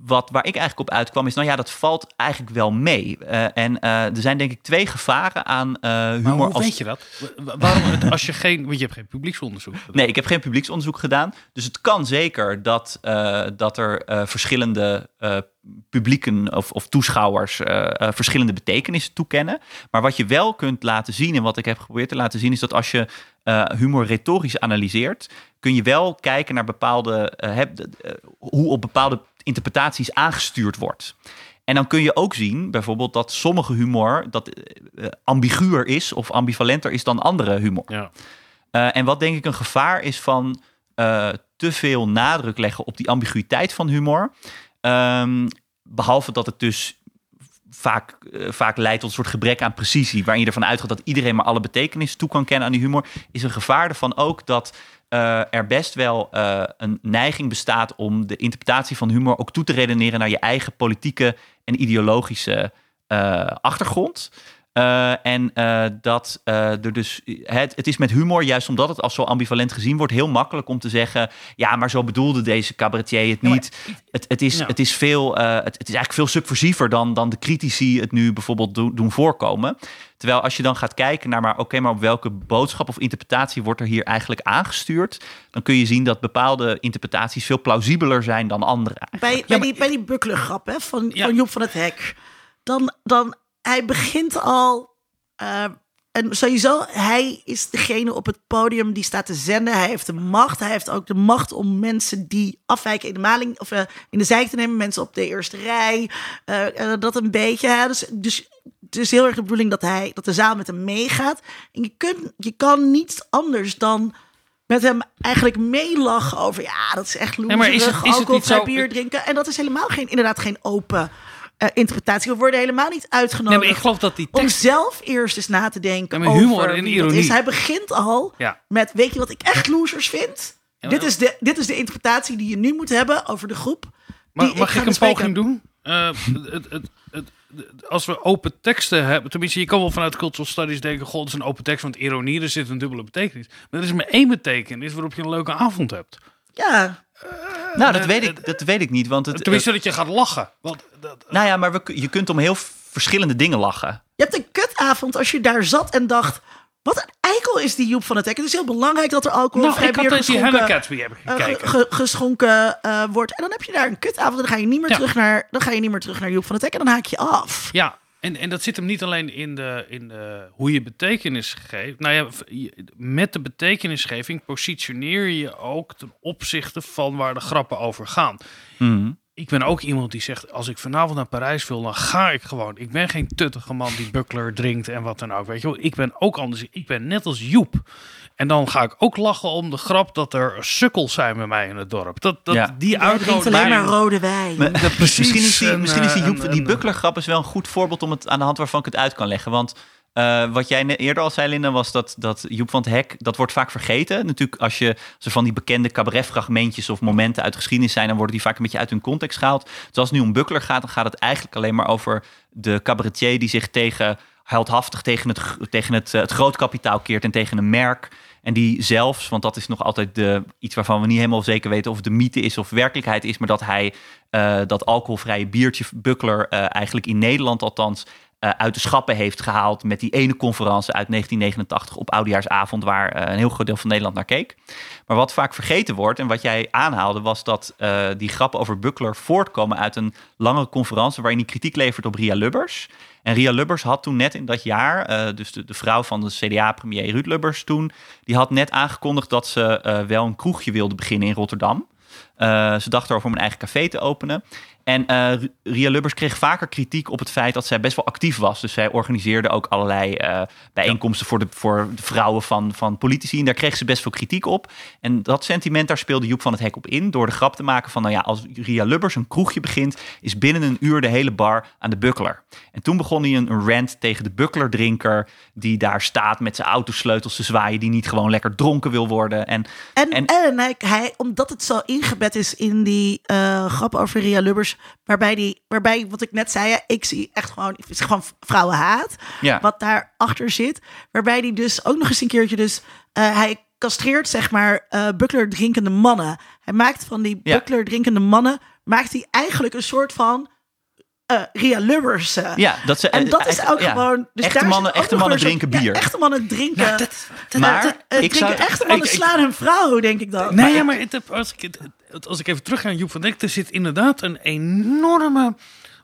wat, waar ik eigenlijk op uitkwam is, nou ja, dat valt eigenlijk wel mee. En er zijn denk ik twee gevaren aan Maar humor. hoe als weet je dat? Wa- Waarom, het- als je geen, want je hebt geen publieksonderzoek. gedaan. Nee, ik heb geen publieksonderzoek gedaan. Dus het kan zeker dat, dat er verschillende publieken of, of toeschouwers verschillende betekenissen toekennen. Maar wat je wel kunt laten zien, en wat ik heb geprobeerd te laten zien, is dat als je eh, humor retorisch analyseert, kun je wel kijken naar bepaalde, eh, heb- eh, hoe op bepaalde interpretaties aangestuurd wordt. En dan kun je ook zien, bijvoorbeeld, dat sommige humor dat ambiguur is of ambivalenter is dan andere humor. Ja. En wat denk ik een gevaar is van te veel nadruk leggen op die ambiguïteit van humor. Um, behalve dat het dus vaak, uh, vaak leidt tot een soort gebrek aan precisie, waarin je ervan uitgaat dat iedereen maar alle betekenissen toe kan kennen aan die humor, is een gevaar ervan ook dat eh, er best wel eh, een neiging bestaat om de interpretatie van humor ook toe te redeneren naar je eigen politieke en ideologische achtergrond. Uh, en uh, dat uh, er dus. Het, het, is met humor, juist omdat het als zo ambivalent gezien wordt, heel makkelijk om te zeggen. Ja, maar zo bedoelde deze cabaretier het niet. Ja, het, het, is, het, is veel, het, het, is eigenlijk veel subversiever dan, dan de critici het nu bijvoorbeeld do, doen voorkomen. Terwijl als je dan gaat kijken naar, maar oké, okay, maar op welke boodschap of interpretatie wordt er hier eigenlijk aangestuurd, dan kun je zien dat bepaalde interpretaties veel plausibeler zijn dan andere. Bij, bij, die, bij die hè, van, van Joep van het Hek, dan. dan hij begint al. Uh, en sowieso, hij is degene op het podium die staat te zenden. Hij heeft de macht. Hij heeft ook de macht om mensen die afwijken in de maling of uh, in de zijk te nemen. Mensen op de eerste rij. Uh, dat een beetje. Hè? Dus, dus het is heel erg de bedoeling dat, hij, dat de zaal met hem meegaat. En je, kunt, je kan niets anders dan met hem eigenlijk meelachen over. Ja, dat is echt loezerig. Ja, maar is het, is het niet zo... bier drinken. En dat is helemaal geen, inderdaad geen open uh, interpretatie. We worden helemaal niet uitgenodigd. Nee, maar ik geloof dat die tekst... Om zelf eerst eens na te denken ja, humor over en ironie. is. Hij begint al ja. met, weet je wat ik echt losers vind? Ja, dit, is de, dit is de interpretatie die je nu moet hebben over de groep. Maar, mag ik, een poging doen? Uh, het, het, het, als we open teksten hebben, tenminste, je kan wel vanuit cultural studies denken: God, is een open tekst, want ironie, er zit een dubbele betekenis. Maar er is maar één betekenis waarop je een leuke avond hebt. Ja, nou, dat weet ik, dat weet ik niet. Want het, Tenminste, dat je gaat lachen. Want, dat, nou ja, maar we, je kunt om heel verschillende dingen lachen. Je hebt een kutavond als je daar zat en dacht... Wat een eikel is die Joep van het Hek. Het is heel belangrijk dat er alcohol nou, ik had dus die hebben gekeken. Uh, ge, geschonken uh, wordt. En dan heb je daar een kutavond. En dan ga je niet meer, Ja. terug, naar, dan ga je niet meer terug naar Joep van het Hek. En dan haak je af. Ja, en, en dat zit hem niet alleen in, de, in de, hoe je betekenis geeft. Nou ja, met de betekenisgeving positioneer je je ook ten opzichte van waar de grappen over gaan. Mhm. Ik ben ook iemand die zegt, als ik vanavond naar Parijs wil, dan ga ik gewoon. Ik ben geen tuttige man die buckler drinkt en wat dan ook. Weet je wel, ik ben ook anders. Ik ben net als Joep. En dan ga ik ook lachen om de grap dat er sukkels zijn bij mij in het dorp. Dat, dat, Ja. Die uitnodiging. alleen maar rode wijn. Maar- Ja, precies. Misschien is die, En, misschien is die, eh, Joep, die bucklergrap is wel een goed voorbeeld om het aan de hand waarvan ik het uit kan leggen. Want eh, wat jij eerder al zei, Linda, was dat, dat Joep van het Hek, dat wordt vaak vergeten. Natuurlijk, als, je, als er van die bekende cabaretfragmentjes of momenten uit geschiedenis zijn, dan worden die vaak een beetje uit hun context gehaald. Dus als het nu om Buckler gaat, dan gaat het eigenlijk alleen maar over de cabaretier die zich tegen heldhaftig tegen het, tegen het, eh, het grootkapitaal keert en tegen een merk. En die zelfs, want dat is nog altijd de, iets waarvan we niet helemaal zeker weten of het de mythe is of werkelijkheid is, maar dat hij eh, dat alcoholvrije biertje Buckler eh, eigenlijk in Nederland althans eh, uit de schappen heeft gehaald met die ene conferentie uit 1989 op Oudejaarsavond, waar eh, een heel groot deel van Nederland naar keek. Maar wat vaak vergeten wordt en wat jij aanhaalde, was dat eh, die grappen over Buckler voortkomen uit een langere conferentie waarin hij kritiek levert op Ria Lubbers. En Ria Lubbers had toen net in dat jaar, dus de, vrouw van de CDA-premier Ruud Lubbers toen, die had net aangekondigd dat ze wel een kroegje wilde beginnen in Rotterdam. Ze dacht erover om een eigen café te openen. En eh, Ria Lubbers kreeg vaker kritiek op het feit dat zij best wel actief was. Dus zij organiseerde ook allerlei eh, bijeenkomsten voor, de, voor de vrouwen van, van politici. En daar kreeg ze best veel kritiek op. En dat sentiment, daar speelde Joep van het Hek op in. Door de grap te maken van, nou ja, als Ria Lubbers een kroegje begint... is binnen een uur de hele bar aan de buckler. En toen begon hij een, een rant tegen de bucklerdrinker... die daar staat met zijn autosleutels te zwaaien... die niet gewoon lekker dronken wil worden. En En, En- en, hij, hij, omdat het zo ingebed is in die eh, grap over Ria Lubbers, waarbij, die, waarbij wat ik net zei, ik zie echt gewoon, ik zie gewoon vrouwenhaat, ja, wat daarachter zit. Waarbij die dus ook nog eens een keertje dus, eh, hij castreert zeg maar eh buckler drinkende mannen. Hij maakt van die Ja. buckler drinkende mannen, maakt hij eigenlijk een soort van eh, Ria Lubbers. ja, dat ze, En dat is ook ja. gewoon. Dus echte daar mannen, echte mannen drinken ja, bier. echte mannen drinken. Nou, dat- dat- Maar ik drinken zou- echte mannen ik- ik- slaan hun vrouw, denk ik dan. Nee, ja, maar het, als, ik, het- het- als ik even terug ga naar Joep van Dijk, er zit inderdaad een enorme,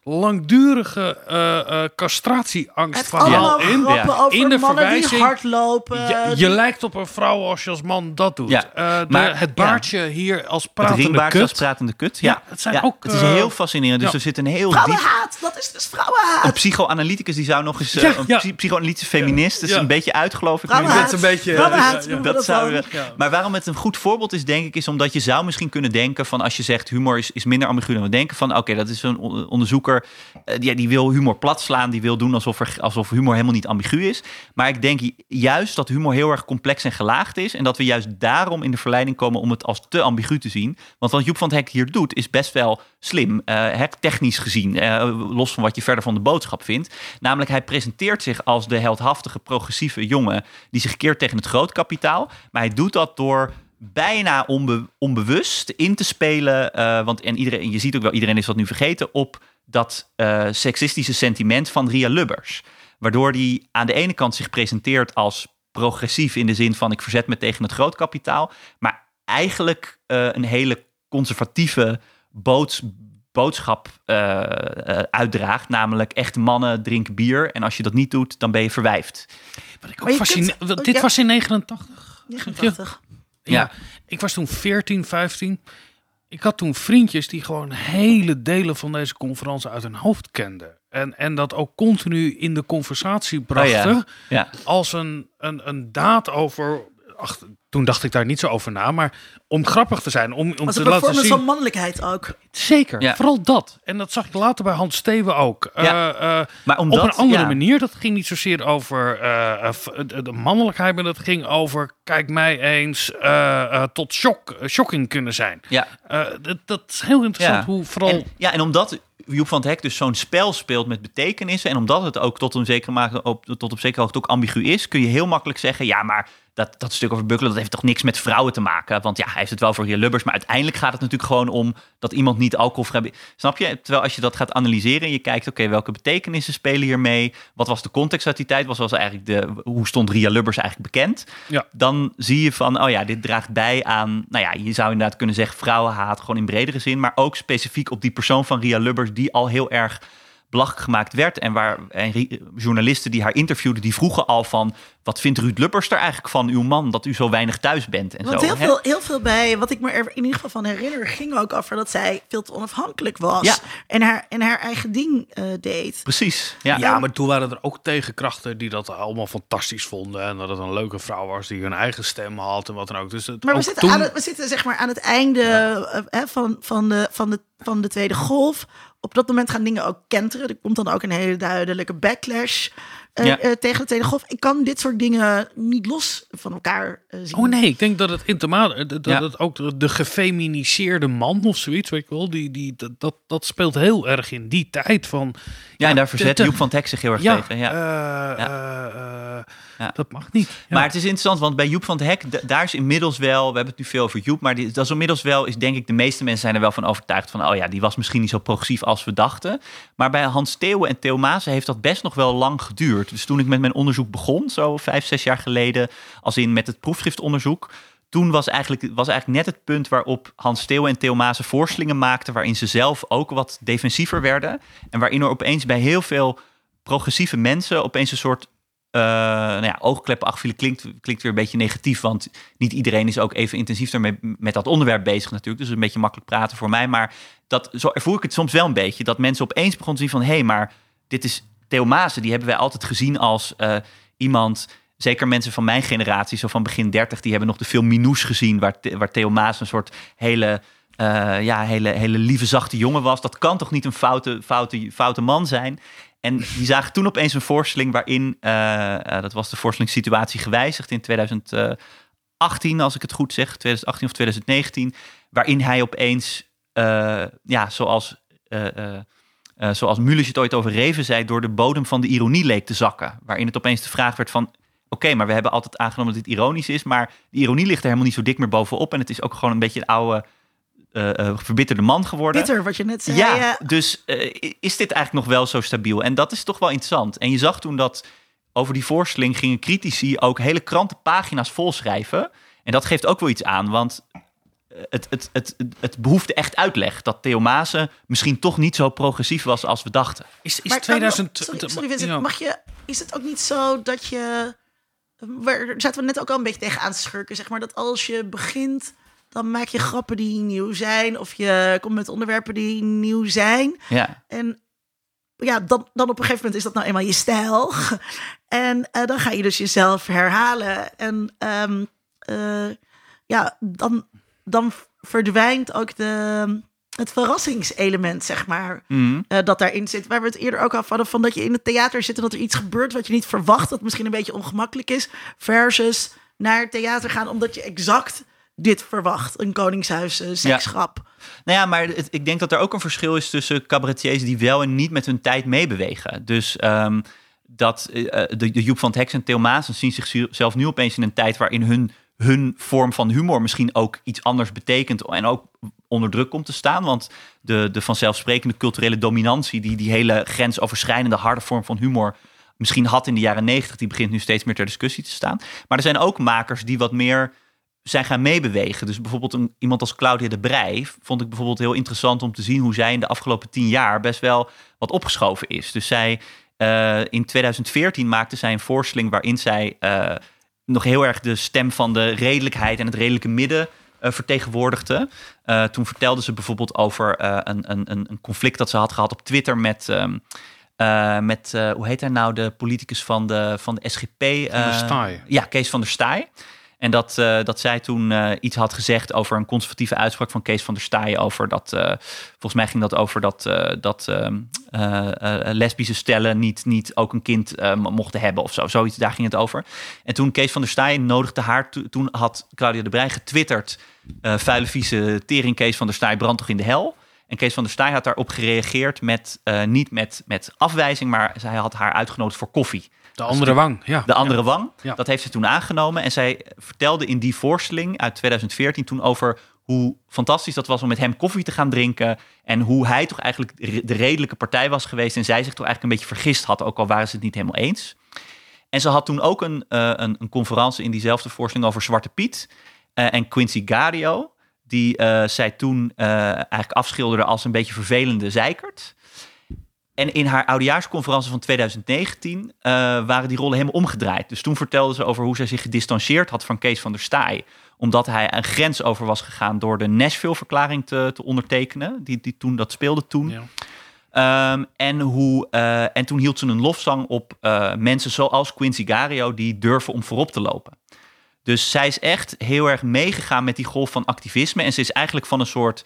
langdurige eh eh castratieangst verhaal in. Ja. over In de mannen die verwijzing- hardlopen. Je, lijkt op een vrouw als je als man dat doet. Ja, Eh, de- maar- het baardje hier als Het pratende ringbaardje als kut. pratende kut. Ja, Ja, het zijn ook, Het is heel fascinerend. Dus ja. er zit een heel diep... Vrouwenhaat, dat is dus vrouwenhaat. Een psychoanalyticus die zou nog eens... Ja, een psychoanalytische feminist. Dat is Ja. een beetje uit, geloof ik. Vrouwenhaat. Is een beetje- Vrouwenhaat Dat zou. Maar waarom het een goed voorbeeld is, denk ik, is omdat je zou misschien kunnen denken van als je zegt humor is, is minder ambigu dan we denken van oké, dat is een on- onderzoeker eh, die wil humor plat slaan, die wil doen alsof, alsof humor helemaal niet ambigu is. Maar ik denk ju- juist dat humor heel erg complex en gelaagd is en dat we juist daarom in de verleiding komen om het als te ambigu te zien. Want wat Joep van het Hek hier doet is best wel slim, hè, technisch gezien, eh, los van wat je verder van de boodschap vindt. Namelijk, hij presenteert zich als de heldhaftige, progressieve jongen die zich keert tegen het grootkapitaal. Maar hij doet dat door bijna onbe- onbewust in te spelen. eh, want en iedereen, je ziet ook wel, iedereen is dat nu vergeten, op dat eh, seksistische sentiment van Ria Lubbers. Waardoor hij aan de ene kant zich presenteert als progressief in de zin van ik verzet me tegen het grootkapitaal. Maar eigenlijk eh, een hele conservatieve boods, boodschap uitdraagt. Namelijk echte mannen drinken bier. En als je dat niet doet, dan ben je verwijfd. Wat ik Maar ook je kunt- Dit ja. was in 89. 89. Ja. Ik was toen 14, 15. Ik had toen vriendjes die gewoon hele delen van deze conferentie uit hun hoofd kenden. En, en dat ook continu in de conversatie brachten. Oh ja. Ja. als een, een, een daad over. Ach, toen dacht ik daar niet zo over na, maar om grappig te zijn, om, om Als te een laten performance zien. van mannelijkheid ook. Zeker, Ja. vooral dat. En dat zag ik later bij Hans Steven ook. Ja. Eh, eh, Maar op omdat, een andere ja. manier. Dat ging niet zozeer over eh, de, mannelijkheid, maar dat ging over, kijk mij eens, tot shock, shocking kunnen zijn. Ja. Eh, dat, dat is heel interessant Ja. hoe vooral... En, ja, en omdat Joep van het Hek dus zo'n spel speelt met betekenissen... en omdat het ook tot, een zekere op, tot op zekere hoogte ook ambigu is... kun je heel makkelijk zeggen, ja, maar dat, dat stuk over bukkelen... heeft toch niks met vrouwen te maken? Want ja, hij heeft het wel voor Ria Lubbers... maar uiteindelijk gaat het natuurlijk gewoon om dat iemand niet alcoholvrij... Snap je? Terwijl als je dat gaat analyseren en je kijkt... oké, welke betekenissen spelen hier mee? Wat was de context uit die tijd? Wat was eigenlijk de, hoe stond Ria Lubbers eigenlijk bekend? Ja. dan zie je van, oh ja, dit draagt bij aan, nou ja, je zou inderdaad kunnen zeggen vrouwenhaat, gewoon in bredere zin, maar ook specifiek op die persoon van Ria Lubbers, die al heel erg belachelijk gemaakt werd. En waar en journalisten die haar interviewden, die vroegen al van, wat vindt Ruud Lubbers er eigenlijk van uw man, dat u zo weinig thuis bent en Want zo. heel hè? veel, heel veel bij, wat ik me er in ieder geval van herinner, ging ook over dat zij veel te onafhankelijk was. Ja. En, haar, en haar eigen ding eh, deed. Precies, ja. Ja, maar toen waren er ook tegenkrachten die dat allemaal fantastisch vonden. En dat het een leuke vrouw was die hun eigen stem had en wat dan ook. Dus het, Maar we zitten, toen, aan het, we zitten zeg maar aan het einde eh, hè, van, van, de, van, de, van de Tweede Golf. Op dat moment gaan dingen ook kenteren. Er komt dan ook een hele duidelijke backlash eh, Ja. eh, tegen de Tweede Golf. Ik kan dit soort dingen niet los van elkaar eh, zien. Oh nee, ik denk dat het intimaat, dat Ja. het ook de, de gefeminiseerde man of zoiets, weet je wel, die, die, dat, dat, dat speelt heel erg in die tijd van. Ja, en daar verzet Joep van Hek zich heel erg Ja, tegen. Ja. Ja. dat mag niet. Ja. Maar het is interessant, want bij Joep van het Hek, daar is inmiddels wel, we hebben het nu veel over Joep, maar die, dat is inmiddels wel, is denk ik, de meeste mensen zijn er wel van overtuigd van, oh ja, die was misschien niet zo progressief als we dachten. Maar bij Hans Theeuwen en Theo Maassen heeft dat best nog wel lang geduurd. Dus toen ik met mijn onderzoek begon, zo vijf, zes jaar geleden, als in met het proefschriftonderzoek, toen was eigenlijk, was eigenlijk net het punt waarop Hans Theeuwen en Theo Maassen voorstellingen maakten, waarin ze zelf ook wat defensiever werden. En waarin er opeens bij heel veel progressieve mensen opeens een soort eh nou ja, oogkleppen afvielen klinkt, klinkt weer een beetje negatief. Want niet iedereen is ook even intensief ermee met dat onderwerp bezig natuurlijk. Dus een beetje makkelijk praten voor mij. Maar dat, zo ervoer ik het soms wel een beetje. Dat mensen opeens begonnen te zien van... hé, hey, maar dit is Theo Maassen. Die hebben wij altijd gezien als eh, iemand... Zeker mensen van mijn generatie, zo van begin 30... die hebben nog de film Minous gezien... waar, waar Theo Maassen een soort hele... eh, ja, hele, hele lieve, zachte jongen was. Dat kan toch niet een foute, foute, foute man zijn? En die zagen toen opeens een voorstelling waarin, eh, eh, dat was de voorstelling Situatie Gewijzigd in 2018, als ik het goed zeg, 2018 of 2019, waarin hij opeens, eh, ja, zoals, eh eh eh, zoals het ooit over Reven zei, door de bodem van de ironie leek te zakken. Waarin het opeens de vraag werd van, oké, maar we hebben altijd aangenomen dat dit ironisch is, maar die ironie ligt er helemaal niet zo dik meer bovenop en het is ook gewoon een beetje een oude, eh, eh, verbitterde man geworden. Bitter, wat je net zei. Ja, dus eh, is dit eigenlijk nog wel zo stabiel? En dat is toch wel interessant. En je zag toen dat over die voorstelling gingen critici ook hele krantenpagina's volschrijven. En dat geeft ook wel iets aan, want het, het, het, het, het behoefde echt uitleg dat Theo Maassen misschien toch niet zo progressief was als we dachten. is, is Maar- 2000. Sorry, sorry Vincent, mag je, is het ook niet zo dat je... Waar zaten we net ook al een beetje tegen aan te schurken, zeg maar. Dat als je begint, dan maak je grappen die nieuw zijn. Of je komt met onderwerpen die nieuw zijn. Ja, En ja, dan, dan op een gegeven moment is dat nou eenmaal je stijl. En eh, dan ga je dus jezelf herhalen. En ehm, eh, ja, dan, dan verdwijnt ook de, het verrassingselement, zeg maar, eh, dat daarin zit. Waar we het eerder ook al hadden van dat je in het theater zit en dat er iets gebeurt wat je niet verwacht, dat misschien een beetje ongemakkelijk is, versus naar het theater gaan omdat je exact dit verwacht. Een koningshuis, eh, seksgrap. Nou ja, maar het- ik denk dat er ook een verschil is tussen cabaretiers die wel en niet met hun tijd meebewegen. Dus ehm, dat eh, de, de Joep van het Heks en Theo Maassen zien zichzelf nu opeens in een tijd waarin hun, hun vorm van humor misschien ook iets anders betekent en ook onder druk komt te staan. Want de, de vanzelfsprekende culturele dominantie die die hele grensoverschrijdende harde vorm van humor misschien had in de jaren negentig, die begint nu steeds meer ter discussie te staan. Maar er zijn ook makers die wat meer zijn gaan meebewegen. Dus bijvoorbeeld een, iemand als Claudia de Brij vond ik bijvoorbeeld heel interessant om te zien hoe zij in de afgelopen tien jaar best wel wat opgeschoven is. Dus zij eh, in 2014 maakte zij een voorstelling waarin zij eh, nog heel erg de stem van de redelijkheid en het redelijke midden eh, vertegenwoordigde. Toen vertelde ze bijvoorbeeld over een, een, een conflict dat ze had gehad op Twitter met. ehm, eh, met, hoe heet hij nou, de politicus van de, van de SGP? Van der Staaij. Ja, Kees van der Staaij. En dat, eh, dat zij toen eh, iets had gezegd over een conservatieve uitspraak van Kees van der Staaij. Over dat, eh, volgens mij ging dat over dat, dat ehm, eh, eh, lesbische stellen niet, niet ook een kind mochten hebben of zo. Zoiets, daar ging het over. En toen Kees van der Staaij nodigde haar, to- toen had Claudia de Brij getwitterd. vuile vieze tering Kees van der Staaij brandt toch in de hel. En Kees van der Staaij had daarop gereageerd met, niet met, met afwijzing, maar zij had haar uitgenodigd voor koffie. De andere wang, ja. De andere wang, Ja. dat heeft ze toen aangenomen. En zij vertelde in die voorstelling uit 2014 toen over hoe fantastisch dat was om met hem koffie te gaan drinken. En hoe hij toch eigenlijk de redelijke partij was geweest. En zij zich toch eigenlijk een beetje vergist had, ook al waren ze het niet helemaal eens. En ze had toen ook een, eh, een, een conferentie in diezelfde voorstelling over Zwarte Piet. eh, en Quincy Gario, die eh, zij toen eigenlijk afschilderde als een beetje vervelende zeikert. En in haar oudejaarsconferentie van 2019 eh, waren die rollen helemaal omgedraaid. Dus toen vertelde ze over hoe zij zich gedistanceerd had van Kees van der Staaij. Omdat hij een grens over was gegaan door de Nashville-verklaring te, te ondertekenen. Die, die toen, dat speelde toen. Ja. Ehm, en, hoe, eh, en toen hield ze een lofzang op eh, mensen zoals Quincy Gario... die durven om voorop te lopen. Dus zij is echt heel erg meegegaan met die golf van activisme. En ze is eigenlijk van een soort...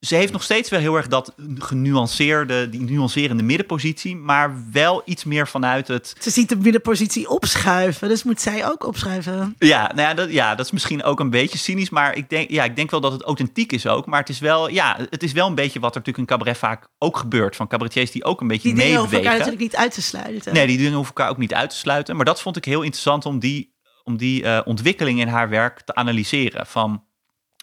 Ze heeft nog steeds wel heel erg dat genuanceerde, die nuancerende middenpositie... maar wel iets meer vanuit het... Ze ziet de middenpositie opschuiven, dus moet zij ook opschuiven. Ja, nou ja, dat, ja, dat is misschien ook een beetje cynisch, maar ik denk, ja, ik denk wel dat het authentiek is ook. Maar het is wel, ja, het is wel een beetje wat er natuurlijk in cabaret vaak ook gebeurt. Van cabaretiers die ook een beetje Die dingen hoeven elkaar meebewegen. natuurlijk niet uit te sluiten. Nee, die dingen hoeven elkaar ook niet uit te sluiten. Maar dat vond ik heel interessant om die, om die eh, ontwikkeling in haar werk te analyseren. Van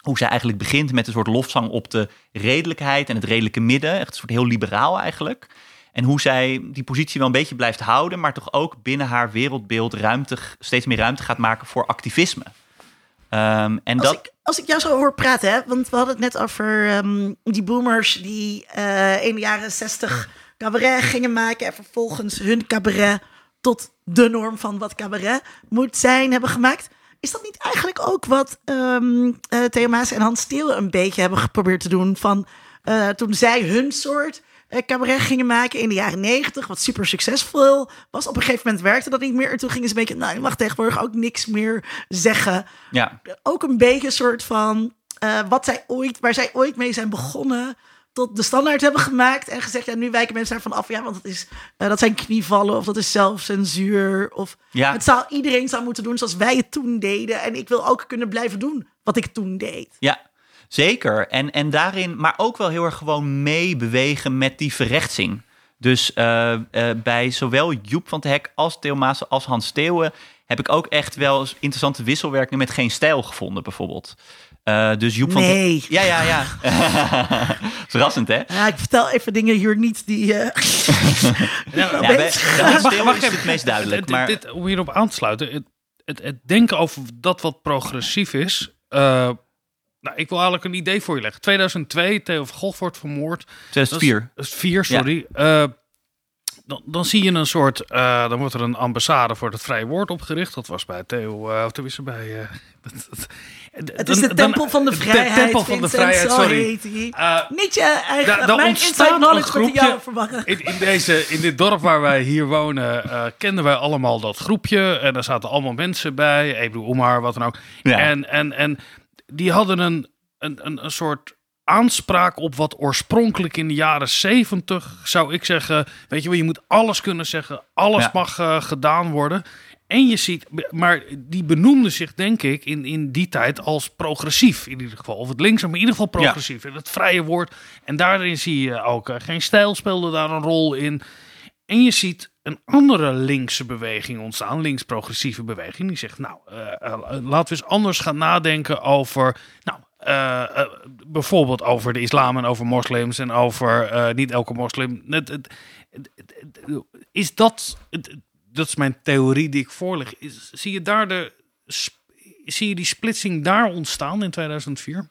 hoe zij eigenlijk begint met een soort lofzang op de redelijkheid en het redelijke midden. Echt een soort heel liberaal eigenlijk. En hoe zij die positie wel een beetje blijft houden, maar toch ook binnen haar wereldbeeld ruimte, steeds meer ruimte gaat maken voor activisme. Ehm, en Als, dat, ik, als ik jou zo hoor praten, hè, want we hadden het net over ehm, die boomers die eh, in de jaren zestig cabaret gingen maken en vervolgens hun cabaret tot de norm van wat cabaret moet zijn hebben gemaakt. Is dat niet eigenlijk ook wat ehm eh, Theo Maas en Hans Steele een beetje hebben geprobeerd te doen van eh, toen zij hun soort eh, cabaret gingen maken in de jaren negentig, wat super succesvol was. Op een gegeven moment werkte dat niet meer en toen gingen ze een beetje, nou, je mag tegenwoordig ook niks meer zeggen ja, ook een beetje een soort van wat zij ooit, waar zij ooit mee zijn begonnen, tot de standaard hebben gemaakt en gezegd, ja, nu wijken mensen daarvan af, ja, want dat, is, eh, dat zijn knievallen of dat is zelfcensuur of Ja. het zou iedereen zou moeten doen zoals wij het toen deden en ik wil ook kunnen blijven doen wat ik toen deed. Ja, zeker. En, en daarin, maar ook wel heel erg gewoon meebewegen met die verrechtsing. Dus eh, eh, bij zowel Joep van het Hek als Theo Maassen als Hans Steeuwen heb ik ook echt wel interessante wisselwerkingen met geen stijl gevonden, bijvoorbeeld. Eh, dus Joep van het Nee. Ja, ja, ja. Verrassend, hè? Ja, ik vertel even dingen hier niet die. eh, Ja, bij, Steeuwen wacht is het meest duidelijk. Maar, dit, om hierop aan te sluiten. Het, het, het denken over dat wat progressief is. eh, nou, ik wil eigenlijk een idee voor je leggen. 2002, Theo van Gogh wordt vermoord. 2004. Dat is vier, sorry. Eh, dan, dan zie je een soort, eh, dan wordt er een ambassade voor het vrije woord opgericht. Dat was bij Theo, eh of tenminste bij... eh, dat- dat- het is de tempel van de de vrijheid. tempel van de vrijheid, sorry. Eh, Niet je eigen. Mijn ontstaat inside een knowledge wordt in jou. In, in, deze, in dit dorp waar wij hier wonen, eh, kenden wij allemaal dat groepje. En daar zaten allemaal mensen bij. Ebru Omar, wat dan ook. Ja. En, en, en die hadden een, een, een, een soort aanspraak op wat oorspronkelijk in de jaren zeventig zou ik zeggen. Weet je wel, je moet alles kunnen zeggen, alles Ja. mag eh, gedaan worden. En je ziet, maar die benoemde zich denk ik in, in die tijd als progressief in ieder geval. Of het linkse, maar in ieder geval progressief. En het vrije woord. En daarin zie je ook, eh, geen stijl speelde daar een rol in. En je ziet een andere linkse beweging ontstaan, links-progressieve beweging, die zegt, nou, eh, eh, laten we eens anders gaan nadenken over, nou, bijvoorbeeld over de islam en over moslims en over niet elke moslim. Is dat, dat is mijn theorie die ik voorleg, zie je daar de, zie je die splitsing daar ontstaan in 2004?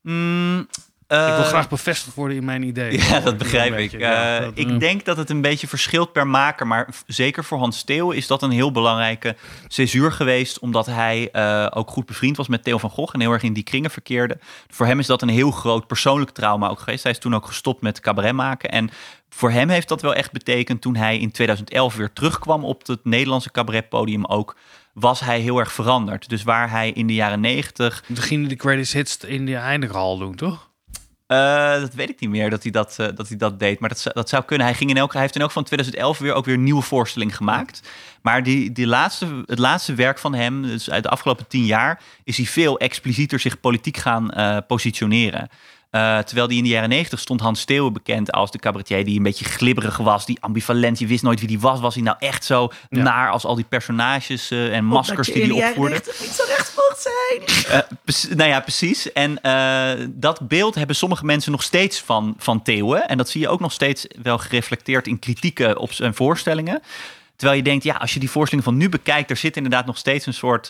Mm, ik wil eh, graag bevestigd worden in mijn idee. Ja, dat begrijp ik. beetje, ja, Eh, dat, ik mm. denk dat het een beetje verschilt per maker. Maar zeker voor Hans Theo is dat een heel belangrijke césuur geweest. Omdat hij eh, ook goed bevriend was met Theo van Gogh. En heel erg in die kringen verkeerde. Voor hem is dat een heel groot persoonlijk trauma ook geweest. Hij is toen ook gestopt met cabaret maken. En voor hem heeft dat wel echt betekend toen hij in 2011 weer terugkwam op het Nederlandse cabaretpodium ook. Was hij heel erg veranderd. Dus waar hij in de jaren negentig Toen ging hij de greatest hits in de Heineken doen, toch? Eh, dat weet ik niet meer dat hij dat, eh, dat, hij dat deed. Maar dat, dat zou kunnen. Hij, ging in elk, hij heeft in elk van 2011 weer ook weer een nieuwe voorstelling gemaakt. Maar die, die laatste, het laatste werk van hem, dus uit de afgelopen tien jaar, is hij veel explicieter zich politiek gaan eh, positioneren. Eh, terwijl die in de jaren negentig stond Hans Steeuwen bekend als de cabaretier die een beetje glibberig was, die ambivalent, je wist nooit wie die was. Was hij nou echt zo Ja. naar als al die personages eh, en maskers die hij opvoerde? 90 niet zo recht mocht zijn. Prec- nou ja, precies. En dat beeld hebben sommige mensen nog steeds van, van Theeuwen. En dat zie je ook nog steeds wel gereflecteerd in kritieken op zijn voorstellingen. Terwijl je denkt, ja, als je die voorstellingen van nu bekijkt, er zit inderdaad nog steeds een soort,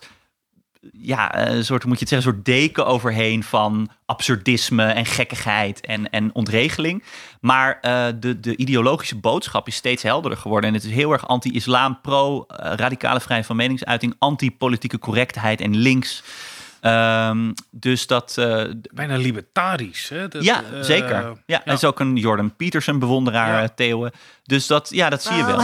ja, een soort, moet je het zeggen, een soort deken overheen van absurdisme en gekkigheid en, en ontregeling. Maar eh, de, de ideologische boodschap is steeds helderder geworden. En het is heel erg anti-islam, pro-radicale vrijheid van meningsuiting, anti-politieke correctheid en links. Ehm, dus dat, eh, Bijna libertarisch. Hè? Dat, ja, eh, zeker. Ja, hij is ook een Jordan Peterson bewonderaar, Ja. eh, Theeuwen. Dus dat, ja, dat zie je wel.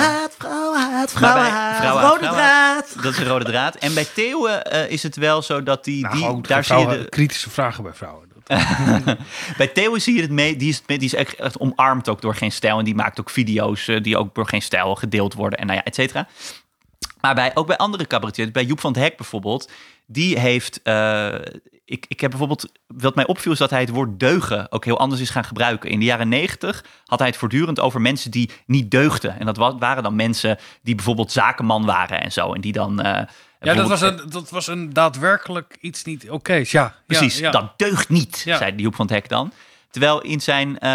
Vrouwenhaat, vrouwenhaat, rode vrouwenhaat. draad. Dat is een rode draad. En bij Theeuwen eh, is het wel zo dat die, Nou, die gewoon daar zie je de, kritische vragen bij vrouwen. Bij Theo zie je het mee. Die is, die is echt, echt omarmd ook door geen stijl. En die maakt ook video's eh, die ook door geen stijl gedeeld worden. En nou ja, et cetera. Maar bij, ook bij andere cabaretiers, bij Joep van het Hek bijvoorbeeld, die heeft. eh, ik, ik heb bijvoorbeeld. Wat mij opviel is dat hij het woord deugen ook heel anders is gaan gebruiken. In de jaren negentig had hij het voortdurend over mensen die niet deugden. En dat wa- waren dan mensen die bijvoorbeeld zakenman waren en zo. En die dan. eh, Ja, dat was, een, dat was een daadwerkelijk iets niet oké's. Ja, Precies, ja, ja. dat deugt niet, zei Joep van het Hek dan. Terwijl in zijn eh,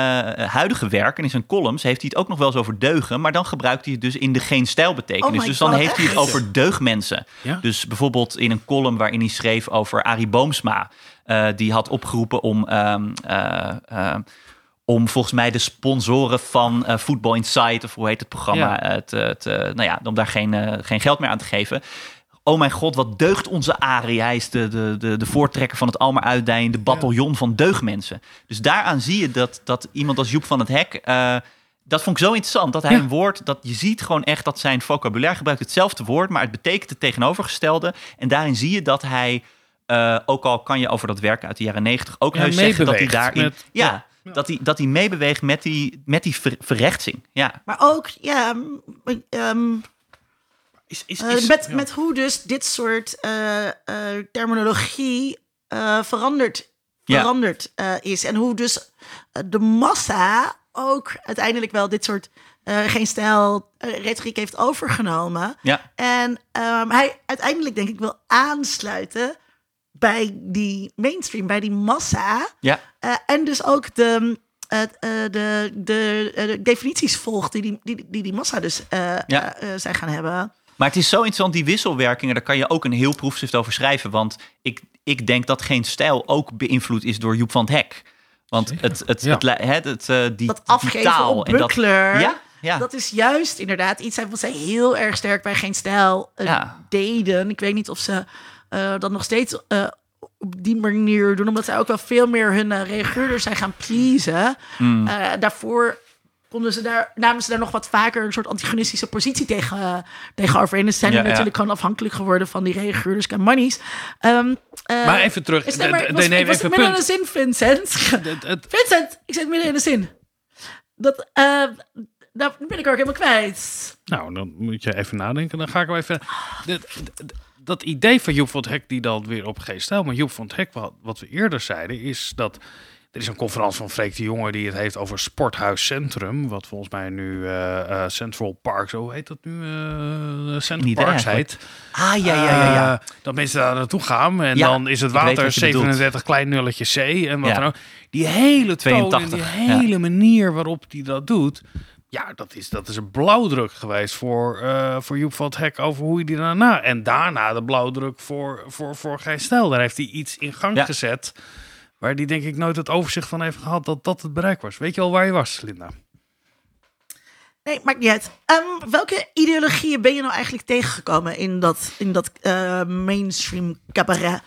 huidige werk en in zijn columns heeft hij het ook nog wel eens over deugen. Maar dan gebruikt hij het dus in de geen stijl betekenis. Oh dus dan God, heeft hij het over deugdmensen. Ja? Dus bijvoorbeeld in een column waarin hij schreef over Arie Boomsma. eh, die had opgeroepen om... ehm, eh, om volgens mij de sponsoren van eh Football Insight, of hoe heet het programma, Ja. eh, te, te- nou ja, om daar geen, geen geld meer aan te geven. Oh mijn god, wat deugt onze Arie. Hij is de, de, de, de voortrekker van het almaar uitdijende bataljon van deugdmensen. Dus daaraan zie je dat, dat iemand als Joep van het Hek... eh, dat vond ik zo interessant, dat hij Ja. een woord... dat je ziet gewoon echt dat zijn vocabulaire gebruikt hetzelfde woord... maar het betekent het tegenovergestelde. En daarin zie je dat hij... eh, ook al kan je over dat werk uit de jaren negentig ook Ja, heus zeggen dat hij meebeweegt daarin... met- ja, ja. Dat, hij, dat hij meebeweegt met die, met die ver- verrechtsing. Ja, Maar ook, ja, m- Is, is, eh, met, ja. met hoe dus dit soort eh, eh, terminologie veranderd, Ja. is. En hoe dus de massa ook uiteindelijk wel dit soort geen stijl retoriek heeft overgenomen. ja. En ehm, hij uiteindelijk denk ik wil aansluiten bij die mainstream, bij die massa. ja. En dus ook de, eh, de, de, de definities volgt die die, die, die, die massa dus Ja. zijn gaan hebben. Maar het is zo interessant, die wisselwerkingen, daar kan je ook een heel proefschrift over schrijven. Want ik, ik denk dat geen stijl ook beïnvloed is door Joep van het Hek. Want het, het, Ja. het, het, eh, die, Dat die taal op en dat. Ja, ja. Dat is juist inderdaad iets wat zij heel erg sterk bij Geen Stijl eh, Ja. deden. Ik weet niet of ze eh, dat nog steeds eh, op die manier doen. Omdat zij ook wel veel meer hun uh, reageurders zijn gaan pleasen. Hmm. Eh, daarvoor konden ze daar, namen ze daar nog wat vaker een soort antagonistische positie tegen, tegenover. Dus zijn Ja, er natuurlijk gewoon afhankelijk geworden van die reaguurders en monies. Eh, Maar even terug. nee, ik was, nee, was even midden in de punt. zin, Vincent. Vincent, ik zit midden in de zin. Dat, eh, nou ben ik ook helemaal kwijt. Nou, dan moet je even nadenken. Dan ga ik wel even. Dat, dat- dat idee van Joep van het Hek die dan weer op geen stijl. Maar Joep van het Hek, wat, wat we eerder zeiden, is dat. Er is een conferentie van Freek de Jonge die het heeft over Sporthuis Centrum. Wat volgens mij nu eh, eh, Central Park, zo heet dat nu? eh Central eigenlijk. heet. Ah, ja, ja, ja. ja. Dat mensen daar naartoe gaan en Ja, dan is het water wat je bedoelt. 37 klein nulletje C en wat Ja. dan ook. Die hele toon en 82, die hele manier waarop hij dat doet. Ja, dat is, dat is een blauwdruk geweest voor, voor Joep van het Hek over hoe hij die daarna... En daarna de blauwdruk voor, voor, voor Stijl. Daar heeft hij iets in gang gezet... waar die denk ik nooit het overzicht van heeft gehad dat dat het bereik was. Weet je al waar je was, Linda? Nee, maakt niet uit. Ehm, welke ideologieën ben je nou eigenlijk tegengekomen in dat, in dat eh, mainstream cabaret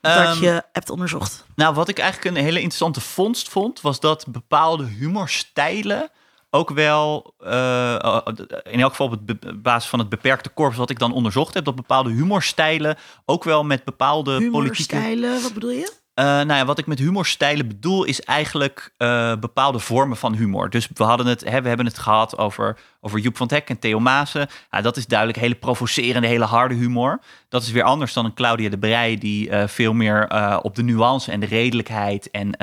dat Ehm, je hebt onderzocht? Nou, wat ik eigenlijk een hele interessante vondst vond, was dat bepaalde humorstijlen ook wel, eh, in elk geval op het basis van het beperkte korps wat ik dan onderzocht heb, dat bepaalde humorstijlen ook wel met bepaalde politieke... Humorstijlen, wat bedoel je? Eh, nou ja, wat ik met humorstijlen bedoel, is eigenlijk eh, bepaalde vormen van humor. Dus we, hadden het, hè, we hebben het gehad over, over Joep van Hek en Theo Maassen. Ja, dat is duidelijk hele provocerende, hele harde humor. Dat is weer anders dan een Claudia de Brij, die eh, veel meer op de nuance en de redelijkheid en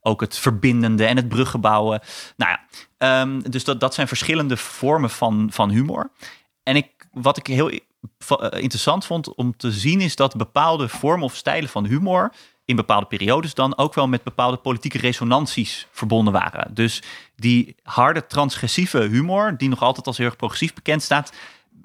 ook het verbindende en het bruggenbouwen. Nou ja, ehm, dus dat, dat zijn verschillende vormen van, van humor. En ik, wat ik heel interessant vond om te zien, is dat bepaalde vormen of stijlen van humor in bepaalde periodes dan ook wel met bepaalde politieke resonanties verbonden waren. Dus die harde transgressieve humor, die nog altijd als heel erg progressief bekend staat,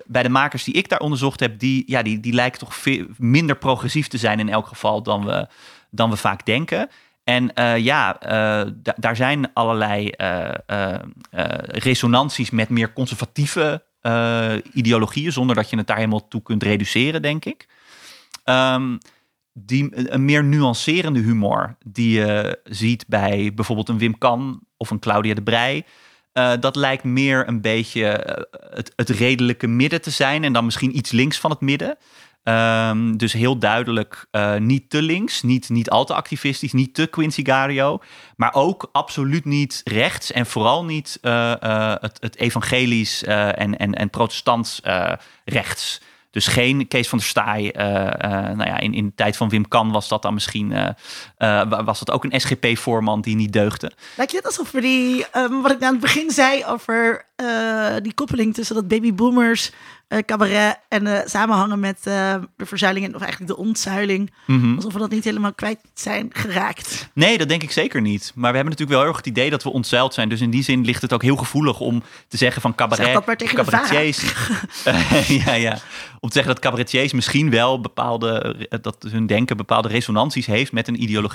bij de makers die ik daar onderzocht heb, die, ja, die, die lijken toch veel minder progressief te zijn in elk geval dan we, dan we vaak denken. En eh, ja, eh, da- daar zijn allerlei eh, resonanties met meer conservatieve ideologieën, zonder dat je het daar helemaal toe kunt reduceren, denk ik. Ehm, die, een meer nuancerende humor die je ziet bij bijvoorbeeld een Wim Kan of een Claudia de Brij. eh, dat lijkt meer een beetje eh, het, het redelijke midden te zijn en dan misschien iets links van het midden. Ehm, dus heel duidelijk eh, niet te links, niet, niet al te activistisch, niet te Quincy Gario. Maar ook absoluut niet rechts en vooral niet eh, eh, het, het evangelisch eh, en, en, en protestants eh, rechts. Dus geen Kees van der Staaij. eh, eh, nou ja, in, in de tijd van Wim Kan was dat dan misschien eh, wa- was dat ook een SGP-voorman die niet deugde. Lijkt je het alsof we die, ehm, wat ik aan het begin zei over eh, die koppeling tussen dat babyboomers, eh cabaret en samenhangen met de verzuiling, of eigenlijk de ontzuiling, Mhm. alsof we dat niet helemaal kwijt zijn geraakt. Nee, dat denk ik zeker niet. Maar we hebben natuurlijk wel heel erg het idee dat we ontzeild zijn. Dus in die zin ligt het ook heel gevoelig om te zeggen van cabaret. Zeg dat maar tegen de cabaretiers. Ja, ja. Om te zeggen dat cabaretiers misschien wel bepaalde, dat hun denken bepaalde resonanties heeft met een ideologie.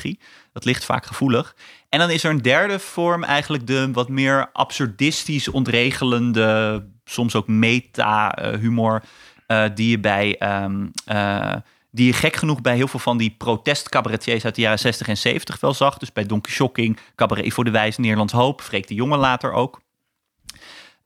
Dat ligt vaak gevoelig. En dan is er een derde vorm, eigenlijk de wat meer absurdistisch ontregelende, soms ook meta-humor, eh, die je bij. ehm, eh, die je gek genoeg bij heel veel van die protestcabaretiers uit de jaren 60 en 70 wel zag. Dus bij Donkey Shocking, Cabaret voor de Wijs, Nederlands Hoop, Freek de Jonge later ook.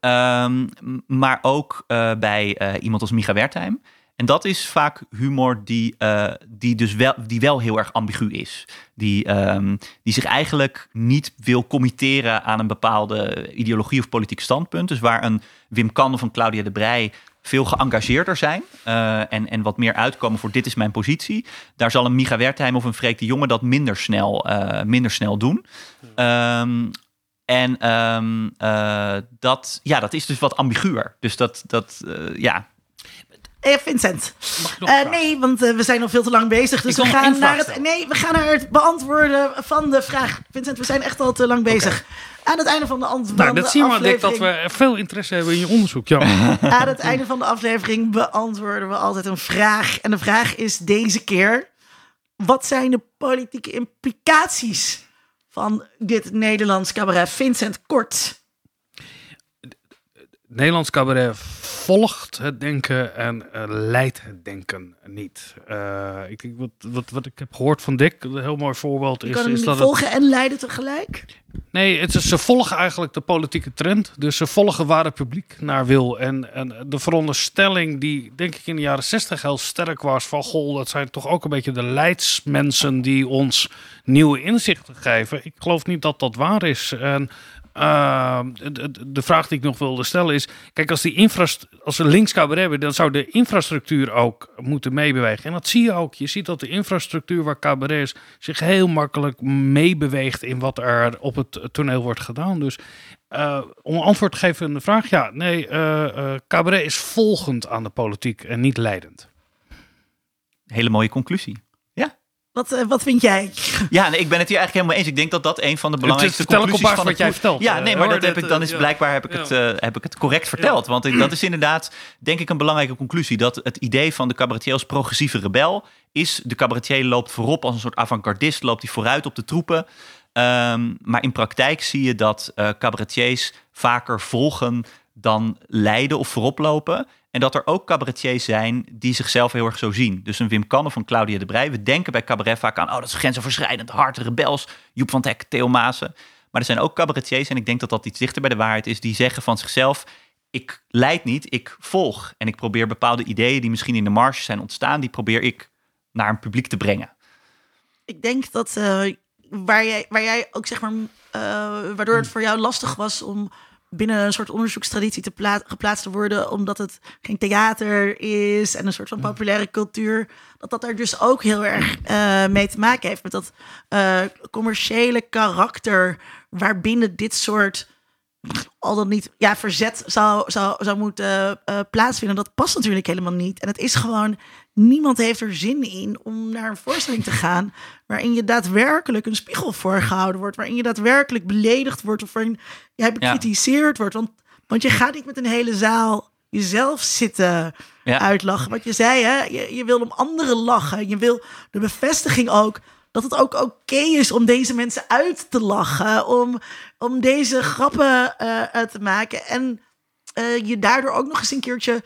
Ehm, maar ook eh, bij iemand als Micha Wertheim. En dat is vaak humor die, eh, die dus wel, die wel heel erg ambigu is. Die, ehm, die zich eigenlijk niet wil committeren aan een bepaalde ideologie of politiek standpunt. Dus waar een Wim Kan of een Claudia de Brij veel geëngageerder zijn eh, en, en wat meer uitkomen voor dit is mijn positie. Daar zal een Micha Wertheim of een Freek de Jonge dat minder snel, eh, minder snel doen. Ehm, en ehm, eh, dat, ja, dat is dus wat ambiguur. Dus dat, dat ja, Eh, Vincent. Vragen? nee, want eh, we zijn al veel te lang bezig. Dus we gaan, naar het, stellen. nee, we gaan naar het beantwoorden van de vraag. Vincent, we zijn echt al te lang bezig. Aan het einde van de antwoord. Nou, dat zien we Dick, dat we veel interesse hebben in je onderzoek. Ja. Aan het einde van de aflevering beantwoorden we altijd een vraag. En de vraag is deze keer: wat zijn de politieke implicaties van dit Nederlands cabaret? Vincent, kort. Nederlands cabaret volgt het denken en eh, leidt het denken niet. Eh, ik denk wat, wat, wat ik heb gehoord van Dick, een heel mooi voorbeeld is, is dat het volgen en leiden tegelijk. Nee, het is, ze volgen eigenlijk de politieke trend. Dus ze volgen waar het publiek naar wil. En, en de veronderstelling die, denk ik, in de jaren zestig heel sterk was... van, goh, dat zijn toch ook een beetje de leidsmensen... die ons nieuwe inzichten geven. Ik geloof niet dat dat waar is. En uh, de, vraag die ik nog wilde stellen is: kijk, als, die infrast als we links hebben, dan zou de infrastructuur ook moeten meebewegen. En dat zie je ook. Je ziet dat de infrastructuur waar cabaret is zich heel makkelijk meebeweegt in wat er op het toneel wordt gedaan. Dus uh, om antwoord te geven aan de vraag: ja, nee, uh, cabaret is volgend aan de politiek en niet leidend. Hele mooie conclusie. Wat, uh, wat vind jij? Ja, nee, ik ben het hier eigenlijk helemaal eens. Ik denk dat dat een van de belangrijkste het conclusies van wat jij vertelt. Ja, nee, maar dat heb ik dan is blijkbaar heb ik het, uh, heb ik het correct verteld. Want dat is inderdaad, denk ik, een belangrijke conclusie. Dat het idee van de cabaretier als progressieve rebel is: de cabaretier loopt voorop als een soort avant-gardist, loopt hij vooruit op de troepen. Um, maar in praktijk zie je dat uh, cabaretiers vaker volgen dan leiden of voorop lopen. En dat er ook cabaretiers zijn die zichzelf heel erg zo zien. Dus een Wim Kan of een Claudia de Brij. We denken bij cabaret vaak aan, oh dat is grensoverschrijdend, hard, rebels, Joep van Teck, Theo Maassen. Maar er zijn ook cabaretiers, en ik denk dat dat iets dichter bij de waarheid is, die zeggen van zichzelf, ik leid niet, ik volg. En ik probeer bepaalde ideeën die misschien in de marge zijn ontstaan, die probeer ik naar een publiek te brengen. Ik denk dat uh, waar, jij, waar jij ook zeg maar, uh, waardoor het voor jou lastig was om binnen een soort onderzoekstraditie te geplaatst te worden, omdat het geen theater is en een soort van populaire cultuur, dat dat er dus ook heel erg uh, mee te maken heeft met dat uh, commerciële karakter waarbinnen dit soort al dan niet ja, verzet zou, zou, zou moeten uh, plaatsvinden. Dat past natuurlijk helemaal niet. En het is gewoon, niemand heeft er zin in om naar een voorstelling te gaan waarin je daadwerkelijk een spiegel voorgehouden wordt, waarin je daadwerkelijk beledigd wordt of waarin jij bekritiseerd wordt. Want, want je gaat niet met een hele zaal jezelf zitten ja. uitlachen. Wat je zei, hè? Je, je wil om anderen lachen. Je wil de bevestiging ook dat het ook oké is om deze mensen uit te lachen, om, om deze grappen uh, te maken en uh, je daardoor ook nog eens een keertje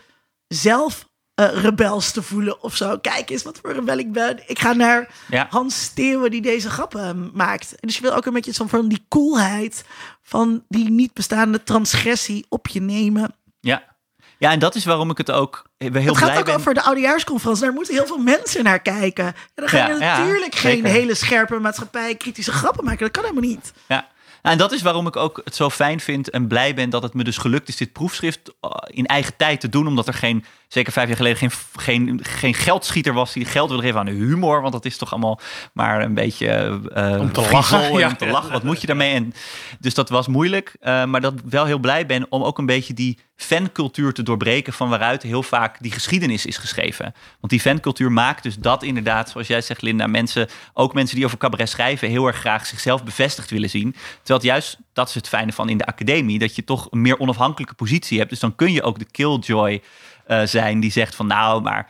zelf uh, rebels te voelen of zo. Kijk eens wat voor rebel ik ben. Ik ga naar ja. Hans Steeuwen die deze grappen maakt. En dus je wil ook een beetje zo van die coolheid van die niet bestaande transgressie op je nemen. Ja. Ja, en dat is waarom ik het ook heel het blij ben. Het gaat ook over de oudejaarsconferentie. Daar moeten heel veel mensen naar kijken. En dan ga je ja, natuurlijk ja, geen hele scherpe maatschappij kritische grappen maken. Dat kan helemaal niet. Ja, en dat is waarom ik ook het zo fijn vind en blij ben dat het me dus gelukt is dit proefschrift eh, in eigen tijd te doen. Omdat er geen, zeker vijf jaar geleden, geen, geen, geen geldschieter was die geld wilde geven aan de humor. Want dat is toch allemaal maar een beetje uh, om te lachen. Ja. Om te lachen. Wat moet je daarmee? En, dus dat was moeilijk. Uh, maar dat ik wel heel blij ben om ook een beetje die fancultuur te doorbreken van waaruit heel vaak die geschiedenis is geschreven. Want die fancultuur maakt dus dat inderdaad, zoals jij zegt Linda, mensen, ook mensen die over cabaret schrijven, heel erg graag zichzelf bevestigd willen zien. Terwijl het juist, dat is het fijne van in de academie, dat je toch een meer onafhankelijke positie hebt. Dus dan kun je ook de killjoy uh, zijn die zegt van nou, maar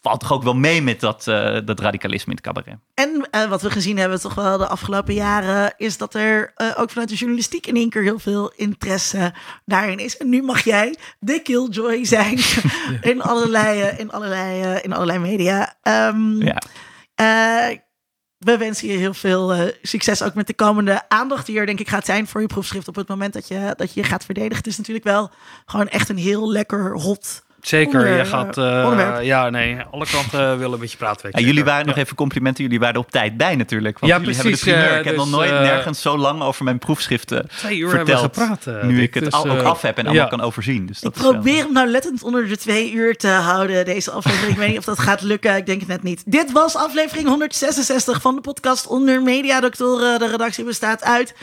valt toch ook wel mee met dat, uh, dat radicalisme in het cabaret. En uh, wat we gezien hebben toch wel de afgelopen jaren... is dat er uh, ook vanuit de journalistiek in één keer heel veel interesse daarin is. En nu mag jij de killjoy zijn in, allerlei, in, allerlei, in allerlei media. Um, ja. we wensen je heel veel succes ook met de komende aandacht die er denk ik gaat zijn voor je proefschrift op het moment dat je, dat je gaat verdedigen. Het is natuurlijk wel gewoon echt een heel lekker hot Zeker, je gaat. Uh, ja, nee, alle kanten willen een beetje praten. En jullie waren nog even complimenten. Jullie waren er op tijd bij natuurlijk. Want ja, jullie precies. Hebben de primeur. ik heb nog nooit nergens zo lang over mijn proefschriften twee uur verteld. gepraat. nu ik het dus, ook af heb en allemaal kan overzien. Dus dat ik probeer hem nou lettend onder de twee uur te houden, deze aflevering. ik weet niet of dat gaat lukken. Ik denk het net niet. Dit was aflevering 166 van de podcast Onder Mediadoktoren. De redactie bestaat uit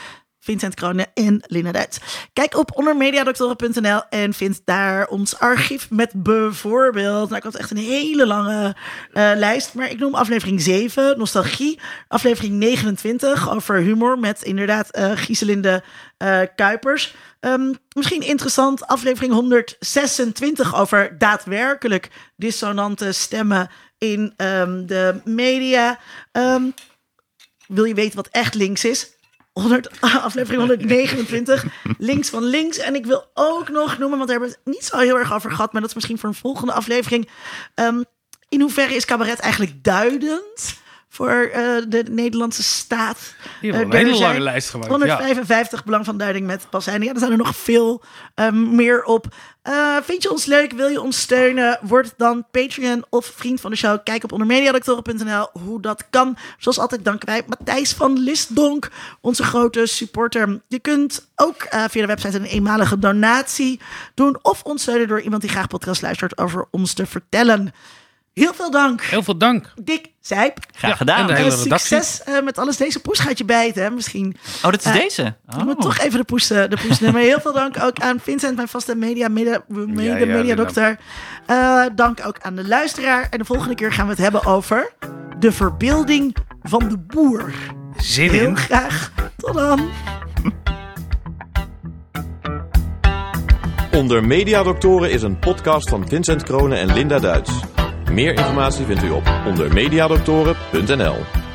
Vincent Kronen en Duits. Kijk op ondermediadoktoren.nl en vind daar ons archief met bijvoorbeeld... Nou, ik had echt een hele lange uh, lijst, maar ik noem aflevering 7, Nostalgie. Aflevering 29 over humor met inderdaad uh, Gieselinde uh, Kuipers. Um, misschien interessant, aflevering 126 over daadwerkelijk dissonante stemmen in um, de media. Um, wil je weten wat echt links is? 100, aflevering 129, links van links. En ik wil ook nog noemen, want daar hebben we het niet zo heel erg over gehad, maar dat is misschien voor een volgende aflevering. Um, in hoeverre is cabaret eigenlijk duidend voor eh, de Nederlandse staat. Eh, een hele lange lijst gemaakt. Ja. 155 belangverduiding met passeinen. Ja, er zijn er nog veel ehm, meer op. Eh, vind je ons leuk? Wil je ons steunen? Word dan Patreon of vriend van de show. Kijk op ondermediadoctoren.nl hoe dat kan. Zoals altijd danken wij Matthijs van Listdonk, onze grote supporter. Je kunt ook eh, via de website een eenmalige donatie doen. Of ons steunen door iemand die graag podcast luistert over ons te vertellen. Heel veel dank, Heel veel dank. Dick Zijp. Graag Ja, gedaan. en de En hele redactie. succes eh, met alles. Deze poes gaat je bijten, hè? misschien. Oh, dat is Eh, deze? Ik moet Oh. toch even de poes, eh, de poes nemen. Heel veel dank ook aan Vincent, mijn vaste media, mede, mede Ja, ja, mediadokter. Eh, dank ook aan de luisteraar. En de volgende keer gaan we het hebben over de verbeelding van de boer. Zin Heel in. graag. Tot dan. Onder Mediadoktoren is een podcast van Vincent Kronen en Linda Duits. Meer informatie vindt u op ondermediadoktoren.nl.